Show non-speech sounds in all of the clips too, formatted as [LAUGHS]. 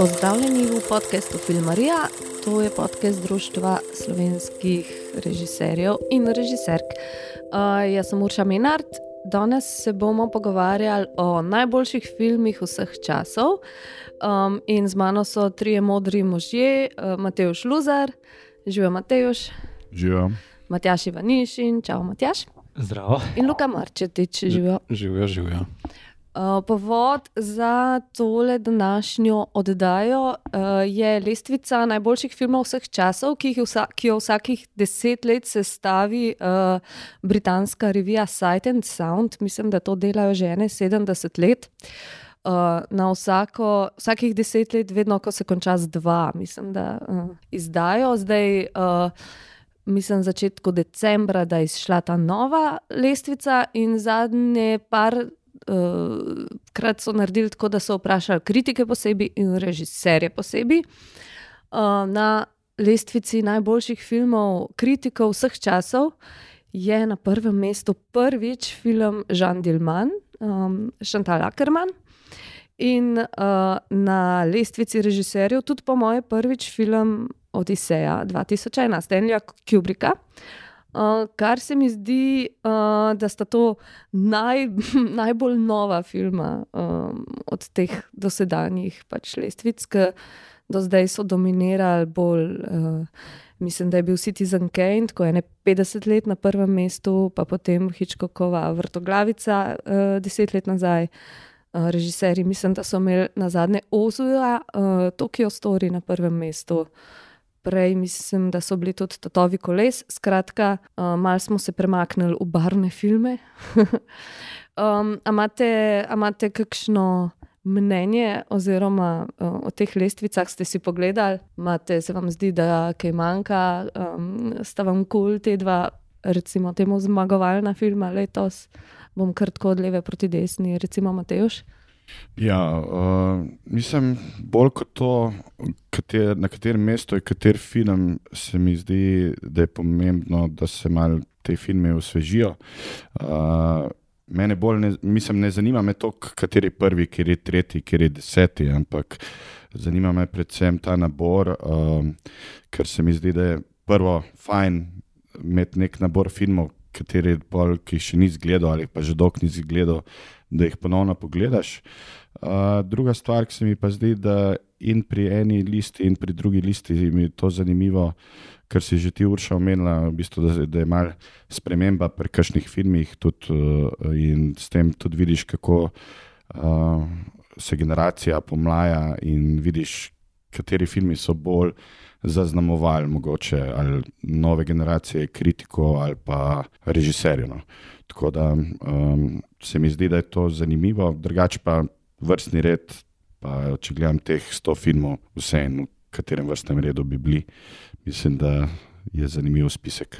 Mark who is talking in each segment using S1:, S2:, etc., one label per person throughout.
S1: Pozdravljeni v podkastu Filmarija, to je podcast Društva slovenskih režiserjev in režiserk. Uh, jaz sem Urša Menard, danes se bomo pogovarjali o najboljših filmih vseh časov. Um, in z mano so trije modri možje, uh, Mateoš Luzar, živijo Mateoš,
S2: Živijo.
S1: Matjaš Ivanišin, čau Matjaš.
S3: Zdravo.
S1: In Luka Marčetič, živijo.
S3: Živijo, živijo.
S1: Uh, povod za tole današnjo oddajo uh, je lestvica najboljših filmov vseh časov, ki, vsa, ki jo vsakih deset let sestavi uh, britanska revija Sight and Sound. Mislim, da to delajo že 71 let. Uh, na vsako, vsakih deset let, vedno, ko se konča z dva, mislim, da uh, izdajo. Zdaj, uh, mislim, začetku decembra, da je izšla ta nova lestvica, in zadnje par uh, krat so naredili tako, da so vprašali kritike posebej in režiserje posebej. Uh, na lestvici najboljših filmov, kritikov vseh časov, je na prvem mestu prvič film Jean Dilman, um, Chantal Ackerman. In uh, na lestvici režiserjev tudi, po mojem, prvič film Odiseja 2001, Stanleya Kubricka. Uh, kar se mi zdi, uh, da sta to naj, [LAUGHS] najbolj nova filma um, od teh dosedanjih pač lestvic, ki do zdaj so dominirali bolj. Uh, mislim, da je bil Citizen Kane, ko je ne 50 let na prvem mestu, pa potem Hitchcockova vrtoglavica uh, deset let nazaj. Uh, režiserji, mislim, da so imeli na zadnje Ozuja, uh, Tokio Story na prvem mestu prej mislim, da so bili tudi tatovi koles. Skratka, uh, malo smo se premaknili v barvne filme. [LAUGHS] um, Amate, imate kakšno mnenje oziroma, uh, o teh lestvicah ste si pogledali, Mate, se vam zdi, da kaj manjka, um, sta vam kul cool te dva, recimo, temu zmagovalna filma letos. Bom kar tako od leve proti desni, recimo Mateoš.
S2: Ja, uh, mislim, bolj kot to, kater, na katerem mestu je kater film, se mi zdi, da je pomembno, da se malo te filme osvežijo. Uh, mene bolj ne, mislim, ne zanima me to, kateri je prvi, kateri je tretji, kateri je deseti, ampak zanima me predvsem ta nabor, uh, ker se mi zdi, da je prvo fajn imeti nek nabor filmov, kateri bolj, ki še nisi gledal ali pa že dolgo nisi gledal da jih ponovno pogledaš. Uh, druga stvar, ki se mi pa zdi, da in pri eni listi, in pri drugi listi mi je to zanimivo, ker si že ti urša omenila, v bistvu, da, da je malo sprememba pri kakšnih filmih tudi, uh, in s tem tudi vidiš, kako uh, se generacija pomlaja in vidiš, kateri filmi so bolj zaznamovali mogoče ali nove generacije kritikov ali pa režiserjev. No. Tako da um, se mi zdi, da je to zanimivo, drugače pa vrstni red. Pa, če gledam teh 100 filmov, vseeno, v katerem vrstnem redu bi bili, mislim, da je zanimiv spisek.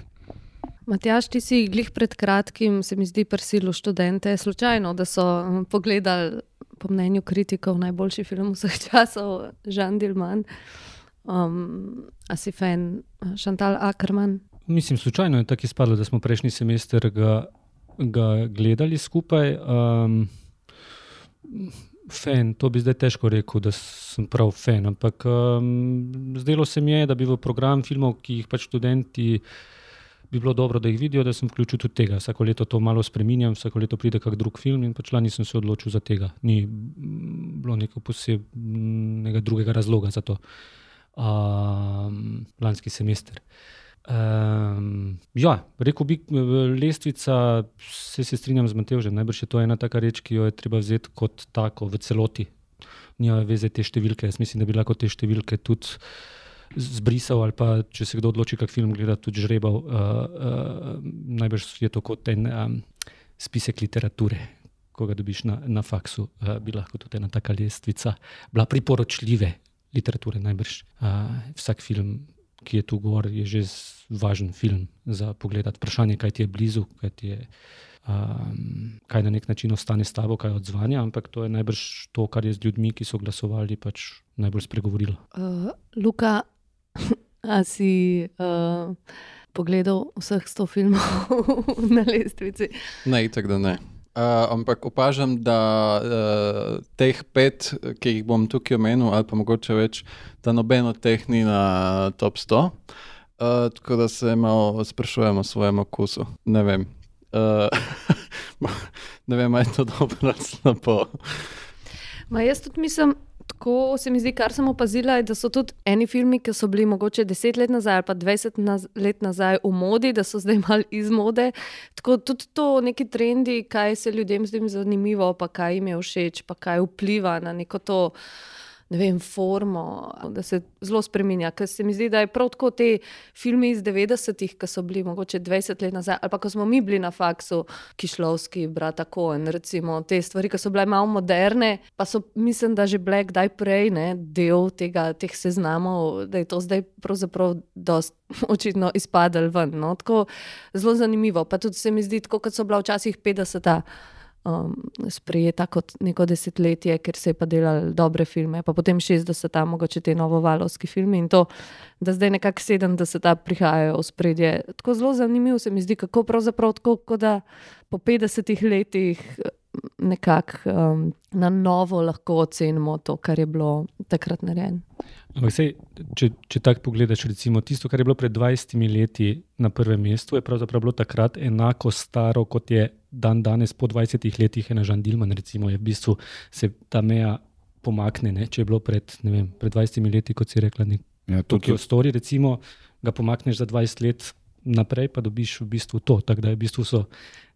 S1: Matjaš, ti si jih pred kratkim, se mi zdi, prisilil študente, slučajno, da so um, pogledali, po mnenju kritikov, najboljši film vseh časov, Žan Dilman. Um, a si fan Šantal Ackerman?
S3: Mislim, slučajno je tako izpadlo, da smo prejšnji semester ga ga gledali skupaj. Um, fan, to bi zdaj težko rekel, da sem prav fan. Ampak um, zdelo se mi je, da bi v program filmov, ki jih pač študenti. Bi bilo dobro, da jih vidijo, da sem vključil tudi tega. Vsako leto to malo spremenjam, vsako leto pride kak drug film in pač lani sem se odločil za tega. Ni bilo neko posebnega drugega razloga za to. Um, lanski semester. Uh, Um, ja, rekel bi, lestvica, se, se strinjam z Matejem, najbrž je to ena taka reč, ki jo je treba vzeti kot tako v celoti. Nima veze te številke. Jaz mislim, da bi lahko te številke tudi zbrisal, ali pa če se kdo odloči, kak film gleda, tudi žrebal. Uh, uh, najbrž je to kot en um, spisek literature. Ko ga dobiš na, na faksu, uh, bi lahko tudi ena taka lestvica bila priporočljive literature. Najbrž uh, vsak film ki je tu gor, je že važen film za pogled. Vprašanje je, kaj ti je blizu, kaj, ti je, um, kaj na nek način ostane s tabo, kaj odzvanja, ampak to je najbrž to, kar je z ljudmi, ki so glasovali, pač najbolj spregovorilo.
S1: Uh, Luka, [LAUGHS] a si. Uh... Pogledal vseh sto filmov [LAUGHS] na lestvici.
S4: Ne, tako da ne. Uh, ampak opažam, da uh, teh pet, ki jih bom tukaj omenil, ali pa mogoče več, da noben od teh ni na top 100. Uh, tako da se malo sprašujemo o svojem okusu. Ne vem. Uh, [LAUGHS] ne vem, ali je to dobro ali slabo.
S1: Ma jaz tudi mislim, tako se mi zdi, kar sem opazila, je, da so tudi eni filmi, ki so bili mogoče 10 let nazaj ali pa 20 naz let nazaj v modi, da so zdaj mal iz mode. Tako tudi to neki trendi, kaj se ljudem zdi zanimivo, pa kaj jim je všeč, pa kaj vpliva na neko to vem, formo, da se zelo spremenja. Ker se mi zdi, da je prav tako te filme iz 90-ih, ki so bili mogoče 20 let nazaj, ali pa ko smo mi bili na faksu, Kišlovski, Brata Cohen, recimo te stvari, ki so bile malo moderne, pa so, mislim, da že bile kdaj prej ne, del tega, teh seznamov, da je to zdaj pravzaprav dost. [LAUGHS] Očitno izpadel ven. No? Tako zelo zanimivo. Pa tudi se mi zdi, kot so bila včasih 50-ta um, sprejeta kot neko desetletje, ker se je pa delal dobre filme, pa potem 60-ta, mogoče te novovalovski filme in to, da zdaj nekako 70-ta prihajajo v spredje. Tako zelo zanimivo se mi zdi, kako pravzaprav tako, da po 50 letih. Nekako um, na novo lahko ocenimo to, kar je bilo takrat narejeno.
S3: Sej, če če tako pogledaš, recimo tisto, kar je bilo pred 20 leti na prvem mestu, je pravzaprav bilo takrat enako staro, kot je dan danes, po 20 letih, ena Žan Dilman. Recimo, je v bistvu se ta meja pomakne. Ne? Če je bilo pred, vem, pred 20 leti, kot si rekla, ja, Tokio Story, recimo, ga pomakneš za 20 let naprej, pa dobiš v bistvu to. Tako da v bistvu so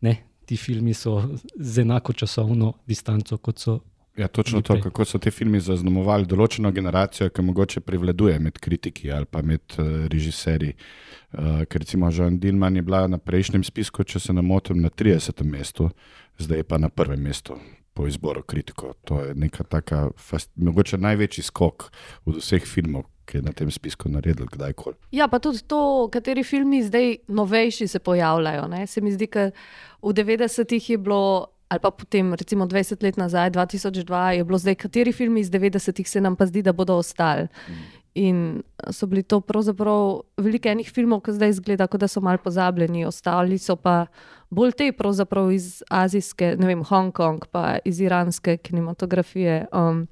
S3: ne, ti filmi so z enako časovno distanco, kot so
S2: Ja, točno to, kako so ti filmi zaznamovali določeno generacijo, ki mogoče prevladuje med kritiki ali pa med uh, režiserji. Uh, ker recimo Žan Dilman je bila na prejšnjem spisku, če se ne motim, na 30. mestu, zdaj pa na prvem mestu po izboru kritikov. To je neka taka, fast, mogoče največji skok od vseh filmov. Ki je na tem spisku naredil, kdajkoli.
S1: Ja, pa tudi to, kateri filmi zdaj novejši se pojavljajo. Ne? Se mi zdi, da v 90-ih je bilo ali pa potem, recimo 20 let nazaj, 2002, je bilo zdaj, kateri filmi iz 90-ih se nam pa zdi, da bodo ostali. In so bili to pravzaprav veliko enih filmov, ki zdaj izgleda, kot da so mal pozabljeni, ostali so pa bolj te pravzaprav iz azijske, ne vem, Hongkong, pa iz iranske kinematografije. Um,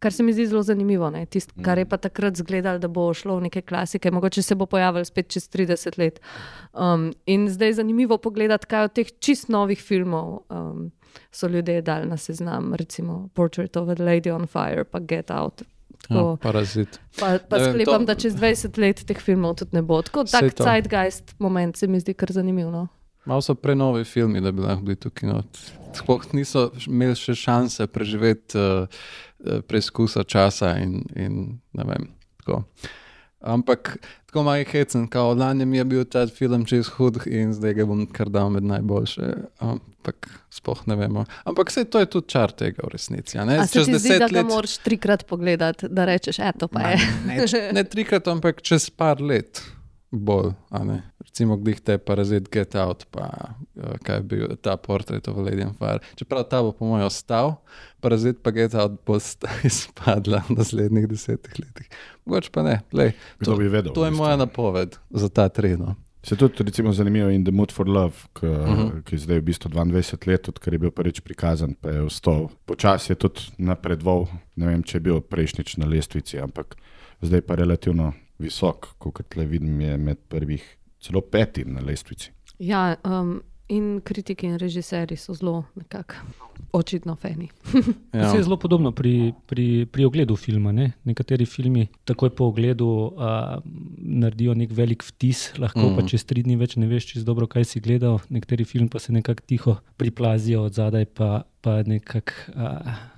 S1: Kar se mi zdi zelo zanimivo, Tist, kar je pa takrat izgledalo, da bo šlo v neke klasike, mogoče se bo pojavil spet čez 30 let. Um, in zdaj je zanimivo pogledati, kaj od teh čist novih filmov um, so ljudje dali na seznam, recimo Portrait of a Lady on Fire, pa Get Out.
S4: Tako, ja, parazit.
S1: Pa, pa vem, sklepam, to... da čez 20 let teh filmov tudi ne bo. Tako tak zeitgeist moment se mi zdi kar zanimivo. No?
S4: Malo so prenovi filmi, da bi lahko bili tukaj. No. Sploh niso imeli še šanse preživeti uh, preizkusa časa in, in ne vem. Tako. Ampak tako malo hecen, kot lani mi je bil ta film čez hud in zdaj ga bom kar dal med najboljše. Ampak spoh ne vemo. Ampak vse to je tudi čar tega v resnici.
S1: Čez deset let. Da moraš trikrat pogledati, da rečeš, eto pa je.
S4: Ne, ne, ne trikrat, ampak čez par let bolj. Recimo, gdih te parazit Get Out, pa uh, kaj je bil ta portret of Lady on Fire. Čeprav ta bo, po mojem, ostal, parazit pa Get Out bo [LAUGHS] izpadla v naslednjih desetih letih. Mogoče pa ne, Lej, to,
S2: vedel,
S4: to je moja napoved za ta treno.
S2: Se tudi recimo, zanimivo in The Mood for Love, ki, uh mhm. -huh. ki je zdaj v bistvu 22 let, odkar je bil prvič prikazan, pa je vstal. Počasi je tudi napredoval, ne vem, če je bil prejšnjič na lestvici, ampak zdaj pa relativno visok, kot le vidim, je med prvih celo peti na lestvici.
S1: Ja, um, in kritiki in režiserji so zelo nekako. Očitno feni. [LAUGHS]
S3: ja. Se je zelo podobno pri, pri, pri ogledu filma. Ne? Nekateri filmi takoj po ogledu uh, naredijo nek velik vtis, lahko mm. pa čez tri dni več ne veš, če si dobro, kaj si gledal. Nekateri film pa se nekako tiho priplazijo od zadaj, pa, pa nekako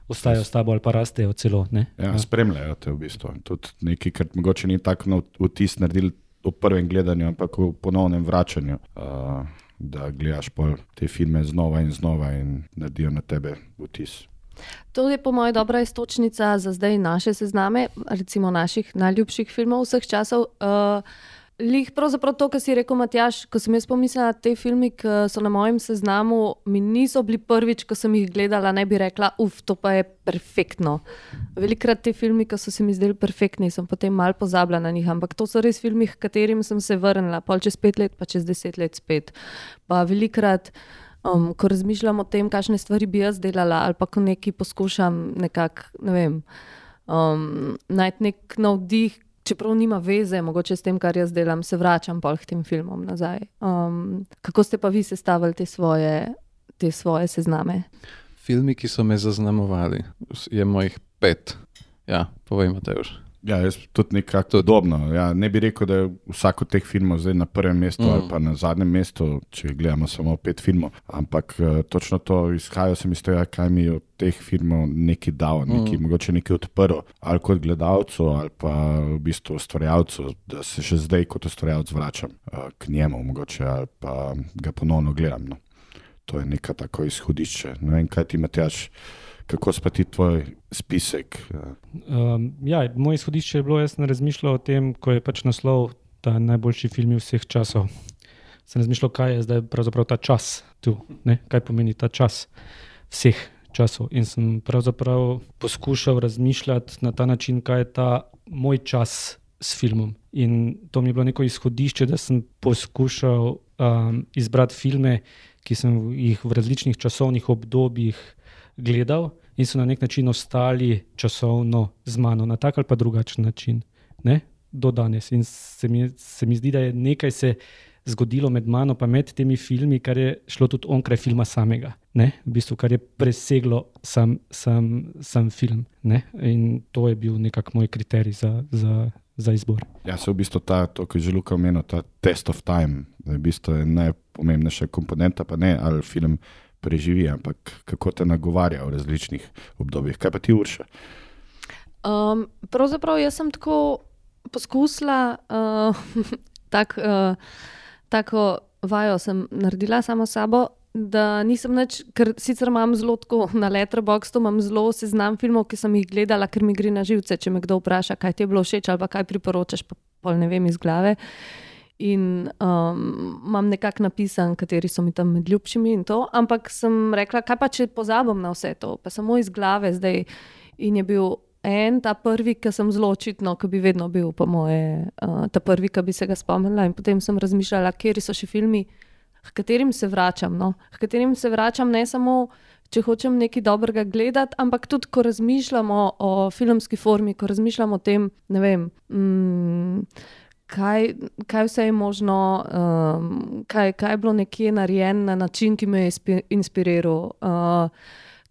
S3: ostajajo s tabo ali pa rastejo celo.
S2: Ja, ja. Spremljajo te v bistvu. Tudi nekaj, kar mogoče ni tako vtis naredili v prvem gledanju, ampak v ponovnem vračanju. Uh, da gledaš te filme znova in znova in naredijo na tebe vtis.
S1: To je po mojem dobra istočnica za zdaj naše sezname, recimo naših najljubših filmov vseh časov. Uh, Lih pravzaprav to, kar si rekel, Matjaš, ko sem jaz pomislila na te filme, ki so na mojem seznamu, mi niso bili prvič, ko sem jih gledala, ne bi rekla, uf, to pa je perfektno. Velikrat te filme, ki so se mi zdeli perfektni, sem potem mal pozabila na njih, ampak to so res filme, katerim sem se vrnila, pol čez pet let, pa čez deset let spet. Pa velikrat Um, ko razmišljam o tem, kakšne stvari bi jaz delala, ali pa ko nekaj poskušam nekako, ne vem, um, najti nek navdih, čeprav nima veze, mogoče s tem, kar jaz delam, se vračam pa k tem filmom nazaj. Um, kako ste pa vi sestavili te svoje, te svoje sezname?
S4: Filmi, ki so me zaznamovali, je mojih pet. Ja, povejmo te už.
S2: Ja, jaz tudi nekako podobno. Ja, ne bi rekel, da je vsak od teh filmov zdaj na prvem mestu mm. ali pa na zadnjem mestu, če gledamo samo pet filmov. Ampak uh, točno to izhaja sem iz tega, kaj mi je od teh filmov nekaj dal, nekaj, mm. mogoče nekaj odprl, ali kot gledalcu, ali pa v bistvu ustvarjalcu, da se še zdaj kot ustvarjalec vračam uh, k njemu, mogoče, ali pa ga ponovno gledam. No. To je neka tako izhodišče. Ne vem, kaj ti imaš kako spati tvoj spisek?
S3: Um, ja, moje izhodišče je bilo, jaz sem razmišljal o tem, ko je pač naslov ta najboljši film vseh časov. Sem razmišljal, kaj je zdaj pravzaprav ta čas tu, ne? kaj pomeni ta čas vseh časov. In sem pravzaprav poskušal razmišljati na ta način, kaj je ta moj čas s filmom. In to mi je bilo neko izhodišče, da sem poskušal um, izbrati filme, ki sem jih v različnih časovnih obdobjih gledal in so na nek način ostali časovno z mano, na tak ali pa drugačen način, ne? do danes. In se mi, se mi zdi, da je nekaj se zgodilo med mano in med temi filmi, kar je šlo tudi onkraj filma samega, ne? v bistvu, kar je preseglo sam, sam, sam film. Ne? In to je bil nekako moj kriterij za. za Za izbor.
S2: Ja, se v bistvu ta, to, ki je že Luka omenil, ta test of time, da je v bistvu najpomembnejša komponenta, pa ne ali film preživi, ampak kako te nagovarja v različnih obdobjih. Kaj pa ti urša?
S1: Um, pravzaprav jaz sem tako poskusila, uh, [LAUGHS] tak, uh, tako vajo sem naredila samo sabo. Da nisem več, ker sicer imam zelo tako na letterboxu, imam zelo seznam filmov, ki sem jih gledala, ker mi gre na živce. Če me kdo vpraša, kaj ti je bilo všeč ali kaj priporočaš, pa pol ne vem iz glave. Uh, in um, imam nekako napisan, kateri so mi tam med ljubšimi in to. Ampak sem rekla, kaj pa če pozabim na vse to, pa samo iz glave zdaj. In je bil en, ta prvi, ki sem zelo očitno, ki bi vedno bil, po moje, uh, ta prvi, ki bi se ga spomnila. In potem sem razmišljala, kje so še filmi, h katerim se vračam. No? H katerim se vračam ne samo. Če hočem nekaj dobrega gledati, ampak tudi, ko razmišljamo o filmski formi, ko razmišljamo o tem, ne vem, mm, kaj, kaj vse je možno, um, kaj, kaj je bilo nekje narejeno na način, ki me je inspiriral. Uh,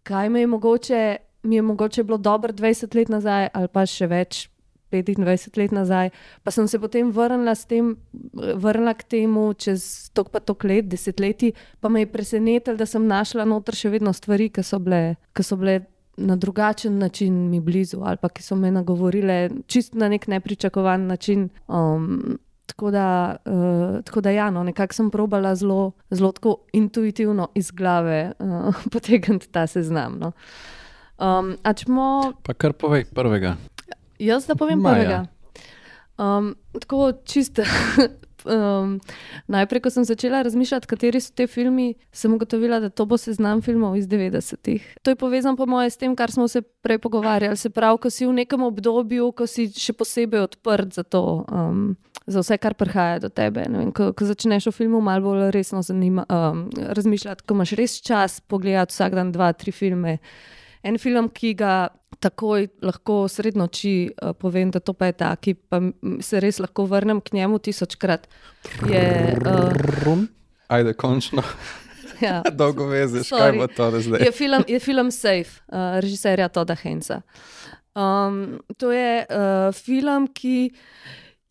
S1: kaj mi je, mogoče, mi je mogoče bilo dobro 20 let nazaj, ali pa še več, 25 let nazaj, pa sem se potem vrnila, tem, vrnila k temu čez tok pa tok let, desetletji, pa me je presenetilo, da sem našla noter še vedno stvari, ki so bile. Ki so bile na drugačen način mi blizu, ali pa ki so me nagovorile čist na nek nepričakovan način. Um, tako, da, uh, tako da, ja, no, nekako sem probala zelo, zelo intuitivno iz glave uh, [LAUGHS] potegniti ta seznam. No. Um, čmo...
S4: Pa kar povej prvega.
S1: Jaz da povem Maja. prvega. Um, tako čisto um, najprej, ko sem začela razmišljati, kateri so ti filmi, sem ugotovila, da to bo seznam filmov iz 90-ih. To je povezano, po mojem, s tem, kar smo se prej pogovarjali. Se pravi, ko si v nekem obdobju, ko si še posebej odprt za to. Um, Za vse, kar prihaja do tebe. Vem, ko, ko začneš v filmu malo bolj resno zanima, um, razmišljati, ko imaš res čas pogledati vsak dan dva, tri filme. En film, ki ga takoj lahko sred noči uh, povem, da to pa je ta, ki pa se res lahko vrnem k njemu tisočkrat. Je, uh,
S4: Ajde, končno. [LAUGHS] Ja. [LAUGHS] Dolgo vezeš, kaj bo to zdaj.
S1: Je film, je film Safe, uh, režiserja Toda Hensa. Um, to je uh, film, ki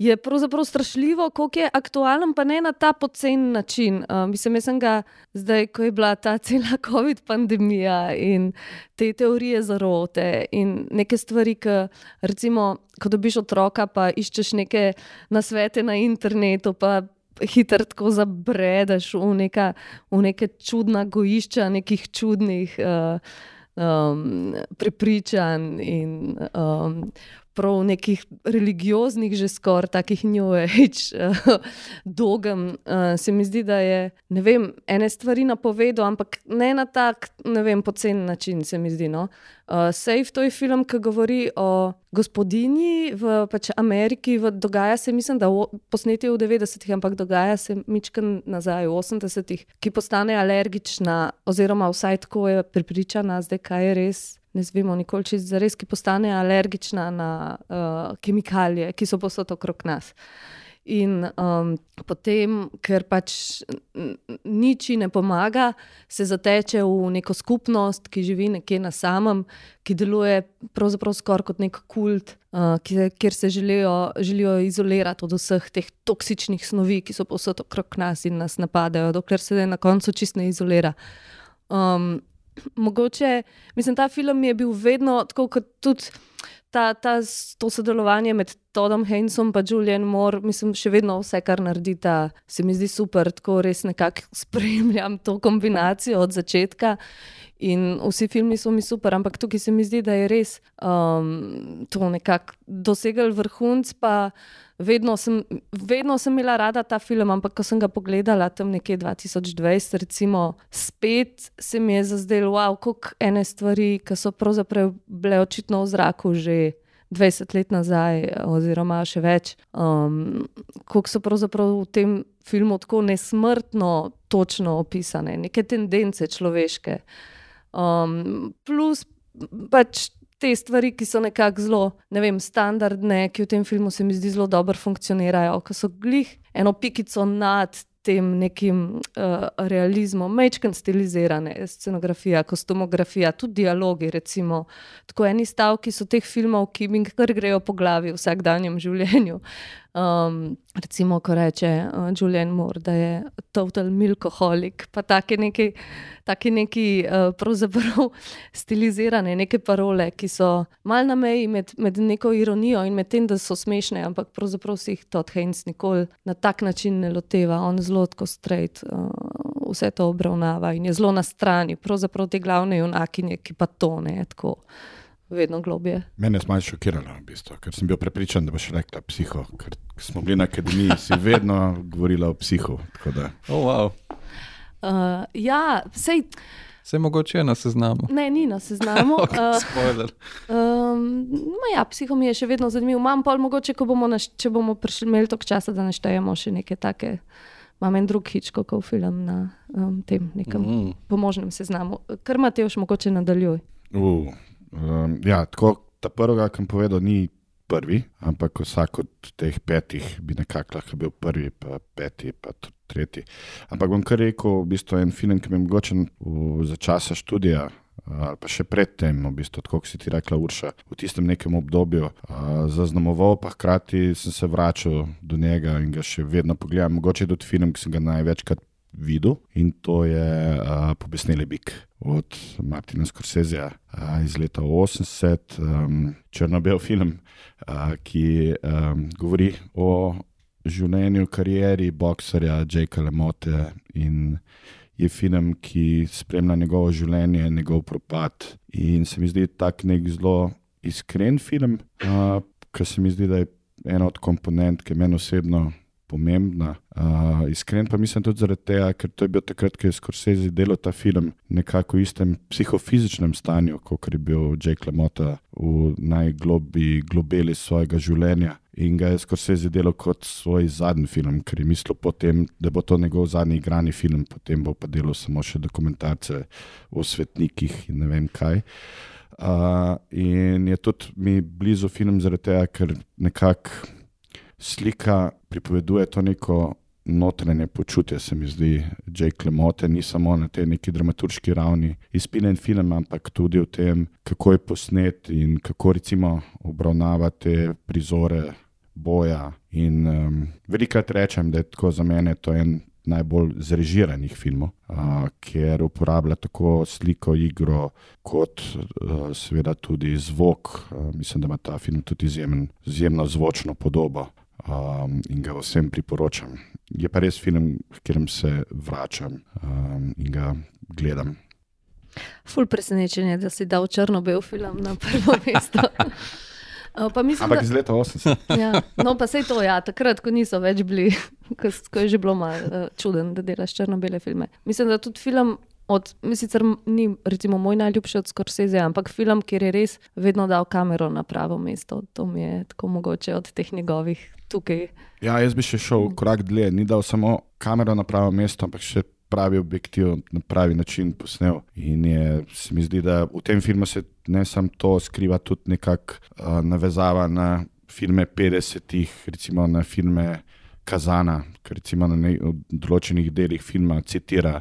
S1: je pravzaprav strašljivo, koliko je aktualen, pa ne na ta pocen način. Uh, mislim, jaz sem ga zdaj, ko je bila ta cela [LAUGHS] COVID pandemija in te teorije zarote in neke stvari, ki recimo, ko dobiš otroka, pa iščeš neke nasvete na internetu. Hitro tako zabredeš v, neka, v neke čudna gojišča, nekih čudnih uh, um, prepričanj in um, prav nekih religioznih, že skoraj takih Age uh, [LAUGHS] dogem. Uh, se mi zdi, da je vem, ene stvari napovedal, ampak ne na tak, ne pocen način, se mi zdi. No? Uh, Sejf, to je film, ki govori o gospodinji v pač Ameriki. V, dogaja se, mislim, da posneti v 90-ih, ampak dogaja se mičken nazaj v 80-ih, ki postane alergična, oziroma vsaj tako je pripričana, zdaj kaj je res ne znamo nikoli čez zares, ki postane alergična na uh, kemikalije, ki so posod okrog nas. In um, potem, ker pač nič ne pomaga, se zateče v neko skupnost, ki živi nekje na samem, ki deluje pravzaprav skoraj kot nek kult, uh, kjer se želijo, želijo izolirati od vseh teh toksičnih snovi, ki so posod okrog nas in nas napadajo, dokler se na koncu čist ne izolira. Um, mogoče, mislim, ta film je bil vedno tako kot tudi. Ta, ta, to sodelovanje med Todom Hensom in Julianom Moore, mislim, še vedno vse, kar naredi, ta, se mi zdi super, tako res nekako [LAUGHS] spremljam to kombinacijo od začetka. In vsi filmi so mi super, ampak tukaj se mi zdi, da je res um, to nekako dosegel vrhunc. Vedno sem, vedno sem imela rada ta film, ampak ko sem ga pogledala tam nekje 2020, recimo, spet se mi je zazdelo, wow, kako ene stvari, ki so pravzaprav bile očitno v zraku že 20 let nazaj, oziroma še več. Um, kako so pravzaprav v tem filmu tako nesmrtno točno opisane, neke tendence človeške. Um, plus pač te stvari, ki so nekako zelo, ne vem, standardne, ki v tem filmu se mi zdi zelo dobro funkcionirajo, ki so glih eno pikico nad tem nekim uh, realizmom, mečken stilizirane, scenografija, kostumografija, tudi dialogi. Recimo. Tako eni stavki so teh filmov, ki mi kar grejo po glavi vsakdanjem življenju. Um, recimo, ko reče uh, Julian Moore, da je total milkoholik, pa take neki, take neki uh, pravzaprav [LAUGHS] stilizirane, neke parole, ki so mal na meji med, med neko ironijo in med tem, da so smešne, ampak pravzaprav si jih Todd Haynes nikoli na tak način ne loteva. On zelo tako straight uh, vse to obravnava in je zelo na strani, pravzaprav te glavne junakinje, ki pa to ne tako vedno globje.
S2: Mene je malo šokiralo, v bistvu, ker sem bil prepričan, da boš rekla psiho. Ker smo bili na akademiji, si vedno govorila o psihu.
S4: Oh, wow.
S1: uh, ja, sej.
S4: Se mogoče je na seznamu.
S1: Ne, ni na seznamu. [LAUGHS]
S4: okay, uh, spoiler.
S1: Um, ja, psiho mi je še vedno zanimiv. Imam pa mogoče, bomo naš, če bomo prišli imeli toliko časa, da naštejemo še neke take. Imam en drug hičkokov film na um, tem nekem mm. pomožnem seznamu. Kar imate još mogoče nadaljuj.
S2: Uh, Um, ja, tako ta prvega, ki sem povedal, ni prvi, ampak vsak od teh petih bi nekako lahko bil prvi, pa peti, pa tretji. Ampak bom kar rekel, v bistvu en film, ki mi je mogoče za časa študija. Ali pa še predtem, v bistvu, kot si ti rekla, Urša, v tistem nekem obdobju uh, zaznamoval, pa hkrati sem se vračal do njega in ga še vedno pogledam. Mogoče je tudi film, ki sem ga največkrat videl in to je uh, Pobesneli Bik od Martina Scorseseja uh, iz leta 80, um, črno-bel film, uh, ki um, govori o življenju, karieri boksarja Jakea Lemote in je film, ki spremlja njegovo življenje, njegov propad. In se mi zdi tak nek zelo iskren film, uh, ker se mi zdi, da je ena od komponent, ki meni osebno pomembna. Uh, iskren pa mislim tudi zaradi tega, ker to je bil takrat, ko je Scorsese delal ta film nekako v istem psihofizičnem stanju, kot je bil Jake LaMotta v najglobji globeli svojega življenja. In ga je Scorsese delal kot svoj zadnji film, ker je mislil, potem, da bo to njegov zadnji igrani film, potem bo pa delal samo še dokumentarce o svetnikih in ne vem kaj. Uh, in je tudi mi blizu film zaradi tega, ker nekako slika pripoveduje to neko notranje počutje, se mi zdi, Jake Lemote, ni samo na tej neki dramaturški ravni izpiljen film, ampak tudi v tem, kako je posnet in kako recimo obravnavate prizore boja. In um, velikrat rečem, da je tako za mene to en. Najbolj zrežiranih filmov, uh, ker uporablja tako sliko, igro, kot uh, seveda tudi zvok. Uh, mislim, da ima ta film tudi izjemen, izjemno zvočno podobo um, in ga vsem priporočam. Je pa res film, v katerem se vračam um, in ga gledam.
S1: Ful presenečen je, da si dal črno-bel film na prvo [LAUGHS] mesto. Pa mislim,
S2: Ampak
S1: da,
S2: iz leta 80.
S1: ja. No, pa sej to, ja, takrat, ko niso več bili, [LAUGHS] ko, ko je že bilo malo uh, čuden, da delaš črno-bele filme. Mislim, da tudi film. Od, sicer ni recimo, moj najljubši od Scorsese, ampak film, kjer je res vedno dal kamero na pravo mesto. To mi je tako mogoče od teh njegovih tukaj.
S2: Ja, jaz bi še šel korak dlje, ni dal samo kamero na pravo mesto, ampak še pravi objektiv na pravi način posnel. In je, se mi zdi, da v tem filmu se ne samo to skriva, tudi nekako uh, navezava na filme 50-ih, recimo na filme Kazana, ki recimo na ne, določenih delih filma citira.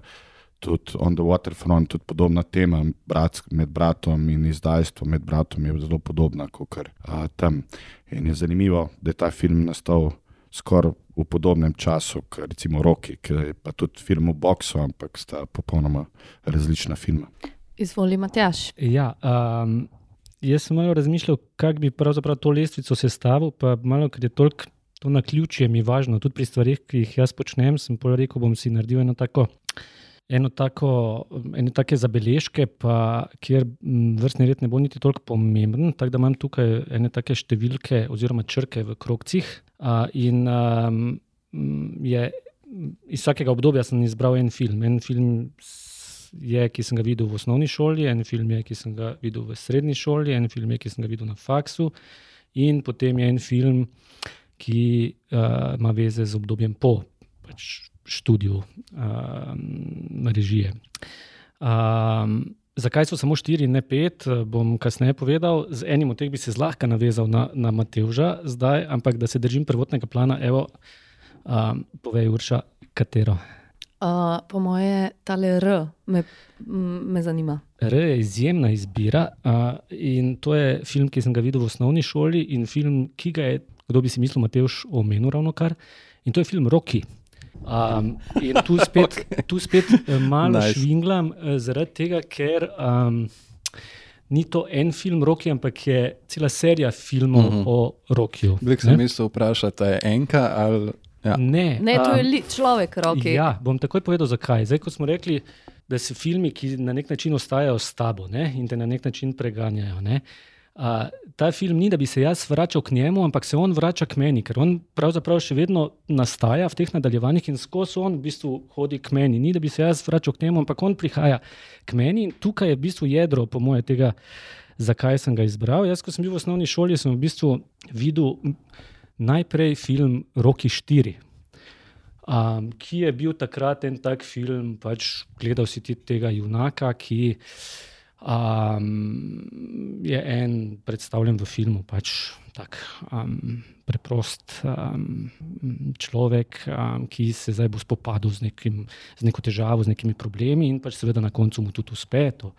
S2: Tudi on the waterfront, tudi podobna tema brat, med bratom in izdajstvom med bratom je zelo podobna kot uh, tam. In je zanimivo, da je ta film nastal skoraj v podobnem času, kot recimo Roki, ki je pa tudi film o boksu, ampak sta popolnoma različna filma.
S1: Izvoli, Matjaš.
S3: Ja, um, jaz sem malo razmišljal, kako bi pravzaprav to lestvico sestavil, pa malo, ker je toliko to na ključje mi važno, tudi pri stvarih, ki jih jaz počnem, sem pol rekel, bom si naredil eno tako. Eno tako, ene take zabeležke, pa, kjer vrstni red ne bo niti toliko pomemben, tako da imam tukaj ene take številke oziroma črke v krokcih. A, in um, je, iz vsakega obdobja sem izbral en film. En film je, ki sem ga videl v osnovni šoli, en film je, ki sem ga videl v srednji šoli, en film je, ki sem ga videl na faksu, in potem je en film, ki uh, ima veze z obdobjem po pač, študiju um, režije. Um, zakaj so samo štiri, ne pet, eh, bom kasneje povedal. Z enim od teh bi se zlahka navezal na, na Matevža, zdaj, ampak da se držim prvotnega plana, evo, um, povej Urša, katero.
S1: Uh, po moje, tale R me, me zanima.
S3: R je izjemna izbira uh, in to je film, ki sem ga videl v osnovni šoli in film, ki ga je, kdo bi si mislil, Matevž omenil ravno kar. In to je film Roki. Um, in tu spet, [LAUGHS] okay. tu spet eh, malo
S4: Nice.
S3: švinglam, eh, zaradi tega, ker um, ni to en film Roki, ampak je cela serija filmov uh
S4: Mhm.
S3: -huh. o Rokiju.
S4: Blik sem mislil vprašati, ali je enka ali. Ja.
S3: Ne,
S1: Ne, to je
S3: um,
S1: človek, roki.
S3: Ja, bom takoj povedal, zakaj. Zdaj, ko smo rekli, da so filmi, ki na nek način ostajajo s tabo ne, in te na nek način preganjajo. Ne. Uh, ta film ni, da bi se jaz vračal k njemu, ampak se on vrača k meni, ker on pravzaprav še vedno nastaja v teh nadaljevanjih in skozi on v bistvu hodi k meni. Ni, da bi se jaz vračal k njemu, ampak on prihaja k meni in tukaj je v bistvu jedro, po moje, tega, zakaj sem ga izbral. Jaz, ko sem bil v osnovni šoli, sem v bistvu videl najprej film Roki 4. Um, ki je bil takrat en tak film, pač gledal si ti tega junaka, ki um, je en predstavljen v filmu, pač tak um, preprost um, človek, um, ki se zdaj bo spopadal z, nekim, z neko težavo, z nekimi problemi in pač seveda na koncu mu tudi uspe to,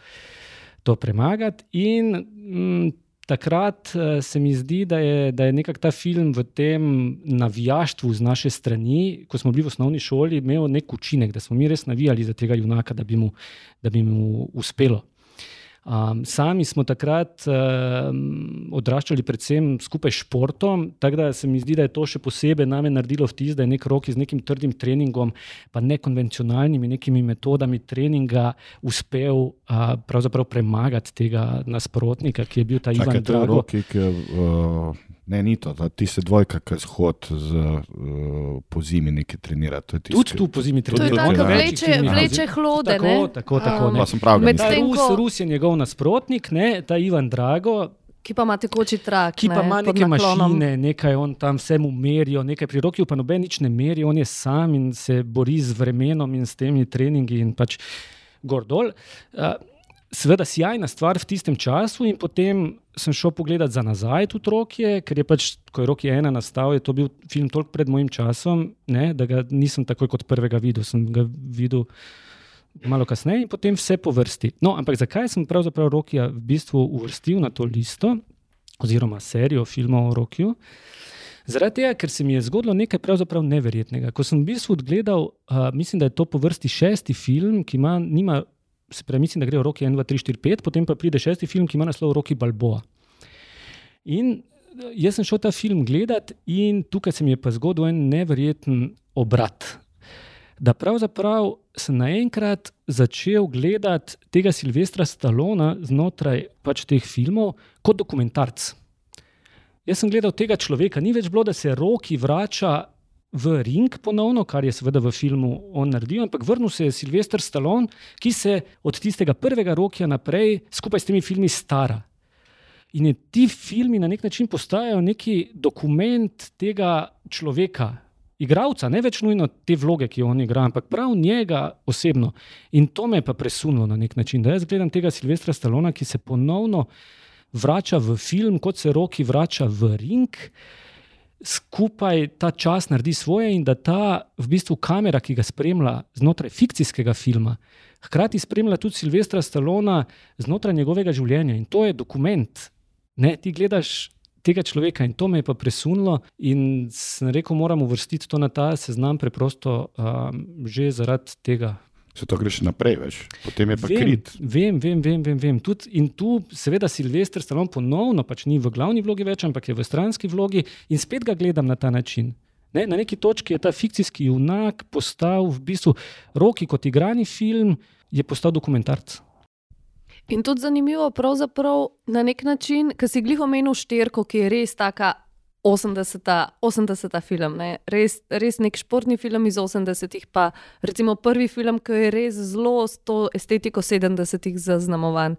S3: to premagati. In mm, takrat eh, se mi zdi, da je, da je nekako ta film v tem navijaštvu z naše strani, ko smo bili v osnovni šoli, imel nek učinek, da smo mi res navijali za tega junaka, da bi mu, da bi mu uspelo. Um, sami smo takrat um, odraščali predvsem skupaj s športom, tako da se mi zdi, da je to še posebej name naredilo vtis, da je nek rok z nekim trdim treningom, pa nekonvencionalnimi nekimi metodami treninga uspel uh, pravzaprav premagati tega nasprotnika, ki je bil ta
S2: Čakaj,
S3: Ivan Drago.
S2: roki, ki, uh, ne, ni to, ta, ti se dvojka, ki zhod z, uh, po zimi nekaj trenira. To je tisti,
S3: Tudi tu po zimi
S1: To je
S2: Tudi
S3: trenira.
S1: tako, vleče, vleče hlode.
S3: Tako,
S1: ne?
S3: tako, tako,
S1: A,
S3: ne.
S2: Pa sem prav, ga
S1: Med- Medtem
S3: Rus,
S1: ko-
S3: Rus je njegov nasprotnik, ne, ta Ivan Drago,
S1: Ki pa ima tekoči trak.
S3: ki pa
S1: ne,
S3: ima
S1: pod
S3: neke mašine, nekaj on tam vse mu merijo, nekaj pri roki, pa noben nič ne meri, on je sam in se bori z vremenom in s temi treningi in pač gor dol. Uh, Sveda, sjajna stvar v tistem času, in potem sem šel pogledat za nazaj tudi Rokije, ker je pač, ko je Roki ena nastal, je to bil film toliko pred mojim časom, ne, da ga nisem takoj kot prvega videl, sem ga videl malo kasneje in potem vse po vrsti. No, ampak zakaj sem pravzaprav Rokija v bistvu uvrstil na to listo, oziroma serijo filmov o Rokiju? Zaradi tega, ker se mi je zgodilo nekaj pravzaprav neverjetnega. Ko sem v bistvu odgledal, uh, mislim, da je to po vrsti šesti film, ki ima, nima, se pravi, mislim, da gre o Roki 1, 2, 3, 4, 5, potem pa pride šesti film, ki ima naslov Roki Balboa. In eh, jaz sem šel ta film gledat, in tukaj se mi je pa zgodil en neverjeten obrat. Da pravzaprav sem naenkrat začel gledati tega Silvestra Stalona znotraj pač teh filmov kot dokumentarc. Jaz sem gledal tega človeka, ni več bilo, da se roki vrača v ring ponovno, kar je seveda v filmu on naredil, ampak vrnil se je Silvestr Stallone, ki se od tistega prvega roka naprej skupaj s temi filmi stara. In je ti filmi na nek način postajajo neki dokument tega človeka, igravca, ne več nujno te vloge, ki jo on igra, ampak prav njega osebno. In to me je pa presunulo na nek način, da jaz gledam tega Silvestra Stallona, ki se ponovno vrača v film, kot se roki vrača v ring. Skupaj ta čas naredi svoje, in da ta v bistvu kamera, ki ga spremlja znotraj fikcijskega filma, hkrati spremlja tudi Silvestra Stallona znotraj njegovega življenja. In to je dokument. Ne, ti gledaš tega človeka in to me je pa presunilo, in sem rekel, moramo uvrstiti to na ta seznam preprosto um, že zaradi tega.
S2: Se to greš naprej, več. potem je pa
S3: Vem,
S2: krit.
S3: Vem, vem, vem. vem, vem. Tud, in tu, seveda, Silvestr Stallone ponovno pač ni v glavni vlogi več, ampak je v stranski vlogi in spet ga gledam na ta način. Ne, na neki točki je ta fikcijski junak postal v bistvu roki kot igrani film, je postal dokumentarc.
S1: In tudi zanimivo, pravzaprav na nek način, ki si glih omenil šterko, ki je res taka 80. 80 film, ne? res, res nek športni film iz 80-ih, pa recimo prvi film, ki je res zelo s to estetiko 70-ih zaznamovan.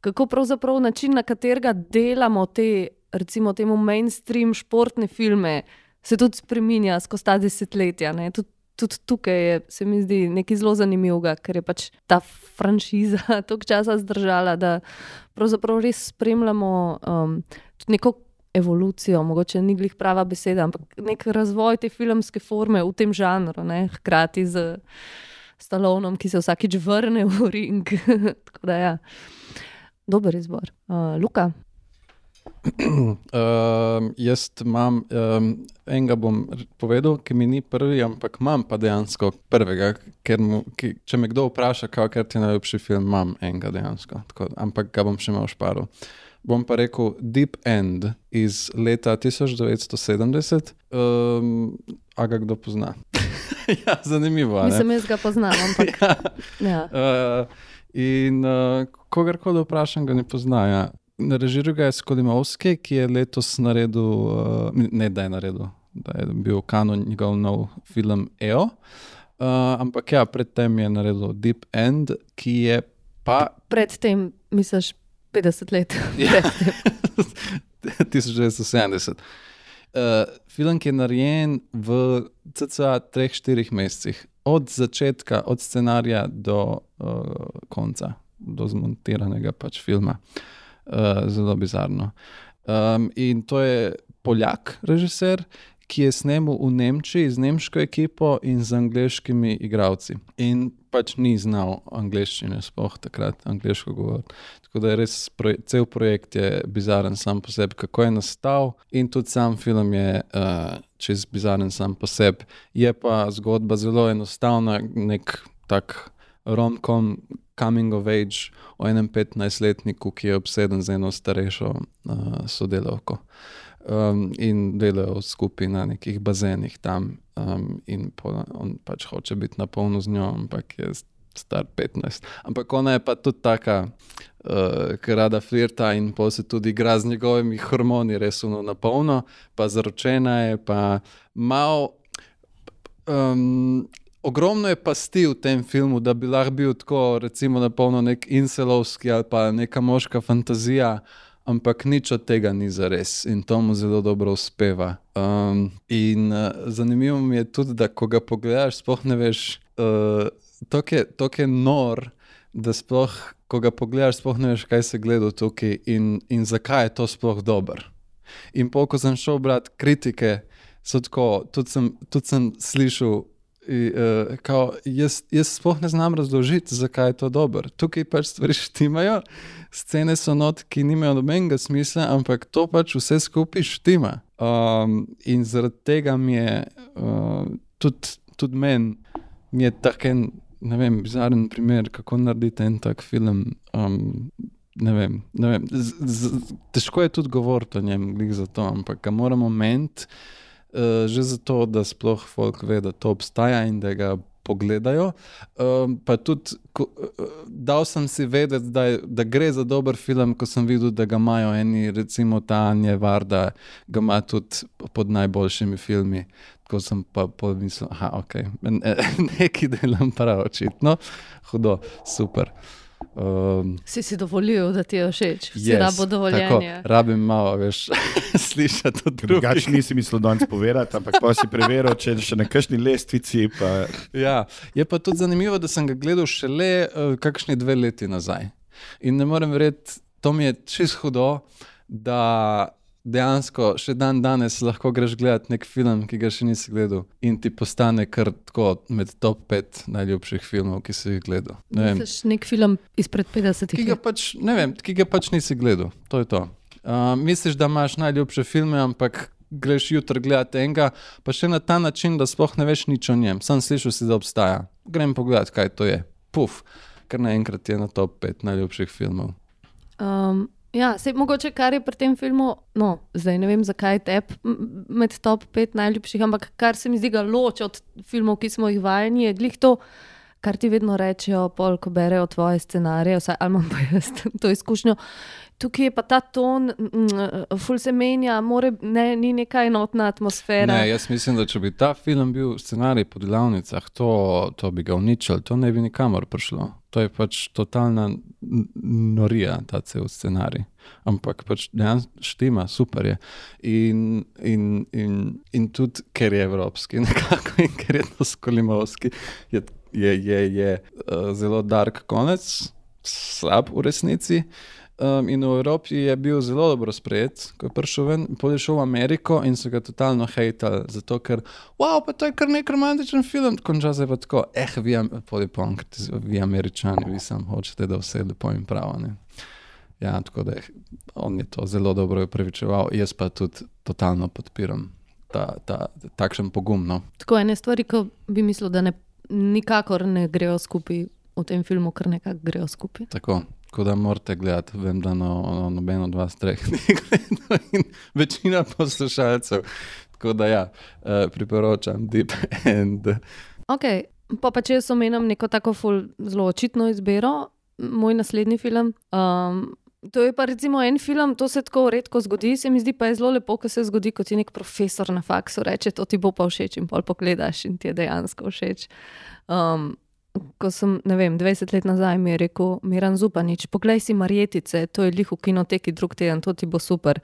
S1: Kako pravzaprav način, na katerega delamo te, recimo temu mainstream športne filme, se tudi spreminja skozi ta desetletja. Tudi tudi tukaj je, se mi zdi nekaj zelo zanimivega, ker je pač ta franšiza [LAUGHS] toliko časa zdržala, da pravzaprav res spremljamo um, neko evolucijo, mogoče ni glih prava beseda, ampak nek razvoj te filmske forme v tem žanru, ne? hkrati z Stalonom, ki se vsakič vrne v ring. [LAUGHS] Tako da, ja. Dober izbor. Uh, Luka,
S4: Um, [CLEARS THROAT] jaz imam um, enega, bom povedal, ki mi ni prvi, ampak imam pa dejansko prvega. Mu, ki, če me kdo vpraša, kaj ti je najljubši film, imam enega dejansko, tako, ampak ga bom še imel šparu. Bom pa rekel Deep End iz leta 1970. Um, a ga kdo pozna? [LAUGHS] ja, zanimivo.
S1: mislim, jaz ga poznam, ampak [LAUGHS]
S4: Ja.
S1: ja.
S4: Uh, in uh, kogarkoli vprašam, ga ne poznajo. Režiral ga je Skolimovski, ki je letos naredil, uh, ne da je naredil, da je bil kanon njegov nov film EO. Uh, ampak ja, predtem je naredil Deep End, ki je pa
S1: predtem, misliš, 50 let.
S4: Ja.
S1: Predtem.
S4: 1970. Uh, film, ki je narejen v cca 3-4 mesecih, od začetka, od scenarija do uh, konca, do zmontiranega pač filma. Uh, zelo bizarno. Um, in to je Poljak, režiser, ki je snemal v Nemčiji z nemško ekipo in z angliškimi igralci. In pač ni znal angliščine, sploh takrat angliško govoriti. Tako da je res proje, cel projekt je bizaren sam po sebi, kako je nastal, in tudi sam film je uh, čez bizaren sam po sebi. Je pa zgodba zelo enostavna, nek tak rom-com, coming of age o enem 15-letniku, ki je obseden z eno starejšo uh, sodelavko. Um, in delajo skupaj na nekih bazenih tam, um, in po, on pač hoče biti na polno z njo, ampak je star 15. Ampak ona je pa tudi taka, uh, ki rada flirta in pa se tudi igra z njegovimi hormoni, res uno na polno, pa zaročena je, pa malo. Um, ogromno je pasti v tem filmu, da bi lahko bil tako, recimo, na polno nek inselovski ali pa neka moška fantazija, ampak nič od tega ni za res in to mu zelo dobro uspeva. Um, in uh, zanimivo mi je tudi, da ko ga pogledaš, sploh ne veš, uh, to je, nor, da sploh, ko ga pogledaš, sploh ne veš, kaj se gleda tukaj in, in zakaj je to sploh dobro. In pol, ko sem šel brati kritike, so tako, tudi sem, tudi sem slišal. I, uh, kao, jaz, jaz sploh ne znam razložiti, zakaj je to dobro. Tukaj pač stvari [LAUGHS] štimajo, scene so not, ki nimajo nobenega smisla, ampak to pač vse skupaj štima. Um, in zaradi tega mi je uh, tudi, tudi meni, mi je tak en, ne vem, bizaren primer, kako narediti en tak film. Um, ne vem, ne vem. Z, z, težko je tudi govoriti o njem, glih za to, ampak ga moramo meniti. Uh, že zato, da sploh folk ve, da to obstaja in da ga pogledajo. Um, pa tudi, ko, uh, dal sem si vedeti, da, da gre za dober film, ko sem videl, da ga imajo eni, recimo ta Anja Varda, ga ima tudi pod najboljšimi filmi. Ko sem pa pomislil, da je okay. [LAUGHS] nekaj delam prav, očitno, hudo, super. Um,
S1: si si dovolil, da ti je všeč,
S4: yes,
S1: si rabo dovoljenje.
S4: Tako, rabim malo, veš, [LAUGHS] slišati to drugo.
S2: Drugače nisi mislil danes povedati, ampak pa si preveril, če je še na kakšni lestvici. Pa...
S4: Ja, je pa tudi zanimivo, da sem ga gledal šele uh, kakšne dve leti nazaj. In ne morem verjeti, to mi je čisto hudo, da dejansko še dan danes lahko greš gledati nek film, ki ga še nisi gledal, in ti postane kar tako med top 5 najljubših filmov, ki si jih gledal. Ne
S1: Misliš nek film izpred 50
S4: ki ga
S1: let?
S4: pač, ne vem, ki ga pač nisi gledal. To je to. Uh, misliš, da imaš najljubše filme, ampak greš jutri gledati enega, pa še na ta način, da sploh ne veš nič o njem. Sam slišal si, da obstaja. Grem pogledat, kaj to je. Puf, kar naenkrat je na top 5 najljubših filmov.
S1: Um, ja, se mogoče kar je pri tem filmu, no, zdaj ne vem, zakaj je tep med top 5 najljubših, ampak kar se mi zdi ga loči od filmov, ki smo jih vajeni, je glih to, kar ti vedno rečejo, pol, ko berejo tvoje scenarije, vsaj ali imam pa jaz to izkušnjo. Tukaj je pa ta ton, ful se menja, more, ne, ni neka enotna atmosfera.
S4: Ne, jaz mislim, da če bi ta film bil scenarij po delavnicah, to, to bi ga uničili, to ne bi nikamor prišlo. To je pač totalna norija, ta cel scenarij. Ampak pač dejansko štima, super je. In, in, in, in tudi, ker je evropski, [LAUGHS] nekako, in ker je to skolimovski, je, je, je, je uh, zelo dark konec, slab v resnici. Um, in v Evropi je bil zelo dobro sprejet, ko je prišel ven, potem je šel v Ameriko in so ga totalno hejtali, zato ker, wow, pa to je kar nek romantičen film, konča se pa tako, eh, vi, Am- pol je pa on, ker ti- vi američani, vi sam hočete, da vse je lepo in pravo. Ne? Ja, tako da je, on je to zelo dobro upravičeval, jaz pa tudi totalno podpiram ta, ta, takšen pogum. No.
S1: Tako ene stvari, ki bi mislil, da ne, nikakor ne grejo skupaj v tem filmu, kar nekako grejo skupaj.
S4: Tako, tako da morate gledati, vem, da no, no, noben od vas treh [LAUGHS] ni gledal in večina poslušalcev. Tako da ja, eh, priporočam Deep End.
S1: Ok, pa, pa če jaz omenjam neko tako ful, zelo očitno izbiro, moj naslednji film. Um, to je pa recimo en film, to se tako redko zgodi, se mi zdi pa je zelo lepo, ko se zgodi, ko ti nek profesor na faksu reče, to ti bo pa všeč in pol pogledaš in ti je dejansko všeč. Um, Ko sem, ne vem, 20 let nazaj mi je rekel Miran Zupanič, poglej si Marjetice, to je lih v kinoteki drug teden, to ti bo super.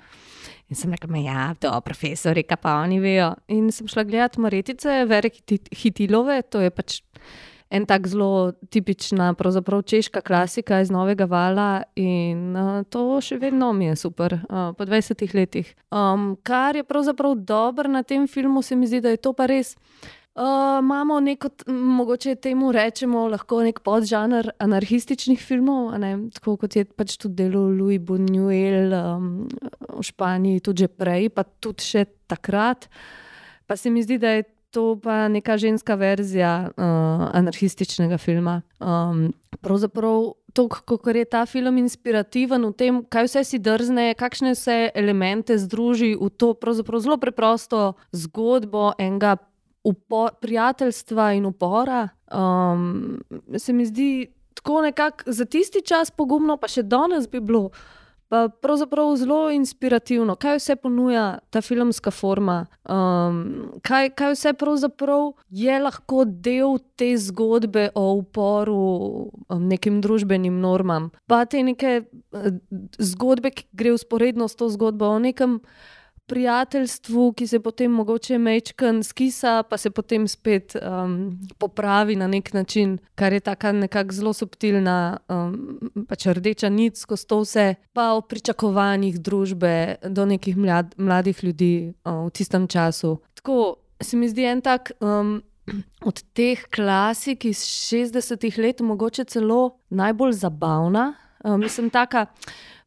S1: In sem rekel, ja, to profesori, kaj pa oni vejo. In sem šla gledati Marjetice, Vere Hiti- Hitilove, to je pač en tak zelo tipična, pravzaprav češka klasika iz Novega Vala in uh, to še vedno mi je super, uh, po 20 letih. Um, kar je pravzaprav dobro na tem filmu, se mi zdi, da je to pa res. Uh, imamo neko, mogoče temu rečemo, lahko nek podžanr anarhističnih filmov, ne, tako kot je pač tudi delo Louis Buñuel um, v Španiji, tudi že prej, pa tudi še takrat. Pa se mi zdi, da je to pa neka ženska verzija uh, anarhističnega filma. Um, pravzaprav to, kako je ta film inspirativen v tem, kaj vse si drzne, kakšne vse elemente združi v to zelo preprosto zgodbo enega upo, prijateljstva in upora. Um, se mi zdi tako nekako za tisti čas pogumno, pa še danes bi bilo. Pa pravzaprav zelo inspirativno, kaj vse ponuja ta filmska forma, um, kaj, kaj vse pravzaprav je lahko del te zgodbe o uporu um, nekim družbenim normam. Pa te neke eh, zgodbe, ki gre usporedno s to zgodbo o nekem prijateljstvu, ki se potem mogoče mečkan skisa, pa se potem spet um, popravi na nek način, kar je tako nekako zelo subtilna, um, pač rdeča nit skozi to vse, pa o pričakovanjih družbe do nekih mlad, mladih ljudi uh, v tistem času. Tako se mi zdi en tak. Um, [CLEARS THROAT] Od teh klasik iz 60-ih let, mogoče celo najbolj zabavna, uh, mislim, taka,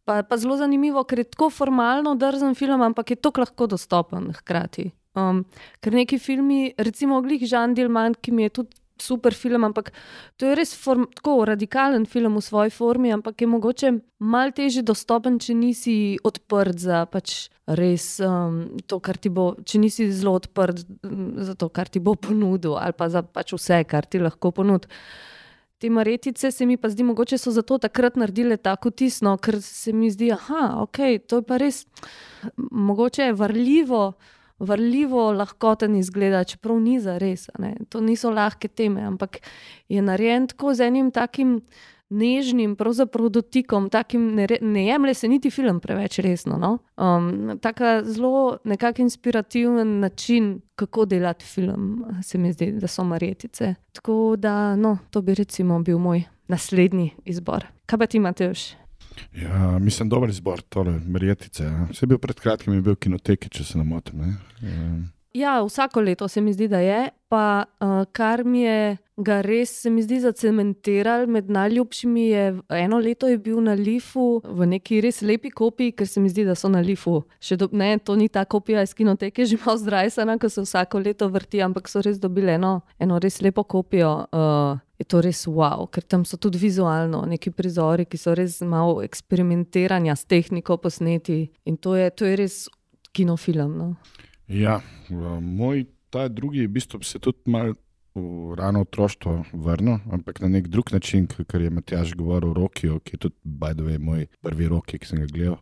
S1: pa, pa zelo zanimivo, ker je tako formalno drzen film, ampak je tako lahko dostopen hkrati. Um, ker neki filmi, recimo Glih Žan Dilman, ki mi je tudi super film, ampak to je res form, tako radikalen film v svoji formi, ampak je mogoče mal težje dostopen, če nisi odprt za pač res um, to, kar ti bo, če nisi zelo odprt za to, kar ti bo ponudil ali pa za pač vse, kar ti lahko ponudi. Te maretice se mi pa zdi, mogoče so zato takrat naredile tako tisno, ker se mi zdi, da okay, to je pa res, mogoče je varljivo, varljivo lahkoten izgled, čeprav ni za res. To niso lahke teme, ampak je narejen tako z enim takim nežnim, dotikom, takim ne, jemlje se niti film preveč resno. No? Um, tako zelo nekako inspirativen način, kako delati film, se mi zdi, da so marjetice. Tako da, no, to bi recimo bil moj naslednji izbor. Kaj pa ti, Mateoš?
S2: Ja, mislim, dober izbor, torej, marjetice. Ja. Vse bil pred kratkim, je bil kinoteki, če se ne motim. Ja.
S1: Ja, vsako leto se mi zdi, da je. Pa uh, kar mi je ga res, se mi zdi, zacementiral med najljubšimi, je eno leto je bil na Lifu v neki res lepi kopiji, ker se mi zdi, da so na Lifu. Še do, ne, to ni ta kopija iz kinoteke, [LAUGHS] že malo zdrajsana, ko se vsako leto vrti, ampak so res dobili eno, eno res lepo kopijo. Uh, Je to res wow, ker tam so tudi vizualno neki prizori, ki so res malo eksperimentiranja s tehniko posneti in to je, to je res kinofilm. No.
S2: Ja, moj ta drugi, v bistvu se tudi malo v rano otroštvo vrnil, ampak na nek drug način, ker je Matjaž govoril o Rokiju, ki je tudi, bajdo, moj prvi roki, ki sem ga gledal.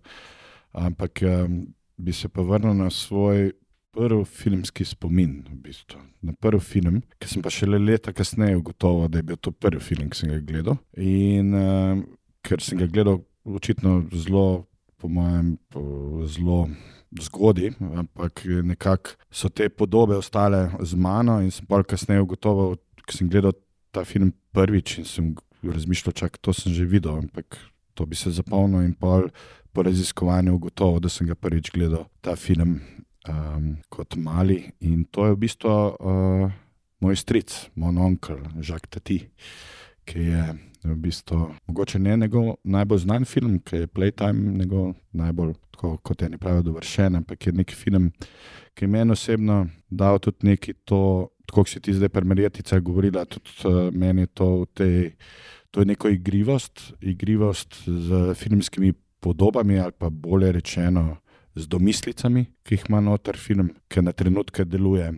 S2: Ampak um, bi se pa vrnil na svoj prvi filmski spomin, v bistvu. na prvi film, ki sem pa šele leta kasneje ugotovil, da je bil to prvi film, ki sem ga gledal. In um, ker sem ga gledal, očitno zelo, po mojem, zelo zgodaj, ampak nekako so te podobe ostale z mano in sem pa kasneje ugotovil, ker sem gledal ta film prvič in sem razmišljal, da to sem že videl, ampak to bi se zapolnil in pol po raziskovanju ugotovil, da sem ga prvič gledal ta film um, kot mali. In to je v bistvu uh, moj stric, moj onkel, Žak Tati, ki je v bistvu mogoče ne njegov najbolj znan film, ki je Playtime, njegov najbolj, tako, kot je ne pravi, dovršen, ampak je neki film, ki je meni osebno dal tudi neki to, tako kot si ti zdaj primerjatica govorila, tudi uh, meni to v tej. To je neko igrivost, igrivost z filmskimi podobami, ali pa bolje rečeno, z domislicami, ki jih ima noter film, ki na trenutke deluje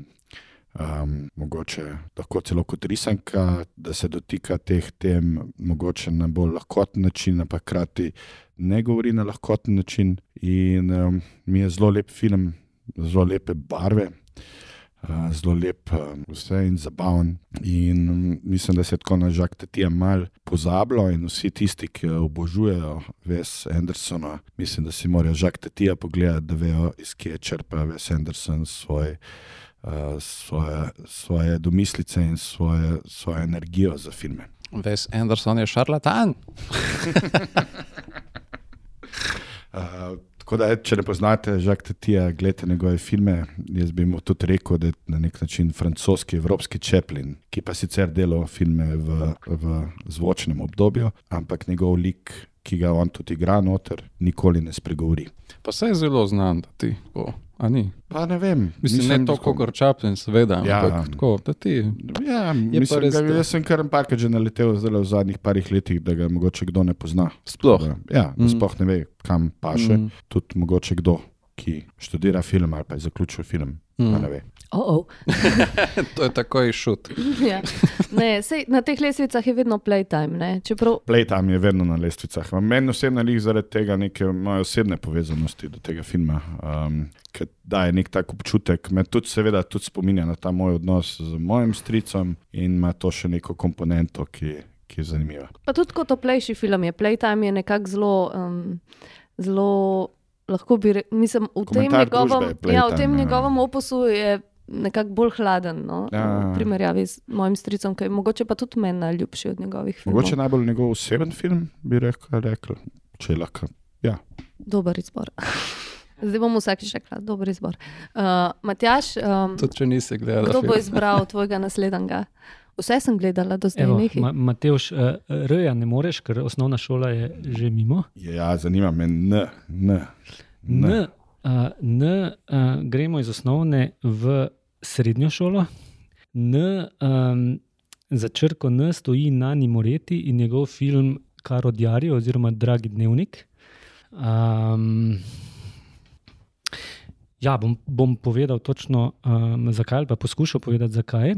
S2: um, mogoče lahko celo kot risanka, da se dotika teh tem, mogoče na bolj lahkoten način, pa hkrati ne govori na lahkoten način. In um, mi je zelo lep film, zelo lepe barve. Uh, zelo lep, uh, vse in zabaven. In um, mislim, da se je tako na žak tega malo pozabilo, in vsi tisti, ki obožujejo Ves Andersona, mislim, da si morajo žak tega pogledati, da vejo, iz kje črpa Ves Anderson svoj svoje, svoje domislice in svoje, svojo energijo za filme.
S4: Ves Anderson je šarlatan.
S2: uh, [LAUGHS] tako da, če ne poznate Žak Tija, gledite njegove filme. Jaz bi mu tudi rekel, da je na nek način francoski, evropski Chaplin, ki pa sicer dela filme v, v zvočnem obdobju, ampak njegov lik, ki ga on tudi igra noter, nikoli ne spregovori.
S4: Pa se je zelo znan, da ti. Oh. A ni?
S2: Pa ne vem.
S4: Mislim, ne to, kot Čaplin, seveda.
S2: Ja,
S4: ampak, tako, da ti.
S2: Ja, mislim, res, ga, jaz sem kar nekaj že naletel v zadnjih parih letih, da ga mogoče kdo ne pozna.
S4: Sploh.
S2: Da, ja, mm. sploh ne ve, kam paše. Mm. Tudi mogoče kdo, ki študira film ali pa je zaključil film. Mm.
S1: Oh -oh. [LAUGHS]
S4: to je tako išut. [LAUGHS]
S1: ja. Na teh lestvicah je vedno playtime. Čeprav...
S2: Playtime je vedno na lestvicah. Meni osebno je zaradi tega neke moje osebne povezanosti do tega filma, um, ki daje nek tak občutek. Me tudi, seveda, tudi spominja na ta moj odnos z mojim stricem in ima to še neko komponento, ki, ki je zanimiva.
S1: Pa tudi kot toplejši film je. Playtime je nekako zelo. Um, zelo Lahko bi rekel, v tem, njegovem, ja, v tem ja. njegovem opusu je nekako bolj hladen, no? ja, v primerjavi z mojim stricem, ki je mogoče pa tudi meni najljubši od njegovih filmov.
S2: Mogoče najbolj njegov oseben film, bi rekel, rekel če lahko. Ja.
S1: Dober izbor. [LAUGHS] Zdaj bomo vsakeč rekli, dober izbor. Uh, Matjaš, um,
S4: tudi če nisi gledal.
S1: Kdo bo izbral [LAUGHS] tvojega naslednjega? Vse sem gledala do zdaj.
S3: Ma, Mateoš, uh, Rja ne moreš, ker osnovna šola je že mimo.
S2: Ja, zanima me, n, n. n.
S3: n, uh, n uh, gremo iz osnovne v srednjo šolo. N, um, za črko N stoji Nani Moreti in njegov film Karo Diarijo oziroma Dragi dnevnik. Um, ja, bom, bom povedal točno, um, zakaj, pa poskušal povedati, zakaj.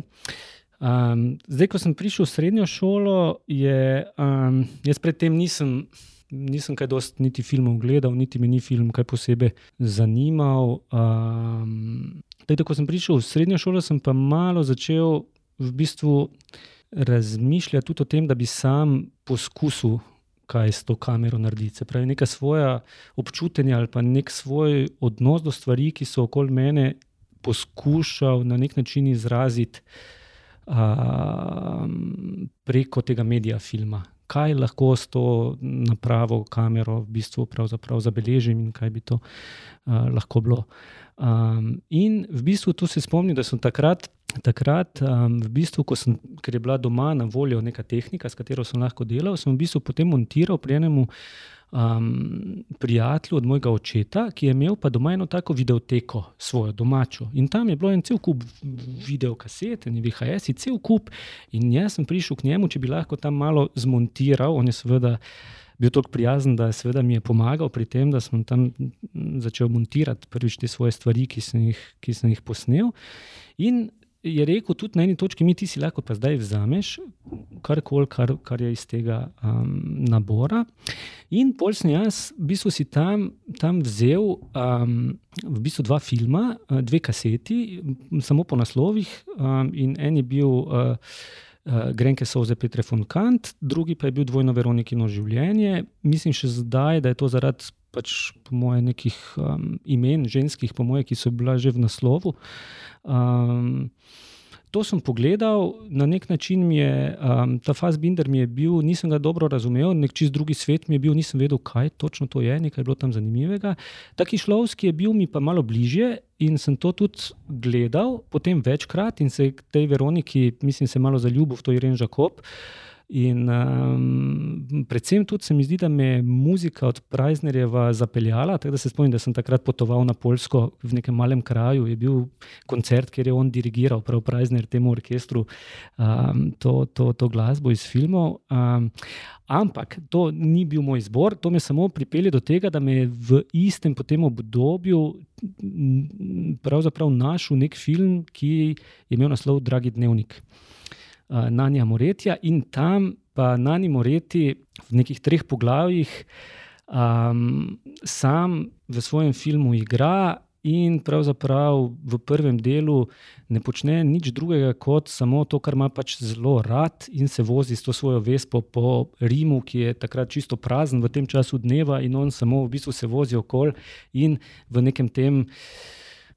S3: Um, zdaj, ko sem prišel v srednjo šolo, je, um, jaz predtem nisem, nisem kaj dosti niti filmov gledal, niti me ni film kaj posebej zanimal. Um, zdaj, ko sem prišel v srednjo šolo, sem pa malo začel v bistvu razmišljati tudi o tem, da bi sam poskusil kaj s to kamero narediti. Se pravi, neka svoja občutja ali pa nek svoj odnos do stvari, ki so okoli mene, poskušal na nek način izraziti um, preko tega medija filma. Kaj lahko s to napravo, kamero, v bistvu zabeležim in kaj bi to uh, lahko bilo. Um, in v bistvu tu se spomnim, da sem takrat takrat, um, v bistvu, sem, ker je bila doma na voljo neka tehnika, s katero sem lahko delal, sem v bistvu potem montiral pri enem um, prijatelju od mojega očeta, ki je imel pa doma eno tako videoteko, svojo domačo. In tam je bilo en cel kup videokaset, in VHS, in cel kup. In jaz sem prišel k njemu, če bi lahko tam malo zmontiral, on je seveda. Bil tako prijazen, da je mi je pomagal pri tem, da sem tam začel montirati prvič te svoje stvari, ki sem jih, ki sem jih posnel. In je rekel tudi na eni točki, mi ti si lahko pa zdaj vzameš karkoli, kar, kar je iz tega um, nabora. In pol sem jaz, v bistvu si tam, tam vzel um, v bistvu dva filma, uh, dve kaseti, samo po naslovih, um, in en je bil. Uh, Uh, Grenke so za Petra von Kant, drugi pa je bil Dvojno Veronikino življenje. Mislim še zdaj, da je to zaradi pač, po moje, nekih um, imen ženskih, po moje, ki so bila že v naslovu. Um, To sem pogledal, na nek način mi je um, ta Fassbinder mi je bil, nisem ga dobro razumel, nek čist drugi svet mi je bil, nisem vedel, kaj točno to je, nekaj je bilo tam zanimivega. Taki šlovski je bil mi pa malo bližje in sem to tudi gledal, potem večkrat in se tej Veroniki, mislim, se malo zaljubil v to Irene Žakob. In um, predvsem tudi se mi zdi, da me je muzika od Priznerjeva zapeljala. Tako da se spomnim, da sem takrat potoval na Poljsko v nekem malem kraju. Je bil koncert, kjer je on dirigiral, prav Prizner, temu orkestru, um, to, to, to glasbo iz filmov. Um, ampak to ni bil moj izbor, to me samo pripelje do tega, da me je v istem obdobju pravzaprav našel nek film, ki je imel naslov Dragi dnevnik. Nanja Moretja in tam pa Nani Moreti v nekih treh poglavjih um, sam v svojem filmu igra. In pravzaprav v prvem delu ne počne nič drugega, kot samo to, kar ima pač zelo rad, in se vozi s to svojo vespo po Rimu, ki je takrat čisto prazen v tem času dneva, in on samo v bistvu se vozi okoli in v nekem tem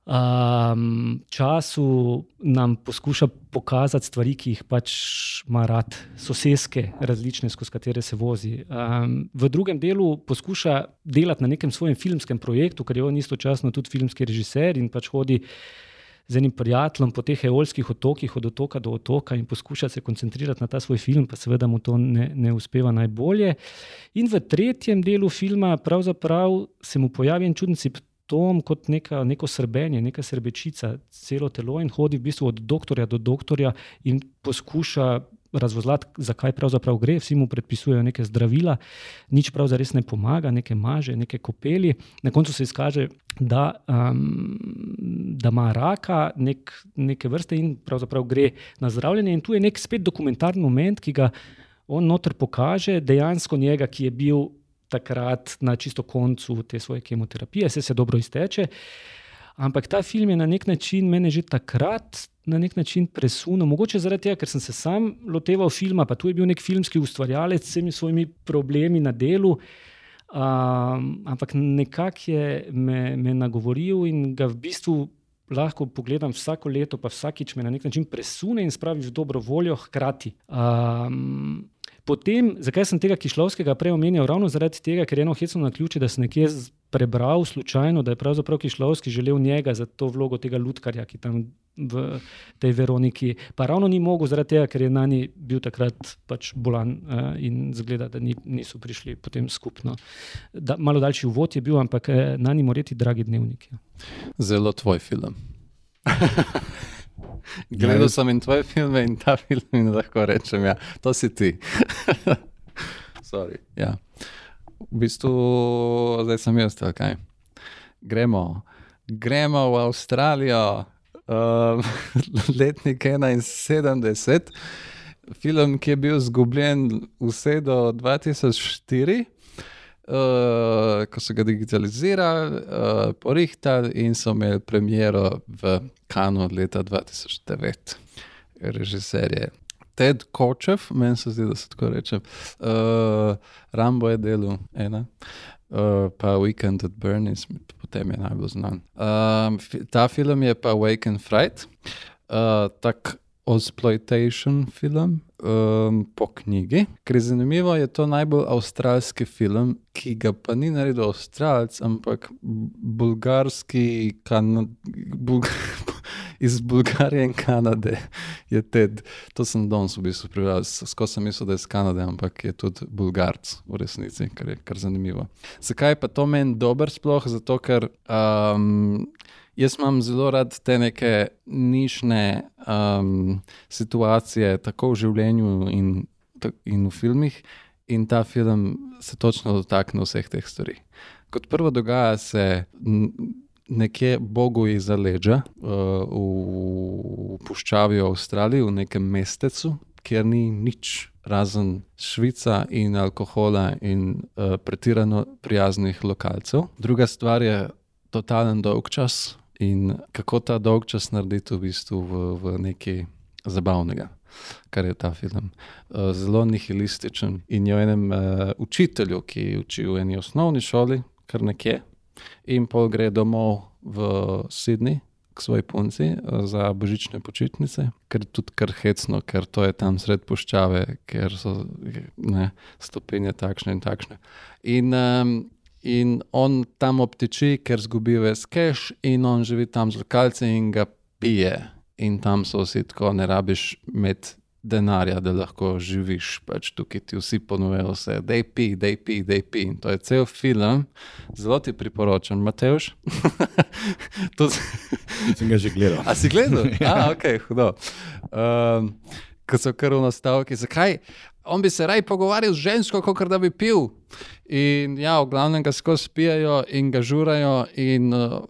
S3: um, času nam poskuša pokazati stvari, ki jih pač ima rad, sosedske, različne, skozi katere se vozi. Um, v drugem delu poskuša delati na nekem svojem filmskem projektu, ker je on istočasno tudi filmski režiser in pač hodi. Z enim prijateljem po teh eolskih otokih, od otoka do otoka, in poskuša se koncentrirati na ta svoj film, pa seveda mu to ne, ne uspeva najbolje. In v tretjem delu filma, pravzaprav se mu pojavi en čudni simptom kot neka, neko srbenje, neka srbečica, celo telo in hodi v bistvu od doktorja do doktorja in poskuša razvozlati, zakaj pravzaprav gre. Vsi mu predpisujejo neke zdravila, nič pravzaprav ne pomaga, neke maže, neke kopeli. Na koncu se izkaže, da, um, da ima raka nek, neke vrste in pravzaprav gre na zdravljenje. In tu je nek spet dokumentarni moment, ki ga on noter pokaže, dejansko njega, ki je bil takrat na čisto koncu te svoje kemoterapije, se se dobro izteče. Ampak ta film je na nek način mene že takrat na nek način presunil, mogoče zaradi tega, ker sem se sam loteval filma, pa tu je bil nek filmski ustvarjalec s vsemi svojimi problemi na delu. Um, ampak nekako je me, me nagovoril in ga v bistvu lahko pogledam vsako leto, pa vsakič me na nek način presune in spravi v dobro voljo hkrati. Um, Potem, zakaj sem tega Kišlovskega prej omenil? Ravno zaradi tega, ker je eno hecno na ključe, da sem nekje prebral slučajno, da je pravzaprav Kišlovski želel njega za to vlogo tega lutkarja, ki tam v tej Veroniki. Pa ravno ni mogel, zaradi tega, ker je na njej bil takrat pač bolan uh, in zgleda, da ni, niso prišli potem skupno. Da, malo daljši uvod je bil, ampak eh, na njej moreti dragi dnevniki.
S4: Zelo tvoj film. [LAUGHS] Gledal sem in tvoje filme in ta film in lahko rečem, ja, to si ti. [LAUGHS] Sorry, ja. V bistvu, zdaj sem jaz, kaj. Gremo, gremo v Avstralijo, uh, [LAUGHS] letnik 71, film, ki je bil izgubljen vse do 2004. Uh, ko so ga digitalizirali, uh, porihtali in so imeli premiero v Kanu leta 2009, režiser je Ted Kočev, meni se zdi, da se tako reče. Uh, Rambo je delo ena, uh, pa Weekend at Bernie's, potem je najbolj znan. Um, ta film je pa Wake and Fright, uh, tak exploitation film um, po knjigi. Ker je zanimivo, je to najbolj avstralski film, ki ga pa ni naredil Avstralec, ampak bulgarski, kan, bulg, [LAUGHS] iz Bulgarije in Kanade je Ted. To sem danes v bistvu prebral, skozi sem mislil, da je iz Kanade, ampak je tudi Bulgarc v resnici, kar je kar zanimivo. Zakaj pa to meni dober sploh? Zato, ker um, Jaz imam zelo rad te neke nišne um, situacije, tako v življenju in, in v filmih, in ta film se točno dotakne vseh teh stvari. Kot prvo, dogaja se nekje Bogu iz Aleža, uh, v puščavi v Avstraliji, v nekem mestecu, kjer ni nič razen Švica in alkohola in uh, pretirano prijaznih lokalcev. Druga stvar je totalen dolg čas in kako ta dolg čas narediti v bistvu v, v nekaj zabavnega. Kar je ta film. Uh, zelo nihilističen in je o enem uh, učitelju, ki uči v eni osnovni šoli, kar nekje, in pol gre domov v Sydney k svoji punci uh, za božične počitnice, ker je tudi kar hecno, ker to je tam sred puščave, ker so ne, stopinje takšne in takšne. In um, in on tam obteči, ker zgubi ves keš, in on živi tam z lokalci in ga pije. In tam so vsi tako, ne rabiš imeti denarja, da lahko živiš. Pač tukaj ti vsi ponujejo vse, da je pi, da je pi, da je pi. In to je cel film, zelo ti priporočam, Mateoš. [LAUGHS]
S2: to sem ga že gledal.
S4: A si gledal? [LAUGHS] Ja, ok, hudo. Um, Ko so kar v nastavki, zakaj? On bi se raj pogovarjal z žensko, kot da bi pil. In ja, v glavnem ga skozi spijajo in ga žurajo. In uh,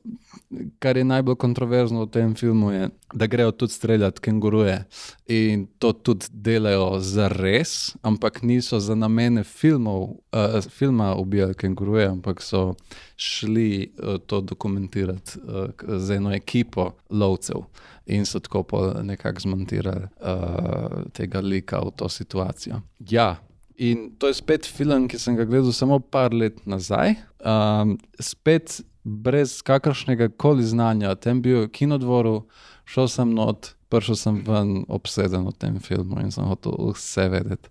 S4: kar je najbolj kontroverzno v tem filmu, je, da grejo tudi streljati kenguruje. In to tudi delajo za res, ampak niso za namene filmov, uh, filma ubijali kenguruje, ampak so šli uh, to dokumentirati uh, z eno ekipo lovcev in so tako nekako zmontirali uh, tega lika v to situacijo. Ja, in to je spet film, ki sem ga gledal samo par let nazaj, um, spet brez kakršnega koli znanja. Tem bil v kinodvoru, šel sem not, prišel sem ven obseden v tem filmu in sem hotel vse vedeti.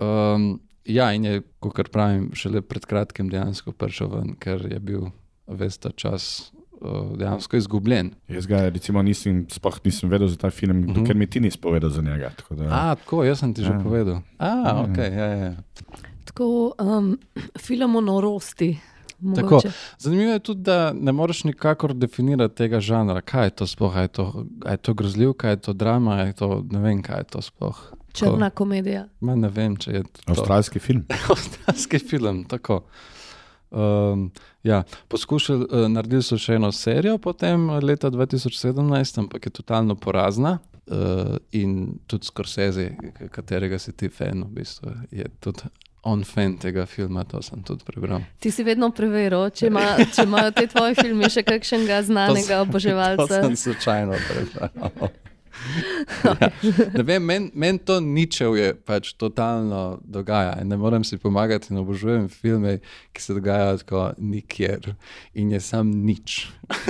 S4: Um, ja, in je, kot pravim, šele pred kratkim dejansko prišel ven, ker je bil ves ta čas dejansko izgubljen.
S2: Jaz ga recimo nisem, sploh nisem vedel za ta film, uh -huh. ker mi ti nisi povedal za njega. Tako da...
S4: A, tako, jaz sem ti že ja. povedal. A, ja. okay, ja, ja.
S1: Tako, um, film o norosti.
S4: Tako, zanimivo je tudi, da ne moreš nikakor definirati tega žanra. Kaj je to sploh? Je to, je to grozljivka, je to drama, je to ne vem, kaj je to sploh.
S1: Črna komedija.
S4: Ma, ne vem, če je to.
S2: Avstralski film. [LAUGHS]
S4: Avstralski film, tako. Um, ja, poskušali, uh, naredili so še eno serijo, potem leta 2017, ampak je totalno porazna. Uh, in tudi Scorsese, katerega si ti fan, v bistvu, je tudi on fan tega filma, to sem tudi prebral.
S1: Ti si vedno preveril, če, ima, če imajo te tvoje filme še kakšnega znanega oboževalca.
S4: To sem slučajno prebral. ja. Meni men to ničevje pač totalno dogaja. Ne morem si pomagati in obožujem filme, ki se dogajajo tako nikjer in je sam nič. [LAUGHS]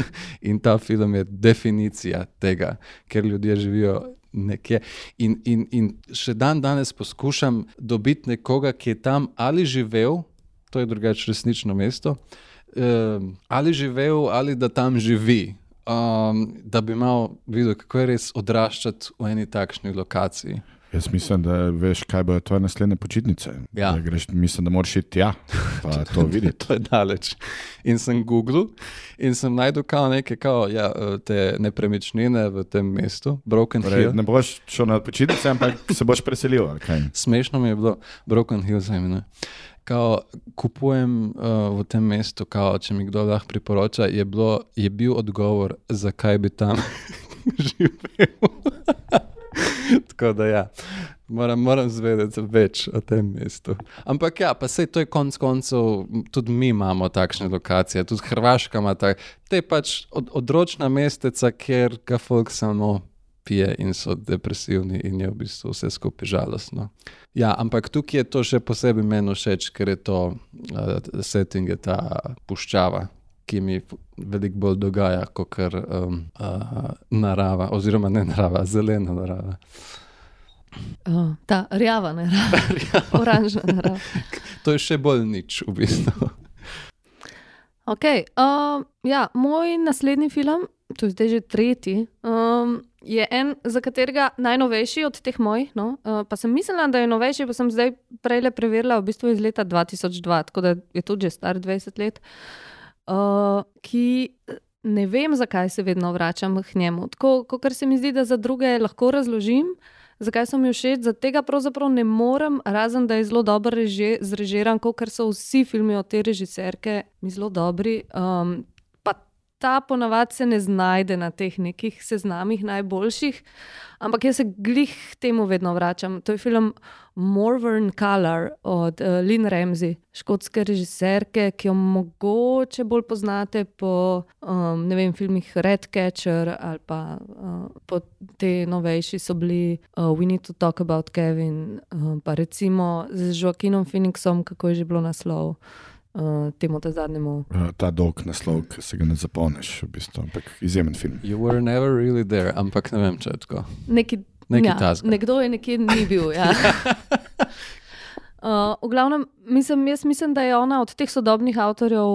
S4: in ta film je definicija tega, ker ljudje živijo. Nekje. In, in, in še dan danes poskušam dobiti nekoga, ki je tam ali živel, to je drugače resnično mesto, uh, ali živel, ali da tam živi um, da bi imel videl, kako je res odraščati v eni takšni lokaciji.
S2: Jaz mislim, da veš, kaj bodo tvoje naslednje počitnice.
S4: Ja.
S2: Da Greš, mislim, da moraš iti tja, pa [LAUGHS] to videti.
S4: to je daleč. In sem Google in sem najdel kao neke kao, ja, te nepremičnine v tem mestu, Broken
S2: Torej,
S4: Hill.
S2: ne boš šel na počitnice, ampak se boš preselil.
S4: Smešno mi je bilo, Broken Hill se imenuje. Kao, kupujem uh, v tem mestu, kao, če mi kdo lahko priporoča, je, bilo, je bil odgovor, zakaj bi tam [LAUGHS] živel. [LAUGHS] Tako da ja, moram, moram zvedeti več o tem mestu. Ampak ja, pa sej to je konec koncev, tudi mi imamo takšne lokacije, tudi Hrvaška ima tak, te pač od, odročna mesteca, kjer ga folk samo pije in so depresivni in je v bistvu vse skupaj žalostno. Ja, ampak tukaj je to še posebej meni všeč, ker je to uh, setting, je ta puščava, ki mi veliko bolj dogaja kot kar um, uh, narava, oziroma ne narava, zelena narava.
S1: Uh, ta rjava narava, [LAUGHS] oranžna narava. [LAUGHS]
S4: To je še bolj nič v bistvu.
S1: Okay, uh, ja, moj naslednji film, to je zdaj že tretji, um, je en, za katerega najnovejši od teh mojih. No? Uh, pa sem mislila, da je novejši, pa sem zdaj prej le preverila, v bistvu iz leta 2002, tako da je tudi že star 20 let. Uh, ki ne vem, zakaj se vedno vračam k njemu. Tako kot se mi zdi, da za druge lahko razložim. Zakaj so mi všeč, za tega pravzaprav ne morem, razen da je zelo dobro reže, zrežiran, kot so vsi filmi od te režiserke, mi zelo dobri. Um, ta ponavadi se ne znajde na teh nekih seznamih najboljših, ampak jaz se glih temu vedno vračam. To je film Morvern Color od uh, Lynn Ramsey, škotske režiserke, ki jo mogoče bolj poznate po um, vem, filmih Redcatcher ali pa uh, po te novejši so bili uh, We Need to Talk About Kevin, uh, pa recimo z Joaquinom Phoenixom, kako je že bilo naslov. Uh, temu ta zadnjemu.
S2: Uh, Ta dolg naslov, ki se ga ne zapomniš, v bistvu, ampak izjemen film.
S4: You were never really there, ampak ne vem, če je tako.
S1: Neki,
S4: Nekaj
S1: ja,
S4: takega.
S1: nekdo je nekje ni bil. Ja. Uh, [LAUGHS] v glavnem, mislim, jaz mislim, da je ona od teh sodobnih avtorjev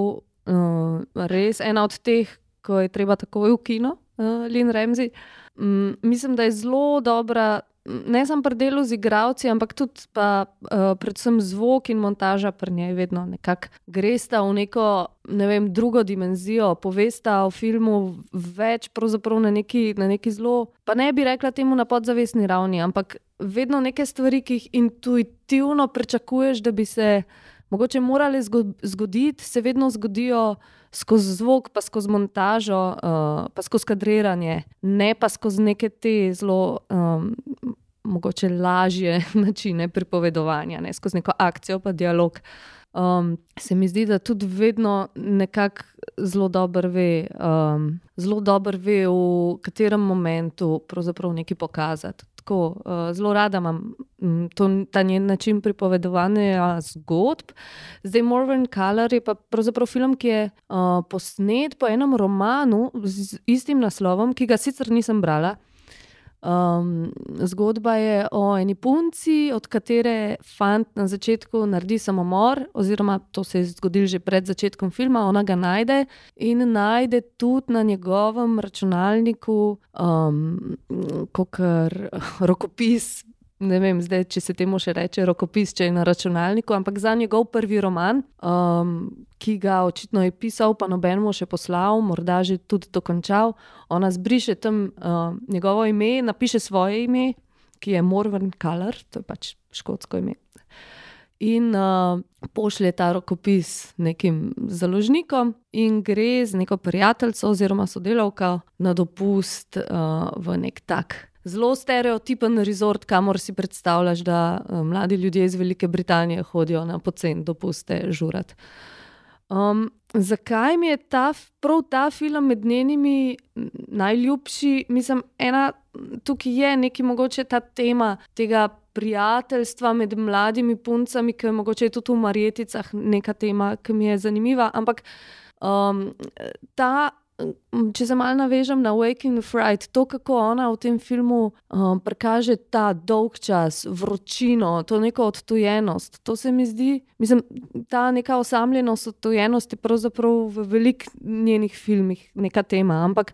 S1: uh, res ena od teh, ko je treba takoj v kino, uh, Lynn Ramsey. Um, mislim, da je zelo dobra, ne samo pri delu z igravci, ampak tudi pa, uh, predvsem zvok in montaža pri njej vedno nekako gresta v neko ne vem, drugo dimenzijo, povesta o filmu več, pravzaprav na neki, na neki zelo, pa ne bi rekla temu na podzavestni ravni, ampak vedno neke stvari, ki jih intuitivno pričakuješ, da bi se mogoče morale zgo- zgoditi, se vedno zgodijo skozi zvok, pa skozi montažo, uh, pa skozi kadriranje, ne pa skozi neke te zelo. Um, Mogoče lažje [LAUGHS] načine pripovedovanja, ne skozi neko akcijo, pa dialog. Um, se mi zdi, da tudi vedno nekako zelo dobro ve, um, zelo dobro ve, v katerem momentu pravzaprav nekaj pokazati. Tako, uh, zelo rada imam mm, to, ta njen način pripovedovanja zgodb. Zdaj, Morven Color je pravzaprav film, ki je uh, posnet po enem romanu z istim naslovom, ki ga sicer nisem brala. Um, zgodba je o eni punci, od katere fant na začetku naredi samomor, oziroma to se je zgodilo že pred začetkom filma. Ona ga najde in najde tudi na njegovem računalniku, um, kot rokopis. Ne vem, zdaj, če se temu še reče rokopis, če je na računalniku, ampak za njegov prvi roman, um, ki ga očitno je pisal, pa noben mu še poslal, morda že tudi dokončal. Ona zbriše tam uh, njegovo ime, napiše svoje ime, ki je Morven Color, to je pač škotsko ime. In uh, pošlje ta rokopis nekim založnikom, in gre z neko prijateljico oziroma sodelavko na dopust uh, v nek tak zelo stereotipen rezort, kamor si predstavljaš, da uh, mladi ljudje iz Velike Britanije hodijo na pocen dopuste žurat. Um, zakaj mi je ta, prav ta film med njenimi najljubši? Mislim, ena, tukaj je neki mogoče ta tema tega prijateljstva med mladimi puncami, ki je mogoče tudi v Marjeticah neka tema, ki mi je zanimiva. Ampak um, ta. Če se malo navežem na Waking Fright, to, kako ona v tem filmu um, prikaže ta dolg čas, vročino, to neko odtujenost, to se mi zdi, mislim, ta neka osamljenost, odtujenost je pravzaprav v velikih njenih filmih neka tema. Ampak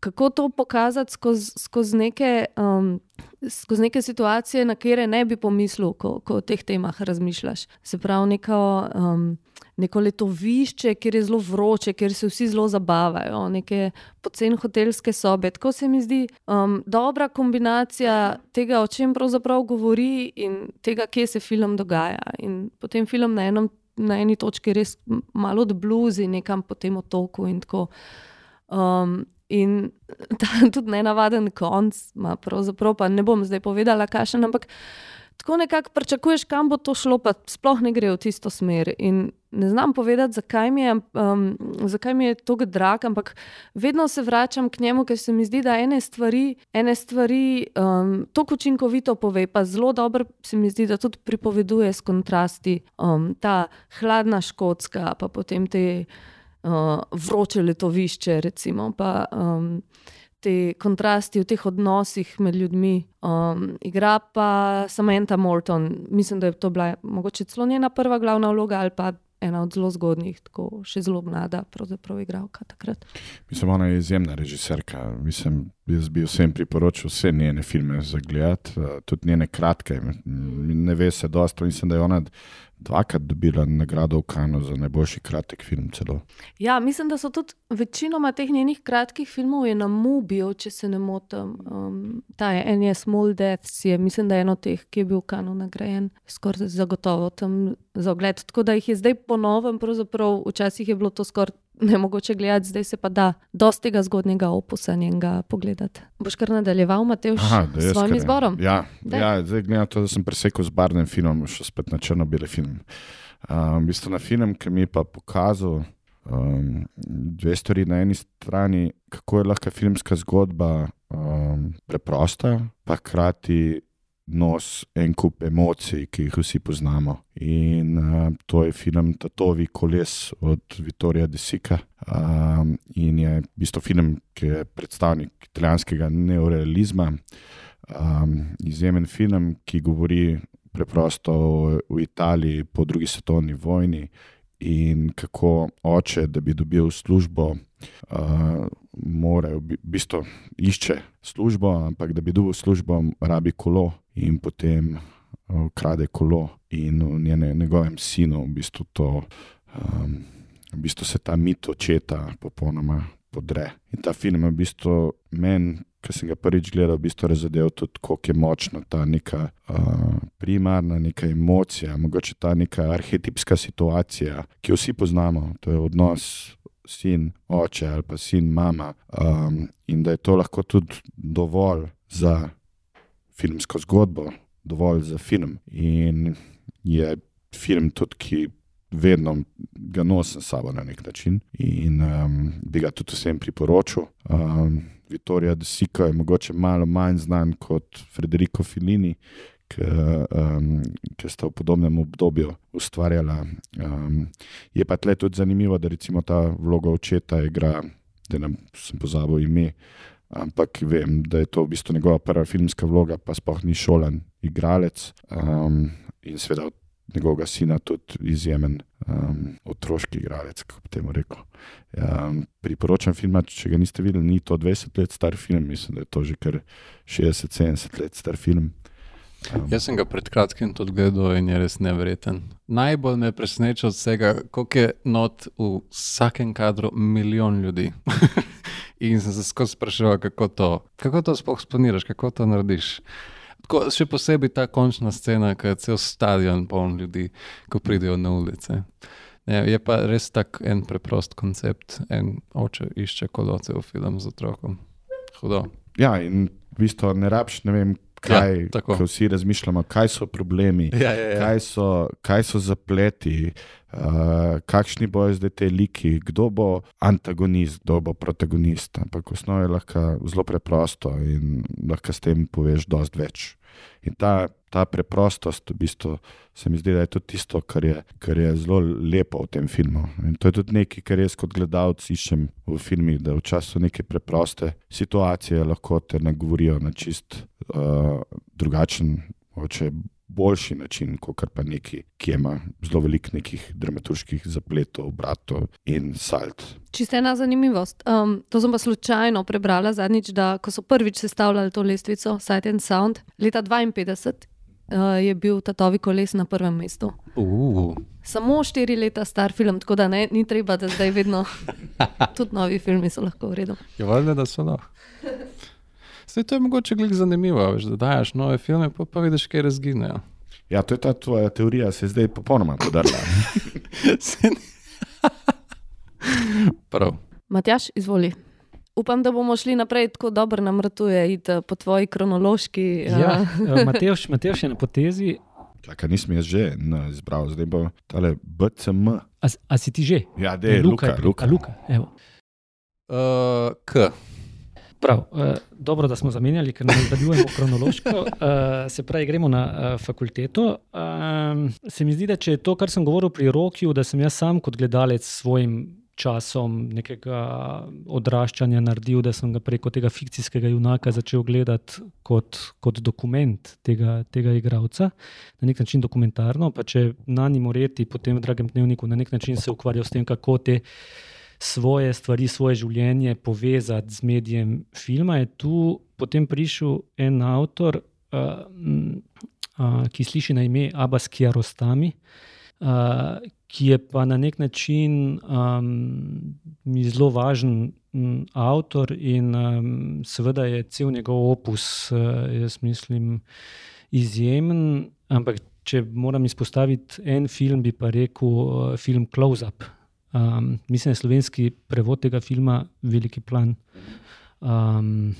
S1: kako to pokazati skozi skoz neke, um, skoz neke situacije, na kere ne bi pomislil, ko, ko o teh temah razmišljaš. Se pravi, neko, um, neko letovišče, kjer je zelo vroče, kjer se vsi zelo zabavajo, neke poceni hotelske sobe. Tako se mi zdi um, dobra kombinacija tega, o čem pravzaprav govori, in tega, kje se film dogaja. In potem film na, enom, na eni točki res malo odbluzi, nekam po tem otoku in tako. Um, In [LAUGHS] ta tudi ne navaden konc, pravzaprav pa ne bom zdaj povedala, kakšen, ampak tako nekako pričakuješ, kam bo to šlo, pa sploh ne gre v tisto smer. In ne znam povedati, zakaj mi je, um, zakaj mi je tako drag, ampak vedno se vračam k njemu, ker se mi zdi, da ene stvari, ene stvari um, tako učinkovito pove, pa zelo dobro se mi zdi, da tudi pripoveduje s kontrasti um, ta hladna škotska, pa potem te uh, vroče letovišče, recimo, pa um, te kontrasti v teh odnosih med ljudmi. Um, igra pa Samantha Morton, mislim, da je to bila mogoče celo njena prva glavna vloga ali pa. Ena od zelo zgodnjih, tako še zelo mlada, pravzaprav igralka takrat.
S2: Mislim, ona je izjemna režiserka. Mislim, jaz bi vsem priporočil vse njene filme za gledati, tudi njene kratke. Ne ve se dosto, mislim, da je ona dvakrat dobila nagrado v Kanu za najboljši kratek film. Celo.
S1: Ja, mislim, da so tudi večinoma teh njenih kratkih filmov na Mubiju, če se ne motim. Um, ta je en je Small Deaths, je, mislim, da je eno teh, ki je bil v Kanu nagrajen, skoraj zagotovo tam za ogled. Tako da jih je zdaj ponovem, pravzaprav včasih je bilo to skoraj ne mogoče gledati, zdaj se pa da dosti tega zgodnega opusa njega pogledati. Boš kar nadaljeval, Matej, s svojim izborom?
S2: Ja, ja zdaj gledam to, da sem presekal z barvnim filmom, še spet na črno-bele film. Um, v bistvu na film, ki mi je pa pokazal um, dve stvari. Na eni strani, kako je lahko filmska zgodba um, preprosta, pa hkrati nos en kup emocij, ki jih vsi poznamo. In uh, to je film Tatovi koles od Vittorija Desika. Um, in je v bistvu film, ki je predstavnik italijanskega neorealizma. Um, izjemen film, ki govori preprosto o, o Italiji po drugi svetovni vojni in kako oče, da bi dobil službo, uh, mora v bistvu išče službo, ampak da bi dobil službo, rabi kolo in potem ukrade uh, kolo in njene, njegovem sinu v bistvu, to, um, v bistvu se ta mit očeta popolnoma podre. In ta film je v bistvu meni ki sem ga prvič gledal, v bistvu razumel tudi, kako je močna ta neka uh, primarna neka emocija, mogoče ta neka arhetipska situacija, ki jo vsi poznamo, to je odnos. Sin, oče ali pa sin, mama, um, in da je to lahko tudi dovolj za filmsko zgodbo, dovolj za film. In je film tudi, ki vedno ga nosim s sabo na nek način in um, bi ga tudi vsem priporočil. Um, Vittorija Desika je mogoče malo manj znan kot Federico Fellini, ki um, sta v podobnem obdobju ustvarjala. Um, je pa tle tudi zanimivo, da recimo ta vloga očeta igra, da ne sem pozabil ime. Ampak vem, da je to v bistvu njegova prva filmska vloga, pa spoh ni šolen igralec. Um, in seveda njegovega sina tudi izjemen um, otroški igralec, kako bi temu rekel. Ja, priporočam film, če ga niste videli, ni to 20 let star film, mislim, da je to že kar 60-70 let star film.
S4: Um. Jaz sem ga pred kratkim tudi gledal in je res nevreten. Najbolj me preseneča od vsega, koliko je not v vsakem kadru milijon ljudi. [LAUGHS] in sem se skozi spraševal, kako to, kako to sploh sponiraš, kako to narediš. Tako, še posebej ta končna scena, ki je cel stadion poln ljudi, ko pridejo na ulice. Ne, je pa res tak en preprost koncept, en oče išče koloce v film z otrokom. Hudo.
S2: Ja, in v bistvu ne rabš, ne vem. Kaj, ja, ko vsi razmišljamo, kaj so problemi,
S4: ja, ja, ja.
S2: Kaj, so, kaj so zapleti, uh, kakšni bojo zdaj te liki, kdo bo antagonist, kdo bo protagonist. Ampak v osnovi je lahko zelo preprosto in lahko s tem poveš dosti več. In ta, ta preprostost, v bistvu, se mi zdi, da je tudi tisto, kar je, kar je zelo lepo v tem filmu. In to je tudi nekaj, kar jaz kot gledalec iščem v filmih, da v času neke preproste situacije lahko te nagovorijo na čist uh, drugačen, oče boljši način, kot pa neki, ki ima zelo veliko nekih dramaturških zapletov, bratov in salt.
S1: Čisto ena zanimivost. Um, to sem pa slučajno prebrala zadnjič, da ko so prvič sestavljali to lestvico Sight and Sound, leta 52 uh, je bil Tatovi koles na prvem mestu.
S4: Uh.
S1: Samo štiri leta star film, tako da ne, ni treba, da zdaj vedno [LAUGHS] tudi novi filmi so lahko v redu.
S4: Je valjda, da so lahko. Zdaj, to je mogoče glik zanimivo, veš, da daš nove filme, pa, pa vidiš, kaj razginejo.
S2: Ja, to je ta tvoja teorija, se je zdaj popolnoma podarila. [LAUGHS]
S4: Prav.
S1: Matjaš, izvoli. Upam, da bomo šli naprej tako dobro, nam ratuje iti po tvoji kronološki.
S3: Ja, [LAUGHS]
S1: uh,
S3: Matejš, Matejš je na potezi.
S2: Čakaj, nisem jaz že no, izbral, zdaj bo tale BCM.
S3: A, a si ti že?
S2: Ja, da je Luka.
S3: je pri-
S2: Luka.
S3: A, Luka evo.
S4: Uh, K.
S3: Prav, uh, dobro, da smo zamenjali, ker ne nadaljujemo kronološko. Uh, se pravi, gremo na uh, fakulteto. Um, se mi zdi, da če je to, kar sem govoril pri Rokiju, da sem jaz sam kot gledalec s svojim časom nekega odraščanja naredil, da sem ga preko tega fikcijskega junaka začel gledati kot, kot dokument tega, tega igralca, na nek način dokumentarno. Pa če Nani Moreti, potem v Dragem dnevniku, na nek način se ukvarjal s tem, kako te svoje stvari, svoje življenje povezati z medijem filma, je tu potem prišel en avtor, uh, uh, ki sliši na ime Abbas Kiarostami, uh, ki je pa na nek način um, zelo važen um, avtor in um, seveda je cel njegov opus, uh, jaz mislim, izjemen, ampak če moram izpostaviti en film, bi pa rekel uh, film Close Up. Um, mislim, da je slovenski prevod tega filma Veliki plan. Um,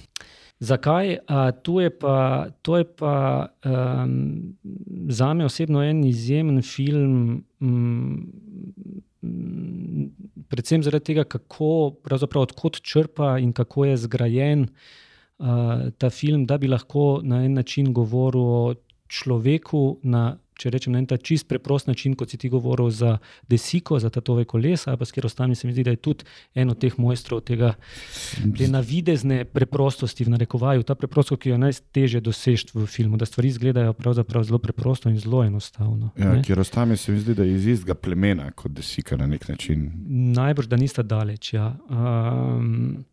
S3: zakaj? To je pa, to je pa um, za me osebno en izjemen film, um, predvsem zaradi tega, kako pravzaprav odkot črpa in kako je zgrajen uh, ta film, da bi lahko na en način govoril o človeku na če rečem na en ta čist preprost način, kot si ti govoril za desiko, za tatove kolesa, pa s kjer ostami se mi zdi, da je tudi en od teh mojstrov tega, te navidezne preprostosti v narekovaju, ta preprostost, ki jo je najtežje doseči v filmu, da stvari izgledajo pravzaprav zelo preprosto in zelo enostavno.
S2: Ja,
S3: ne.
S2: ker ostami se mi zdi, da je iz istega plemena kot desika na nek način.
S3: Najbrž, da nista daleč. Ja. Um,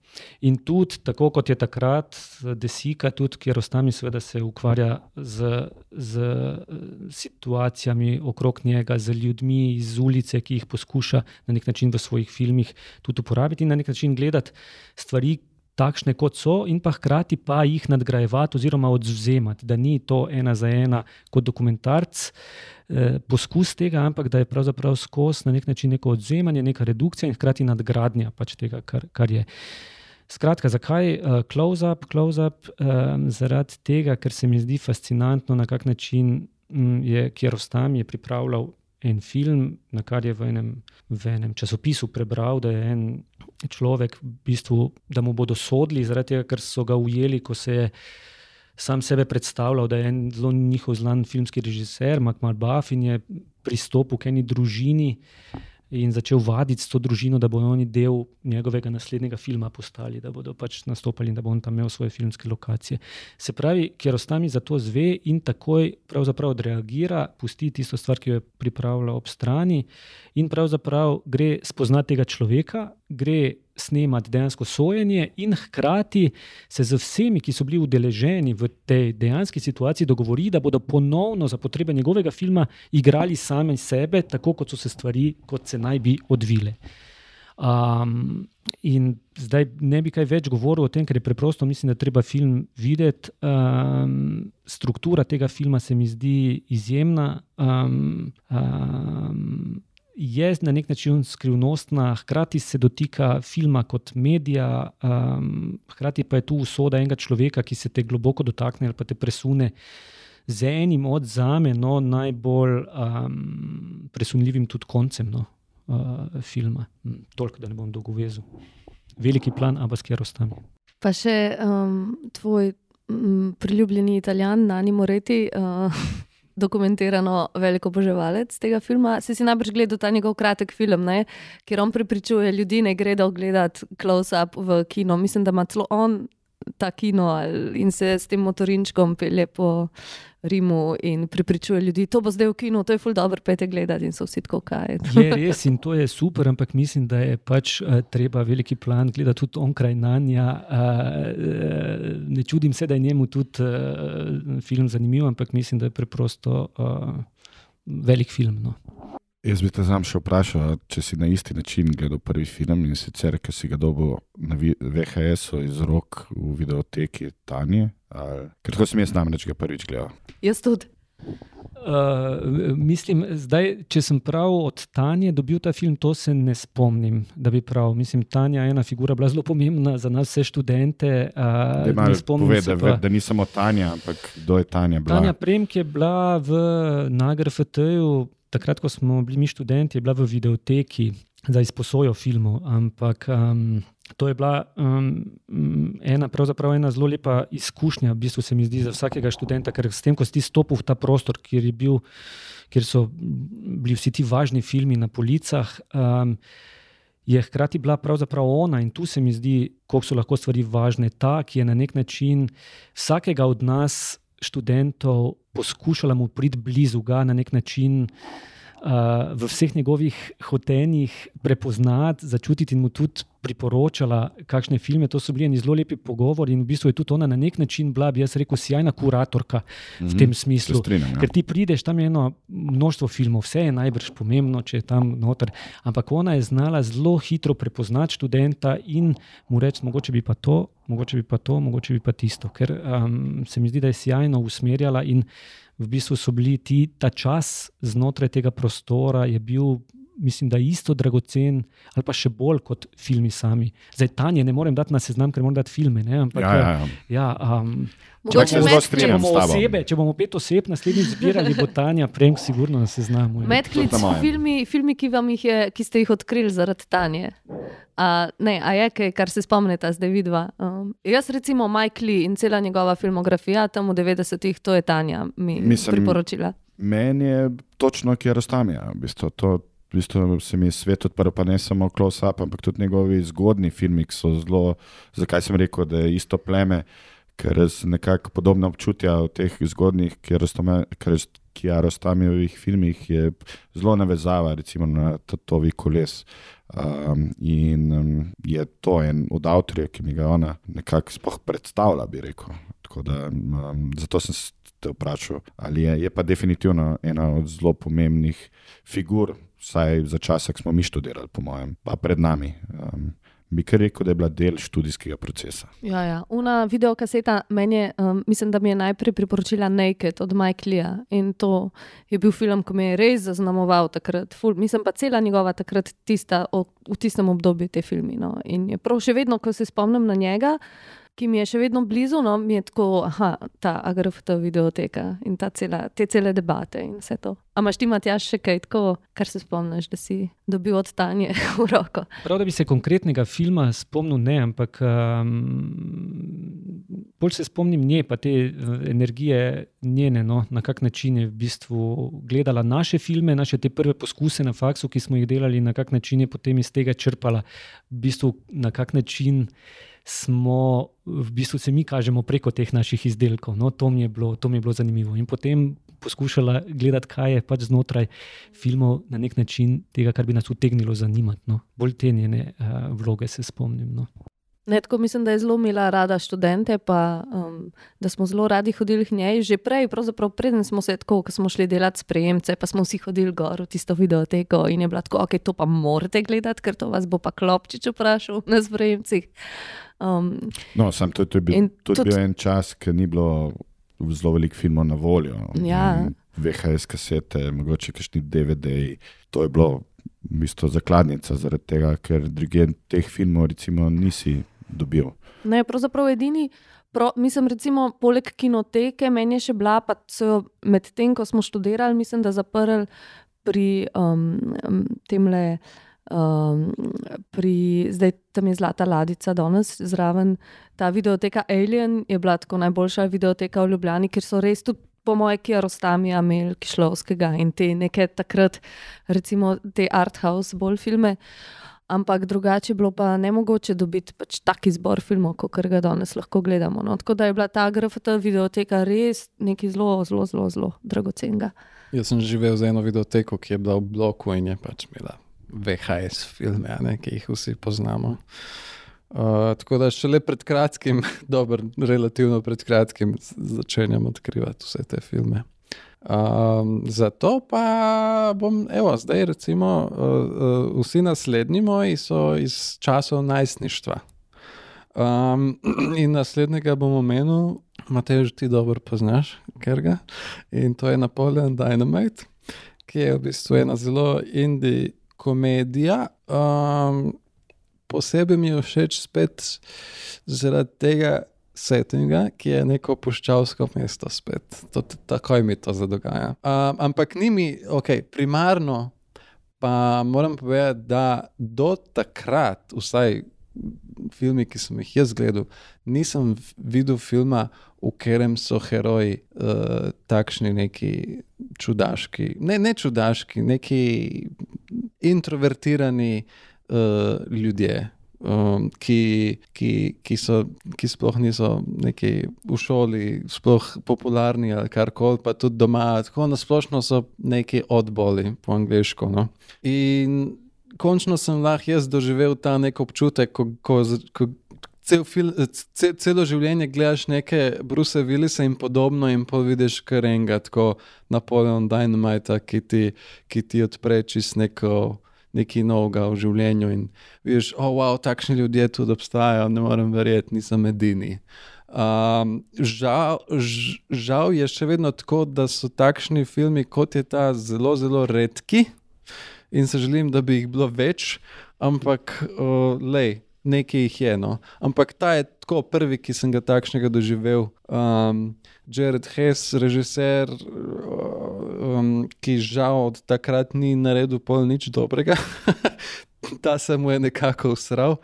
S3: in tudi, tako kot je takrat Desika, tudi kjer ostami seveda se ukvarja z, z eh, situacijami okrog njega, z ljudmi iz ulice, ki jih poskuša na nek način v svojih filmih tudi uporabiti in na nek način gledati stvari. Takšne kot so, in pa hkrati pa jih nadgrajevati oziroma odzemati, da ni to ena za ena kot dokumentarc, eh, poskus tega, ampak da je pravzaprav skozi na nek način neko odzemanje, neka redukcija in hkrati nadgradnja pač tega, kar, kar je. Skratka, zakaj uh, close-up? Close-up um, zaradi tega, ker se mi zdi fascinantno, na kak način um, je Kjerostam je pripravljal en film, na kar je v enem, v enem časopisu prebral, da je en človek, v bistvu, da mu bodo sodili, zaradi tega, ker so ga ujeli, ko se je sam sebe predstavljal, da je en zelo njihov znan filmski režiser, Makmar Buff, in je pristopil k eni družini in začel vaditi s to družino, da bodo oni del njegovega naslednjega filma postali, da bodo pač nastopali in da bo on tam imel svoje filmske lokacije. Se pravi, ker ostami za to zve in takoj pravzaprav odreagira, pusti tisto stvar, ki jo je pripravila ob strani in pravzaprav gre spoznati tega človeka, gre snemati dejansko sojenje in hkrati se z vsemi, ki so bili udeleženi v tej dejanski situaciji, dogovori, da bodo ponovno za potrebe njegovega filma igrali sami sebe, tako kot so se stvari, kot se naj bi odvile. Um, in zdaj ne bi kaj več govoril o tem, ker je preprosto, mislim, da treba film videti. Um, struktura tega filma se mi zdi izjemna. Um, um, Je na nek način skrivnostna, hkrati se dotika filma kot medija, um, hkrati pa je tu usoda enega človeka, ki se te globoko dotakne ali pa te presune z enim od zame no, najbolj um, presunljivim tudi koncem no, uh, filma. Hm, toliko, da ne bom dolgo vezil. Veliki plan, Abbas Kjerostami.
S1: Pa še um, tvoj um, priljubljeni italijan, Nani Moreti. Uh, Dokumentirano veliko oboževalec tega filma. Si si najbrž gledal ta njegov kratek film, ne? kjer on prepričuje ljudi, da gredo gledati close-up v kino. Mislim, da ima celo on ta kino ali, in se s tem motorinčkom pelje po Rimu in pripričuje ljudi, to bo zdaj v kinu, to je ful dobro, pete gledati in so vsi tako kaj.
S3: Je res in to je super, ampak mislim, da je pač uh, treba veliki plan gledati tudi onkraj Nanja. Uh, ne čudim se, da je njemu tudi uh, film zanimiv, ampak mislim, da je preprosto uh, velik film. No.
S2: Jaz bi te znam še vprašal, če si na isti način gledal prvi film in sicer, ker si ga dobil na VHS-u iz rok v videoteki Tanje. Ali... Ker tako sem jaz namreč ga prvič gledal.
S1: Jaz tudi.
S3: Uh, mislim, zdaj, če sem prav od Tanja dobil ta film, to se ne spomnim, da bi prav. Mislim, Tanja je ena figura, bila zelo pomembna za nas, vse študente. Uh,
S2: ne spomnim pove, se, da, da ni samo Tanja, ampak kdo je Tanja. Bila?
S3: Tanja Premk je bila v NagrFT-ju takrat, ko smo bili mi študenti, je bila v videoteki za izposojo filmov. Ampak um, to je bila um, ena, ena zelo lepa izkušnja, v bistvu se mi zdi, za vsakega študenta, ker s tem, ko si stopil v ta prostor, kjer, bil, kjer so bili vsi ti važni filmi na policah. Um, Je hkrati bila pravzaprav ona, in tu se mi zdi, kako so lahko stvari važne. Ta, ki je na nek način vsakega od nas, študentov, poskušala mu priti blizu, ga na nek način v vseh njegovih hotenjih prepoznati, začutiti in mu tudi priporočala, kakšne filme. To so bili neki zelo lepi pogovori in v bistvu je tudi ona na nek način bila, bi jaz rekel, sjajna kuratorka mm -hmm. v mhm. tem smislu.
S2: Strinam, ja.
S3: Ker ti prideš, tam je eno množstvo filmov, vse je najbrž pomembno, če je tam noter. Ampak ona je znala zelo hitro prepoznati študenta in mu reči, mogoče bi pa to, mogoče bi pa to, mogoče bi pa tisto. Ker um, se mi zdi, da je sjajno usmerjala in v bistvu so bili ti, ta čas znotraj tega prostora je bil mislim, da je isto dragocen, ali pa še bolj kot filmi sami. Zdaj, Tanja, ne morem dati na seznam, ker moram dati filme. Ne, ampak,
S2: ja, ja, ja.
S3: ja um,
S1: Če,
S3: če, bomo osebe, če bomo pet oseb naslednji zbirali, bo Tanja prejme sigurno na seznamu.
S1: Medklic, filmi, filmi ki, je, ki ste jih odkrili zaradi Tanje. A, ne, a je kaj, kar se spomnite, zdaj vidva. Um, jaz, recimo, Mike Lee in cela njegova filmografija, tam v 90-ih, to je Tanja mi Mislim, priporočila.
S2: Meni je točno, kje je Rostamija. V bistvu, to, v bistvu se mi je svet odprl, pa ne samo Close-up, ampak tudi njegovi zgodni filmi, ki so zelo, zakaj sem rekel, da je isto pleme, ker je nekako podobno občutje v teh zgodnih, ki je Rostamijevih filmih, je zelo navezava recimo, na Tatovi koles. Um, in um, je to en od avtorjev, ki mi ga ona nekako predstavlja, bi rekel. Da, um, zato sem se te vprašal, ali je, je pa definitivno ena od zelo pomembnih figur vsaj za čas, ko smo mi študirali, po mojem, pa pred nami. Um, bi kar rekel, da je bila del študijskega procesa.
S1: Ja, ja. Una videokaseta, meni, um, mislim, da mi je najprej priporočila Naked od Michaela in to je bil film, ki me je res zaznamoval takrat. Ful, mislim pa cela njegova takrat tista, o, v tistem obdobju te filme. No. In je prav še vedno, ko se spomnim na njega ki mi je še vedno blizu, no, mi je tako, aha, ta agrofota videoteka in cela, te cele debate in vse to. Amaš ti, Matjaš, še kaj tako, kar se spomniš, da si dobil od Tanje [LAUGHS] v roko?
S3: Prav, da bi se konkretnega filma spomnil, ne, ampak um, bolj se spomnim nje, pa te uh, energije njene, no, na kak način je v bistvu gledala naše filme, naše te prve poskuse na faksu, ki smo jih delali, na kak način je potem iz tega črpala, v bistvu na kak način smo v bistvu se mi kažemo preko teh naših izdelkov. No, to, mi bilo, to mi je bilo zanimivo. In potem poskušala gledati, kaj je pač znotraj filmov na nek način tega, kar bi nas utegnilo zanimati. No. Bolj te njene uh, vloge se spomnim. No.
S1: Ne, tako mislim, da je zelo imela rada študente, pa um, da smo zelo radi hodili k njej. Že prej, pravzaprav preden smo se tako, ko smo šli delati sprejemce, pa smo vsi hodili gor v tisto videoteko in je bilo tako, ok, to pa morate gledati, ker to vas bo pa klopčič vprašal na sprejemcih.
S2: Um, no, sam to, to je bil, tudi, bil en čas, ki ni bilo zelo veliko filmov na voljo.
S1: Ja.
S2: VHS kasete, mogoče kakšni DVD. To je bilo v bistvu zakladnica, zaradi tega, ker druge teh filmov recimo, nisi dobil.
S1: Ne, pravzaprav edini. Pro, mislim, recimo, poleg kinoteke, meni je še bila, pa so jo medtem, ko smo študirali, mislim, da zaprli pri um, tem le. Um, pri, zdaj tam je zlata ladica, danes zraven ta videoteka Alien je bila tako najboljša videoteka v Ljubljani, ker so res tudi, po mojem, ki je Rostamija, Mel, Kišlovskega in te neke takrat, recimo te art house bolj filme. ampak drugače je bilo pa ne mogoče dobiti pač taki zbor filmov, kot ga danes lahko gledamo. No. Tako da je bila ta GRFT videoteka res nekaj zelo, zelo, zelo, zelo dragocenega.
S4: Jaz sem živel z eno videoteko, ki je bila v bloku in je pač imela VHS filme, ne, ki jih vsi poznamo. Uh, tako da šele pred kratkim, [LAUGHS] dobro, relativno pred kratkim, z- začenjam odkrivati vse te filme. Um, zato pa bom, evo, zdaj recimo, uh, uh, vsi naslednji moji so iz časov najstništva. Um, [CLEARS THROAT] in naslednjega bom omenil, Matej, že ti dobro poznaš, ker ga. In to je Napoleon Dynamite, ki je v bistvu ena zelo indie komedija. Um, posebej mi je všeč spet zaradi tega settinga, ki je neko puščavsko mesto spet. To, takoj mi to zadogaja. Um, ampak ni mi, ok, primarno pa moram povedati, da do takrat, vsaj filmi, ki sem jih jaz gledal, nisem videl filma, v katerem so heroji uh, takšni neki čudaški, ne, ne čudaški, neki introvertirani uh, ljudje. Um, ki, ki, ki, so, ki sploh niso neki v šoli, sploh popularni ali karkoli, pa tudi doma, tako na splošno so neki odboli po angliško. No? In končno sem lahko jaz doživel ta nek občutek, ko, ko, ko cel fil, ce, celo življenje gledaš neke Bruce Willise in podobno, in pa vidiš kar enega, tako Napoleon Dynamite, ki ti, ki ti odpre čist neko. Nekaj novega v življenju, in vidiš, oh, wow, takšni ljudje tudi obstajajo, ne morem verjeti, nisem edini. Um, žal, žal je še vedno tako, da so takšni filmi, kot je ta, zelo, zelo redki in se želim, da bi jih bilo več, ampak uh, lej, nekaj jih je. No. Ampak ta je tako prvi, ki sem ga takšnega doživel. Um, Jared Hess, režiser, um, ki žal od takrat ni naredil pol nič dobrega, [LAUGHS] ta se mu je nekako usral.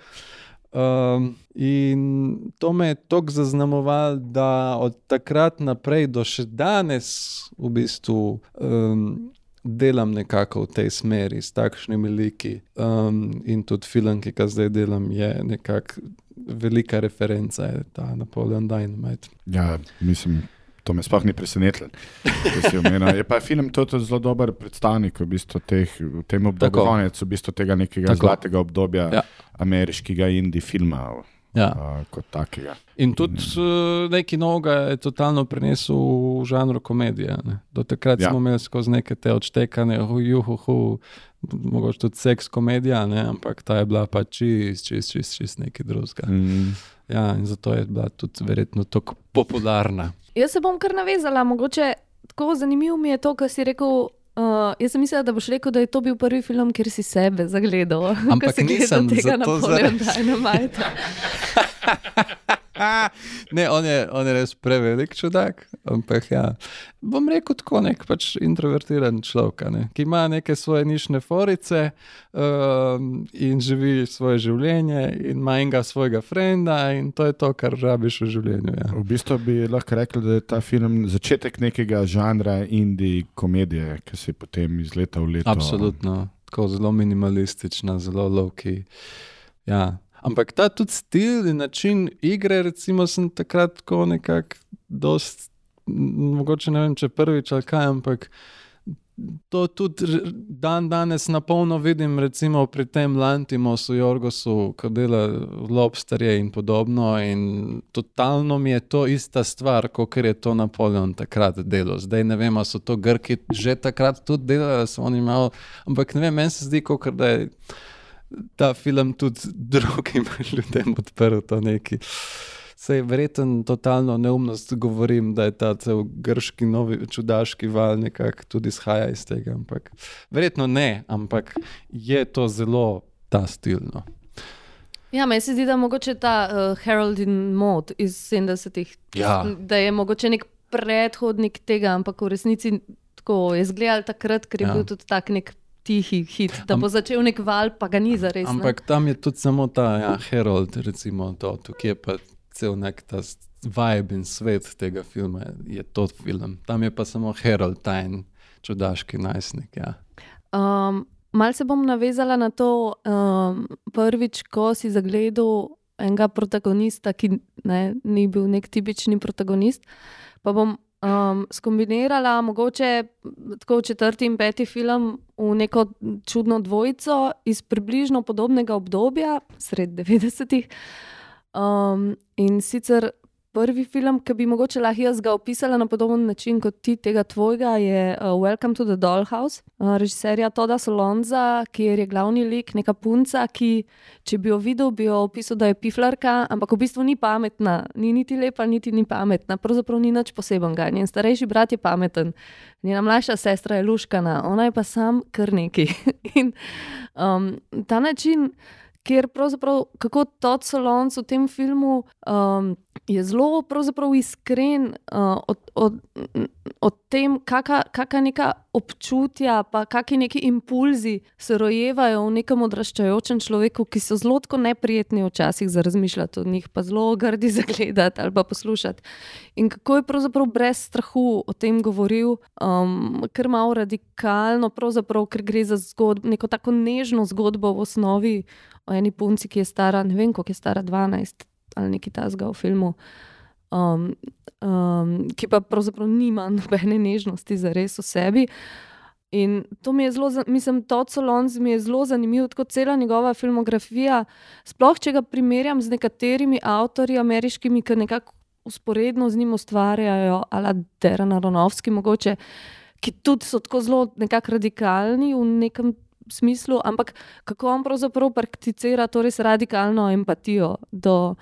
S4: Um, in to me je tako zaznamovalo, da od takrat naprej do še danes v bistvu um, delam nekako v tej smeri, s takšnimi liki. Um, in tudi film, ki ga zdaj delam, je nekako velika referenca, je ta Napoleon Dynamite.
S2: Ja, mislim, to me sploh ni presenetilo. Je pa film tudi zelo dober predstavnik v, bistvu teh, v tem obdobju, konec v bistvu tega nekega
S4: Tako.
S2: Zlatega obdobja
S4: Ja.
S2: ja. ameriškega indie filma
S4: Ja.
S2: uh, kot takega.
S4: In tudi uh, nekaj novega je totalno prenesel v žanru komedije. Ne. Do takrat ja. Smo imeli skozi neke te odštekane, juhu, mogoče tudi seks komedija, ne, ampak ta je bila pa čist, čist, čist, čist nekaj drugega.
S2: Mm.
S4: Ja, in zato je bila tudi verjetno tako popularna.
S1: Jaz se bom kar navezala, mogoče tako zanimivo mi je to, kar si rekel. Uh, jaz sem mislila, da boš rekel, da je to bil prvi film, kjer si sebe zagledal. [LAUGHS]
S4: Ampak
S1: si gledal
S4: nisem,
S1: tega
S4: zato
S1: Napoleon
S4: zares. [LAUGHS] [LAUGHS] Ne, on je, on je res prevelik čudak, ampak ja, bom rekel tako, nek pač introvertiran človek, ne, ki ima neke svoje nišne forice um, in živi svoje življenje, in ima enega svojega frenda, in to je to, kar rabiš v življenju. Ja.
S2: V bistvu bi lahko rekli, da je ta film začetek nekega žanra indie komedije, ki se je potem iz leta v leto.
S4: Absolutno, tako zelo minimalistična, zelo lovki. Ja. Ampak ta tudi stil in način igre, recimo, sem takrat tako nekako, dost, mogoče ne vem, če prvič ali kaj, ampak to tudi dan danes na polno vidim, recimo pri tem Lantimosu, Jorgosu, ko dela lobsterje in podobno. In totalno mi je to ista stvar, kot je to Napoleon takrat delal. Zdaj ne vem, ali so to Grki že takrat tudi delali, ali so oni malo. Ampak ne vem, meni se zdi, kot da je ta film tudi drugim [LAUGHS] ljudem odprl to neki. Sej verjetno totalno neumnost govorim, da je ta cel grški, novi, čudaški val nekako tudi izhaja iz tega. Ampak verjetno ne, ampak je to zelo ta stilno.
S1: Ja, meni se zdi, da mogoče ta uh, Harold in Maud iz 70-ih,
S4: Ja.
S1: da je mogoče nek predhodnik tega, ampak v resnici tako je izgledal takrat, ker je
S4: ja.
S1: bil tudi tak nek tihi hit, da
S4: Am-
S1: bo začel nek val, pa ga ni zares. ne.
S4: Ampak tam je tudi samo ta ja, Harold, recimo, to, tukaj je pa cel nek ta vibe in svet tega filma, je to film. Tam je pa samo Harold, ta en čudaški najstnik. Ja.
S1: Um, Mal se bom navezala na to, um, prvič, ko si zagledal enega protagonista, ki ne, ni bil nek tipični protagonist. Pa bom um, skombinirala mogoče tako četrti in peti film v neko čudno dvojico iz približno podobnega obdobja, sred 90-ih. Um, in sicer prvi film, ki bi mogoče lahko jaz ga opisala na podoben način kot ti tega tvojega, je uh, Welcome to the Dollhouse, uh, režiserja Toda Solonza, kjer je glavni lik neka punca, ki, če bi jo videl, bi jo opisal, da je piflarka, ampak v bistvu ni pametna, ni niti lepa, niti ni pametna, pravzaprav ni nič posebenega. Njen starejši brat je pameten, njena mlajša sestra je luškana, ona je pa sam kar neki. [LAUGHS] In um, ta način kjer pravzaprav, kako Todd Solons v tem filmu um, je zelo iskren uh, od, od, od tem, kakšna neka občutja, pa kakšni neki impulzi se rojevajo v nekem odraščajočem človeku, ki so zelo neprijetni včasih za razmišljati o njih, pa zelo grdi za gledati ali pa poslušati. In kako je pravzaprav brez strahu o tem govoril, um, ker malo radikalno, ker gre za zgodbo, neko tako nežno zgodbo v osnovi o eni punci, ki je stara, ne vem, koliko je stara, 12 ali nekaj tasga v filmu, um, um, ki pa pravzaprav nima nobene nežnosti za res v sebi. In to mi je zelo, mislim, Todd Solons mi je zelo zanimiv, kot cela njegova filmografija. Sploh, če ga primerjam z nekaterimi avtorji ameriškimi, ki nekako usporedno z njim ustvarjajo, ali Deran Aronovski, mogoče, ki tudi so tako zelo nekako radikalni v nekem smislu, ampak kako on pravzaprav prakticira to res radikalno empatijo do,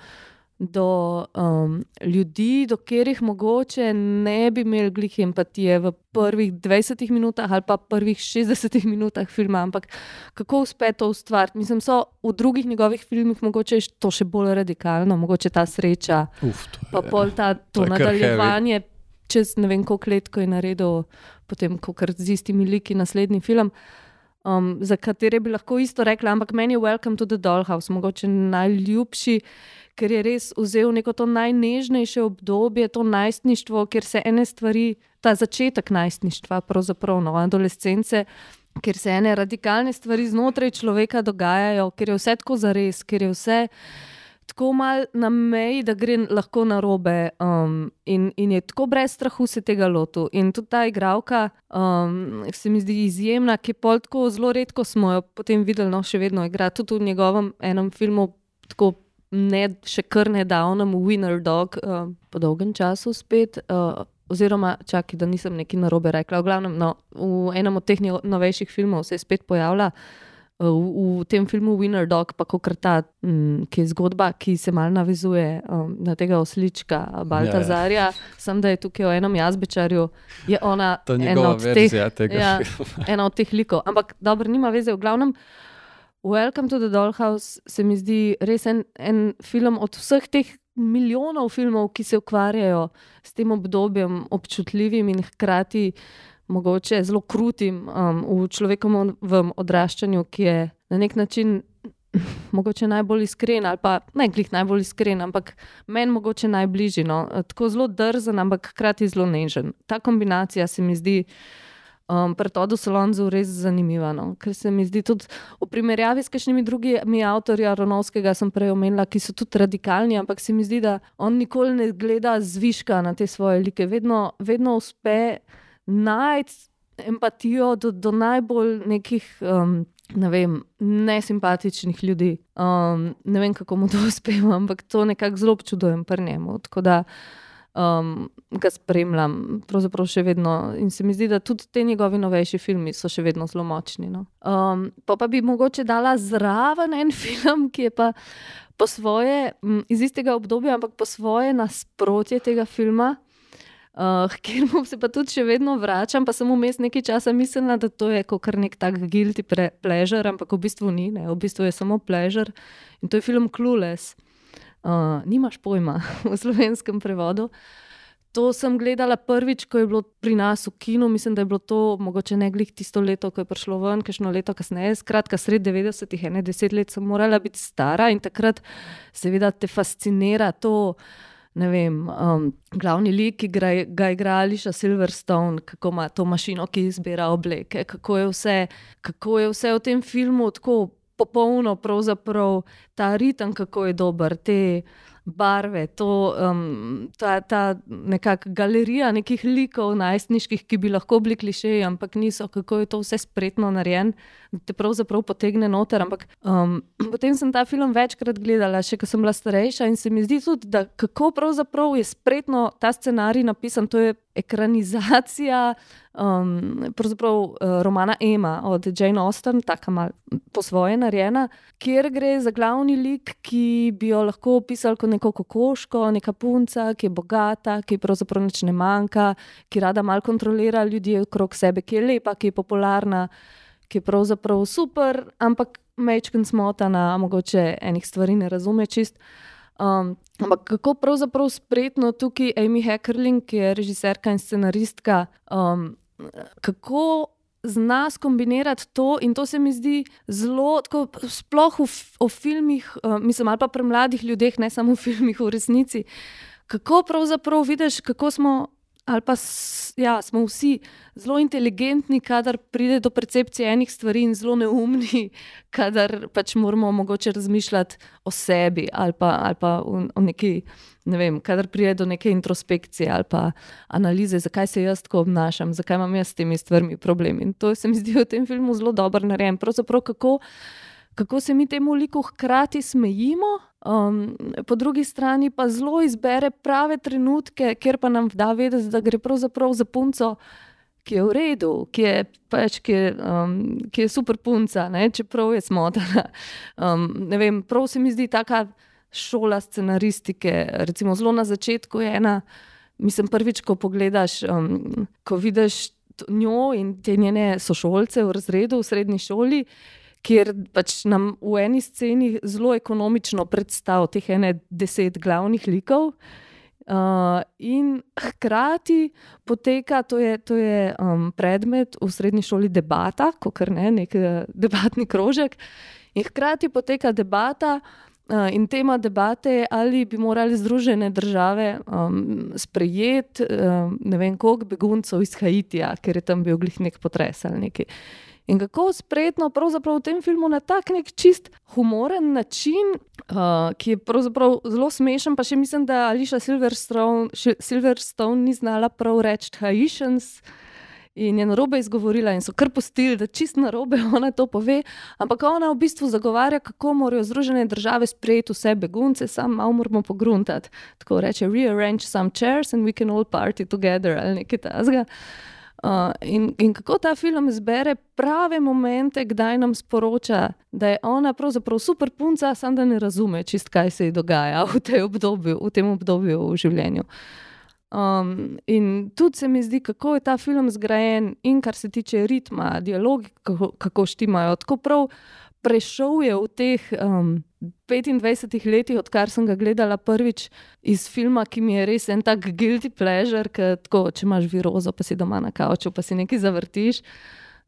S1: do um, ljudi, do katerih mogoče ne bi imeli glih empatije v prvih 20 minutah ali pa prvih 60 minutah filma, ampak kako uspe to ustvariti. Mislim, so v drugih njegovih filmih mogoče to še bolj radikalno, mogoče ta sreča,
S4: Uf,
S1: pa pol ta to, to nadaljevanje. Čez ne vem, koliko let, ko je naredil, potem, ko kar z istimi liki naslednji film. Uh, um, za katere bi lahko isto rekla, ampak meni je Welcome to the Dollhouse mogoče najljubši, ker je res vzel neko to najnežnejše obdobje, to najstništvo, kjer se ene stvari, ta začetek najstništva, pravzaprav no, adolescence. Ker se ene radikalne stvari znotraj človeka dogajajo, ker je vse tako za res, ker je vse tako malo na meji, da gre lahko na robe. Um, in, in je tako brez strahu se tega lotil. In tudi ta igralka um, se mi zdi izjemna, ki je pol tako zelo redko smo jo potem videli, no še vedno igra tudi v njegovem enem filmu. Tako, Ne, še kar nedavno, Winner Dog, uh, po dolgem času spet, uh, oziroma, čakaj, da nisem nekaj narobe rekla. V glavnem, no, v enem od teh novejših filmov se je spet pojavila uh, v, v tem filmu Winner Dog, pa kot ta, um, ki je zgodba, ki se mal navezuje um, na tega oslička Baltazarja, ja, ja. sem da je tukaj o enem jazbečarju, je ona [LAUGHS] ena od, teh, ja, ena od teh likov. Ampak dobro, nima veze. V glavnem, Welcome to the Dollhouse se mi zdi res en, en film od vseh teh. Milijonov filmov, ki se ukvarjajo s tem obdobjem, občutljivim in hkrati uh, mogoče zelo krutim um, v človekovem odraščanju, ki je na nek način mogoče najbolj iskren, ali pa ne glih najbolj iskren, ampak meni mogoče najbližji. No. Tako zelo drzen, ampak hkrati zelo nežen. Ta kombinacija se mi zdi. Um, Pred to Solonzu je res zanimivo, no? ker se mi zdi tudi v primerjavi s kakšnimi drugimi avtorji Aronovskega, sem prej omenila, ki so tudi radikalni, ampak se mi zdi, da on nikoli ne gleda zviška na te svoje like, vedno, vedno uspe najti empatijo do, do najbolj nekih. Um, Ne vem, nesimpatičnih ljudi. Um, ne vem, kako mu to [LAUGHS] uspeva, ampak to nekako zelo občudujem pri njemu. Tako da um, ga spremljam, pravzaprav še vedno. In se mi zdi, da tudi ti njegovi novejši filmi so še vedno zelo močni. No. Um, pa, pa bi mogoče dala zraven en [LAUGHS] film, ki je pa po svoje, iz istega obdobja, ampak po svoje nasprotje tega filma uh, [LAUGHS] kjer mu se pa tudi še vedno vračam, pa sem vmes nekaj časa mislila, da to je kot nek tak guilty pleasure, ampak v bistvu ni, ne? v bistvu je samo pleasure in to je film Clueless. Uh, nimaš pojma [LAUGHS] v slovenskem prevodu. To sem gledala prvič, ko je bilo pri nas v kinu, mislim, da je bilo to mogoče ne glih tisto leto, ko je prišlo ven, kajšno leto kasneje, skratka, sred 90-ih, ene deset let sem morala biti stara in takrat seveda te fascinira to ne vem, um, glavni lik, ki ga, ga igra Ališa Silverstone, kako ima to mašino, ki izbira obleke, kako je vse, kako je vse v tem filmu tako popolno, pravzaprav ta ritem, kako je dober. Te, barve, to, um, ta, ta nekakšna galerija nekih likov, najstniških, ki bi lahko bili klišeji, ampak niso, kako je to vse spretno narejeno, da te pravzaprav potegne noter. Ampak um, potem sem ta film večkrat gledala, še ko sem bila starejša in se mi zdi tudi, da kako pravzaprav je spretno ta scenarij napisan. To je ekranizacija um, uh, romana Ema od Jane Austen, tako malo po svoje narejena, kjer gre za glavni lik, ki bi jo lahko opisali kot neko kokoško, neka punca, ki je bogata, ki pravzaprav nič ne manjka, ki rada malo kontrolira ljudi okrog sebe, ki je lepa, ki je popularna, ki je pravzaprav super, ampak mečken smotana, mogoče enih stvari ne razume čist. Um, ampak kako pravzaprav spretno tukaj Amy Hackerling, ki je režiserka in scenaristka, um, kako zna skombinirati to, in to se mi zdi zelo, tako, sploh v, v filmih, uh, mislim, ali pa pri mladih ljudeh, ne samo v filmih, v resnici. Kako pravzaprav vidiš, kako smo ali pa ja, smo vsi zelo inteligentni, kadar pride do percepcije enih stvari, in zelo neumni, [LAUGHS] kadar pač moramo mogoče razmišljati o sebi ali pa, ali pa o, o neki. Ne vem, kadar pride do neke introspekcije ali pa analize, zakaj se jaz tako obnašam, zakaj imam jaz s temi stvarmi problem. In to se mi zdi v tem filmu zelo dobro narejeno. Pravzaprav, kako, kako se mi temu liku hkrati smejimo, Um, po drugi strani pa zelo izbere prave trenutke, kjer pa nam da vedeti, da gre pravzaprav za punco, ki je v redu, ki je, pač, ki je, um, ki je super punca, ne? čeprav je smotana. Um, ne vem, prav se mi zdi ta šola scenaristike. Recimo, zelo na začetku je ena, mislim, prvič, ko pogledaš, um, ko vidiš. Njo in te njene sošolce v razredu, v srednji šoli, kjer pač nam v eni sceni zelo ekonomično predstavlja teh ene deset glavnih likov. Uh, in hkrati poteka, to je, to je um, predmet v srednji šoli, debata, kot ne, nek uh, debatni krožek. In hkrati poteka debata, uh, in tema debate je, ali bi morali Združene države um, sprejeti um, ne vem, koliko beguncev iz Haitija, ker je tam bil glih nek potres ali nekaj. In kako spretno pravzaprav v tem filmu na tak nek čist humoren način, uh, ki je pravzaprav zelo smešen, pa še mislim, da Ališa Silverstone, Silverstone ni znala prav reči Haitians. In je na robe izgovorila, in so kar postili, da čist na robe [LAUGHS] ona to pove. Ampak ona v bistvu zagovarja, kako morajo Združene države sprejeti vse begunce, samo malo moramo pogruntati. Tako reče: rearrange some chairs and we can all party together ali nekaj tasga. Uh, in, in kako ta film zbere prave momente, kdaj nam sporoča, da je ona pravzaprav super punca, samo da ne razume čist, kaj se ji dogaja v, obdobju, v tem obdobju v življenju. Um, in tudi se mi zdi, kako je ta film zgrajen, in kar se tiče ritma, dialogi, kako, kako štimajo. Tako prav prešel je v teh um, 25 letih, odkar sem ga gledala prvič iz filma, ki mi je res en tak guilty pleasure, tako, če imaš virozo, pa si doma na kauču, pa si nekaj zavrtiš.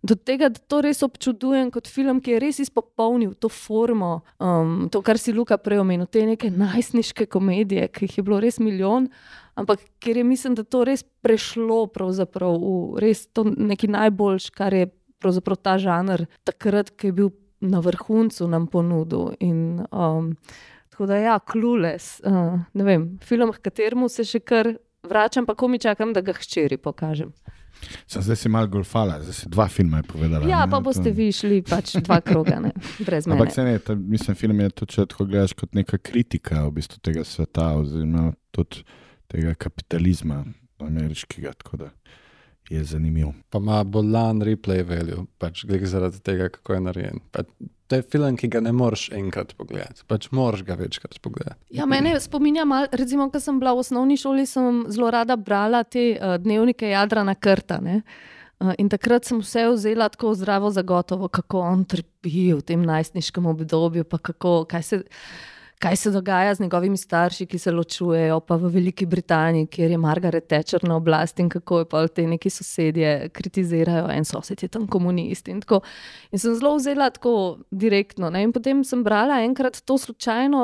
S1: Do tega, da to res občudujem kot film, ki je res izpopolnil to formo, um, to, kar si Luka prej omenil, te neke najstniške komedije, ki jih je bilo res milijon, ampak ker je mislim, da to res prešlo v res to nekaj najboljš, kar je ta žanr takrat, ki je bil na vrhuncu nam ponudil. In, um, tako da, ja, klules, uh, ne vem, film, v katerem se še kar vračam, pa ko mi čakam, da ga hčeri pokažem.
S2: Sem zdaj si malo golfala, zdaj si dva filma povedala.
S1: Ja, ne, pa boste to... vi šli pač dva kroga, ne, brez mene.
S2: Ampak se ne, ta, mislim, film je to, če tako gledaš kot neka kritika v bistvu tega sveta, oziroma tudi tega kapitalizma ameriškega. Tako da je zanimiv.
S4: Pa ima bolan replay value, pač zaradi tega, kako je narejen. Pa to je film, ki ga ne moreš enkrat pogledati, pač moraš ga večkrat pogledati.
S1: Ja, mene spominja, mal, recimo, ko sem bila v osnovni šoli, sem zelo rada brala te uh, dnevnike Jadrana Krta. Ne? Uh, in takrat sem vse vzela tako zdravo za gotovo, kako on trpi v tem najstniškem obdobju, pa kako, kaj se kaj se dogaja z njegovimi starši, ki se ločujejo, pa v Veliki Britaniji, kjer je Margaret Thatcher na oblasti in kako je pa te neki sosedje kritizirajo, en sosed je tam komunist. In, tako. in sem zelo vzela tako direktno. Ne? In potem sem brala enkrat to slučajno,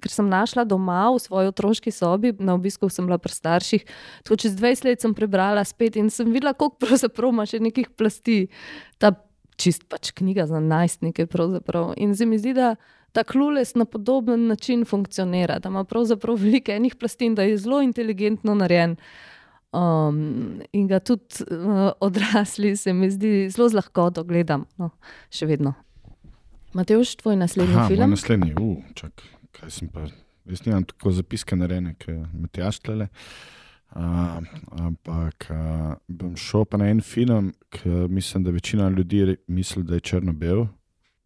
S1: ker sem našla doma v svoji otroški sobi, na obisku sem bila pri starših. Tako čez 20 let sem prebrala spet in sem videla, koliko pravzaprav ima še nekih plasti. Ta čist pač knjiga za najstnike. In se mi zdi, da ta klules na podoben način funkcionira, da ima pravzaprav veliko enih plasti in da je zelo inteligentno narejen. Um, in ga tudi uh, odrasli, se mi zdi, zelo z lahkoto gledam, no, še vedno. Mateoš, tvoj naslednji
S2: Aha,
S1: film?
S2: Naslednji, uh, čak, kaj sem pa. Jaz nimam tako zapiske narejene, kot Matjaš tlele. Uh, ampak uh, bom šel pa na en film, ki mislim, da večina ljudi misli, da je črno-bel,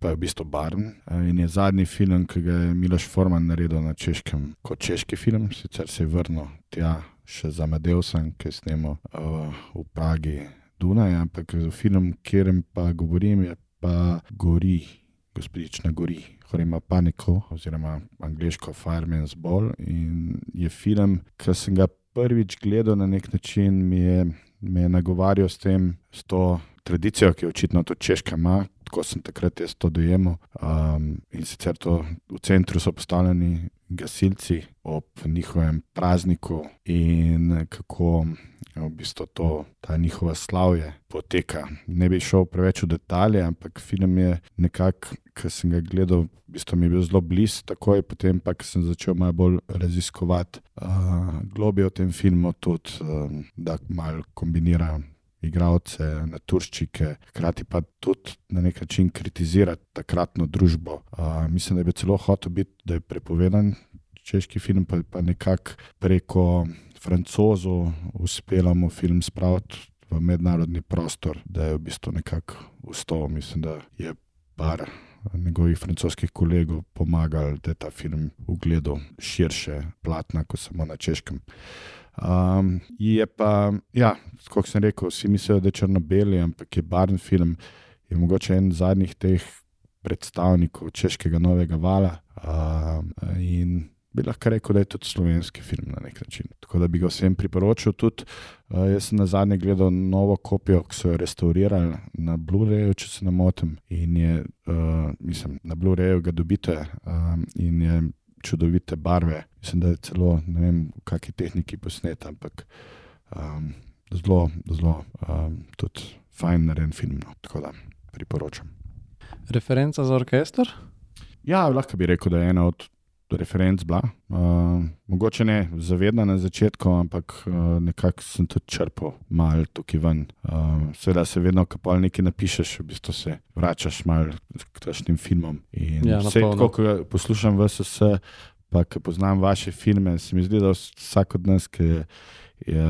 S2: pa je v bistvu barven. Uh, in je zadnji film, ki ga je Miloš Forman naredil na češkem, kot češki film, sicer se je vrnil tja še za Madeusen, ki je snemal uh, v Pragi Dunaj, ampak film, kjer pa govorim, je pa Gori, gospodična Gori. Ima paniko, oziroma angliško Fireman's Ball. In je film, ki sem ga prvič gledal na nek način, mi je, me je nagovarjal s tem, s to tradicijo, ki jo očitno tudi Češka ima. Tako sem takrat jaz to dojemal. Um, in sicer to v centru so postavljeni gasilci ob njihovem prazniku in kako v bistvu to, ta njihova slavje poteka. Ne bi šel preveč v detalje, ampak film je nekako, ki sem ga gledal, v bistvu mi je bil zelo blizu, takoj potem pa sem začel malo bolj raziskovati uh, globje v tem filmu, tudi um, da malo kombinira. Igravce, naturščike, hkrati pa tudi na nek način kritizirati takratno družbo. Uh, mislim, da je celo hotel biti, da je prepovedan češki film, pa, pa nekako preko francozov uspela mu film spraviti v mednarodni prostor, da je v bistvu nekako ustal. Mislim, da je par njegovih francoskih kolegov pomagal, da je ta film ugledal širše platna, kot samo na češkem. Um, je pa, ja, kot sem rekel, vsi mislijo, da je črno-beli, ampak je barven film, je mogoče en zadnjih teh predstavnikov češkega novega vala. Um, in bi lahko rekel, da je tudi slovenski film na nek način. Tako da bi ga vsem priporočil. Tudi, uh, jaz sem na zadnje gledal novo kopijo, ki so jo restaurirali na Blu-rayu, če se ne motim. In je, uh, mislim, na Blu-rayu ga dobite um, in je čudovite barve. Mislim, da je celo ne vem, v kakšni tehniki posnet, ampak um, zelo, zelo um, tudi fajn narejen film. No. Tako da priporočam.
S4: Referenca za orkester?
S2: Ja, lahko bi rekel, da je ena od referenc bila. Uh, mogoče ne zavedna na začetku, ampak uh, nekako sem tudi črpal malo tukaj ven. Uh, Seveda se vedno, ko pa nekaj napišeš, v bistvu se vračaš malo k tašnim filmom. In
S4: Ja,
S2: vse, tako, ko poslušam VSS, pa ko poznam vaše filme, se mi zdi, da vsak od nas, ki je, je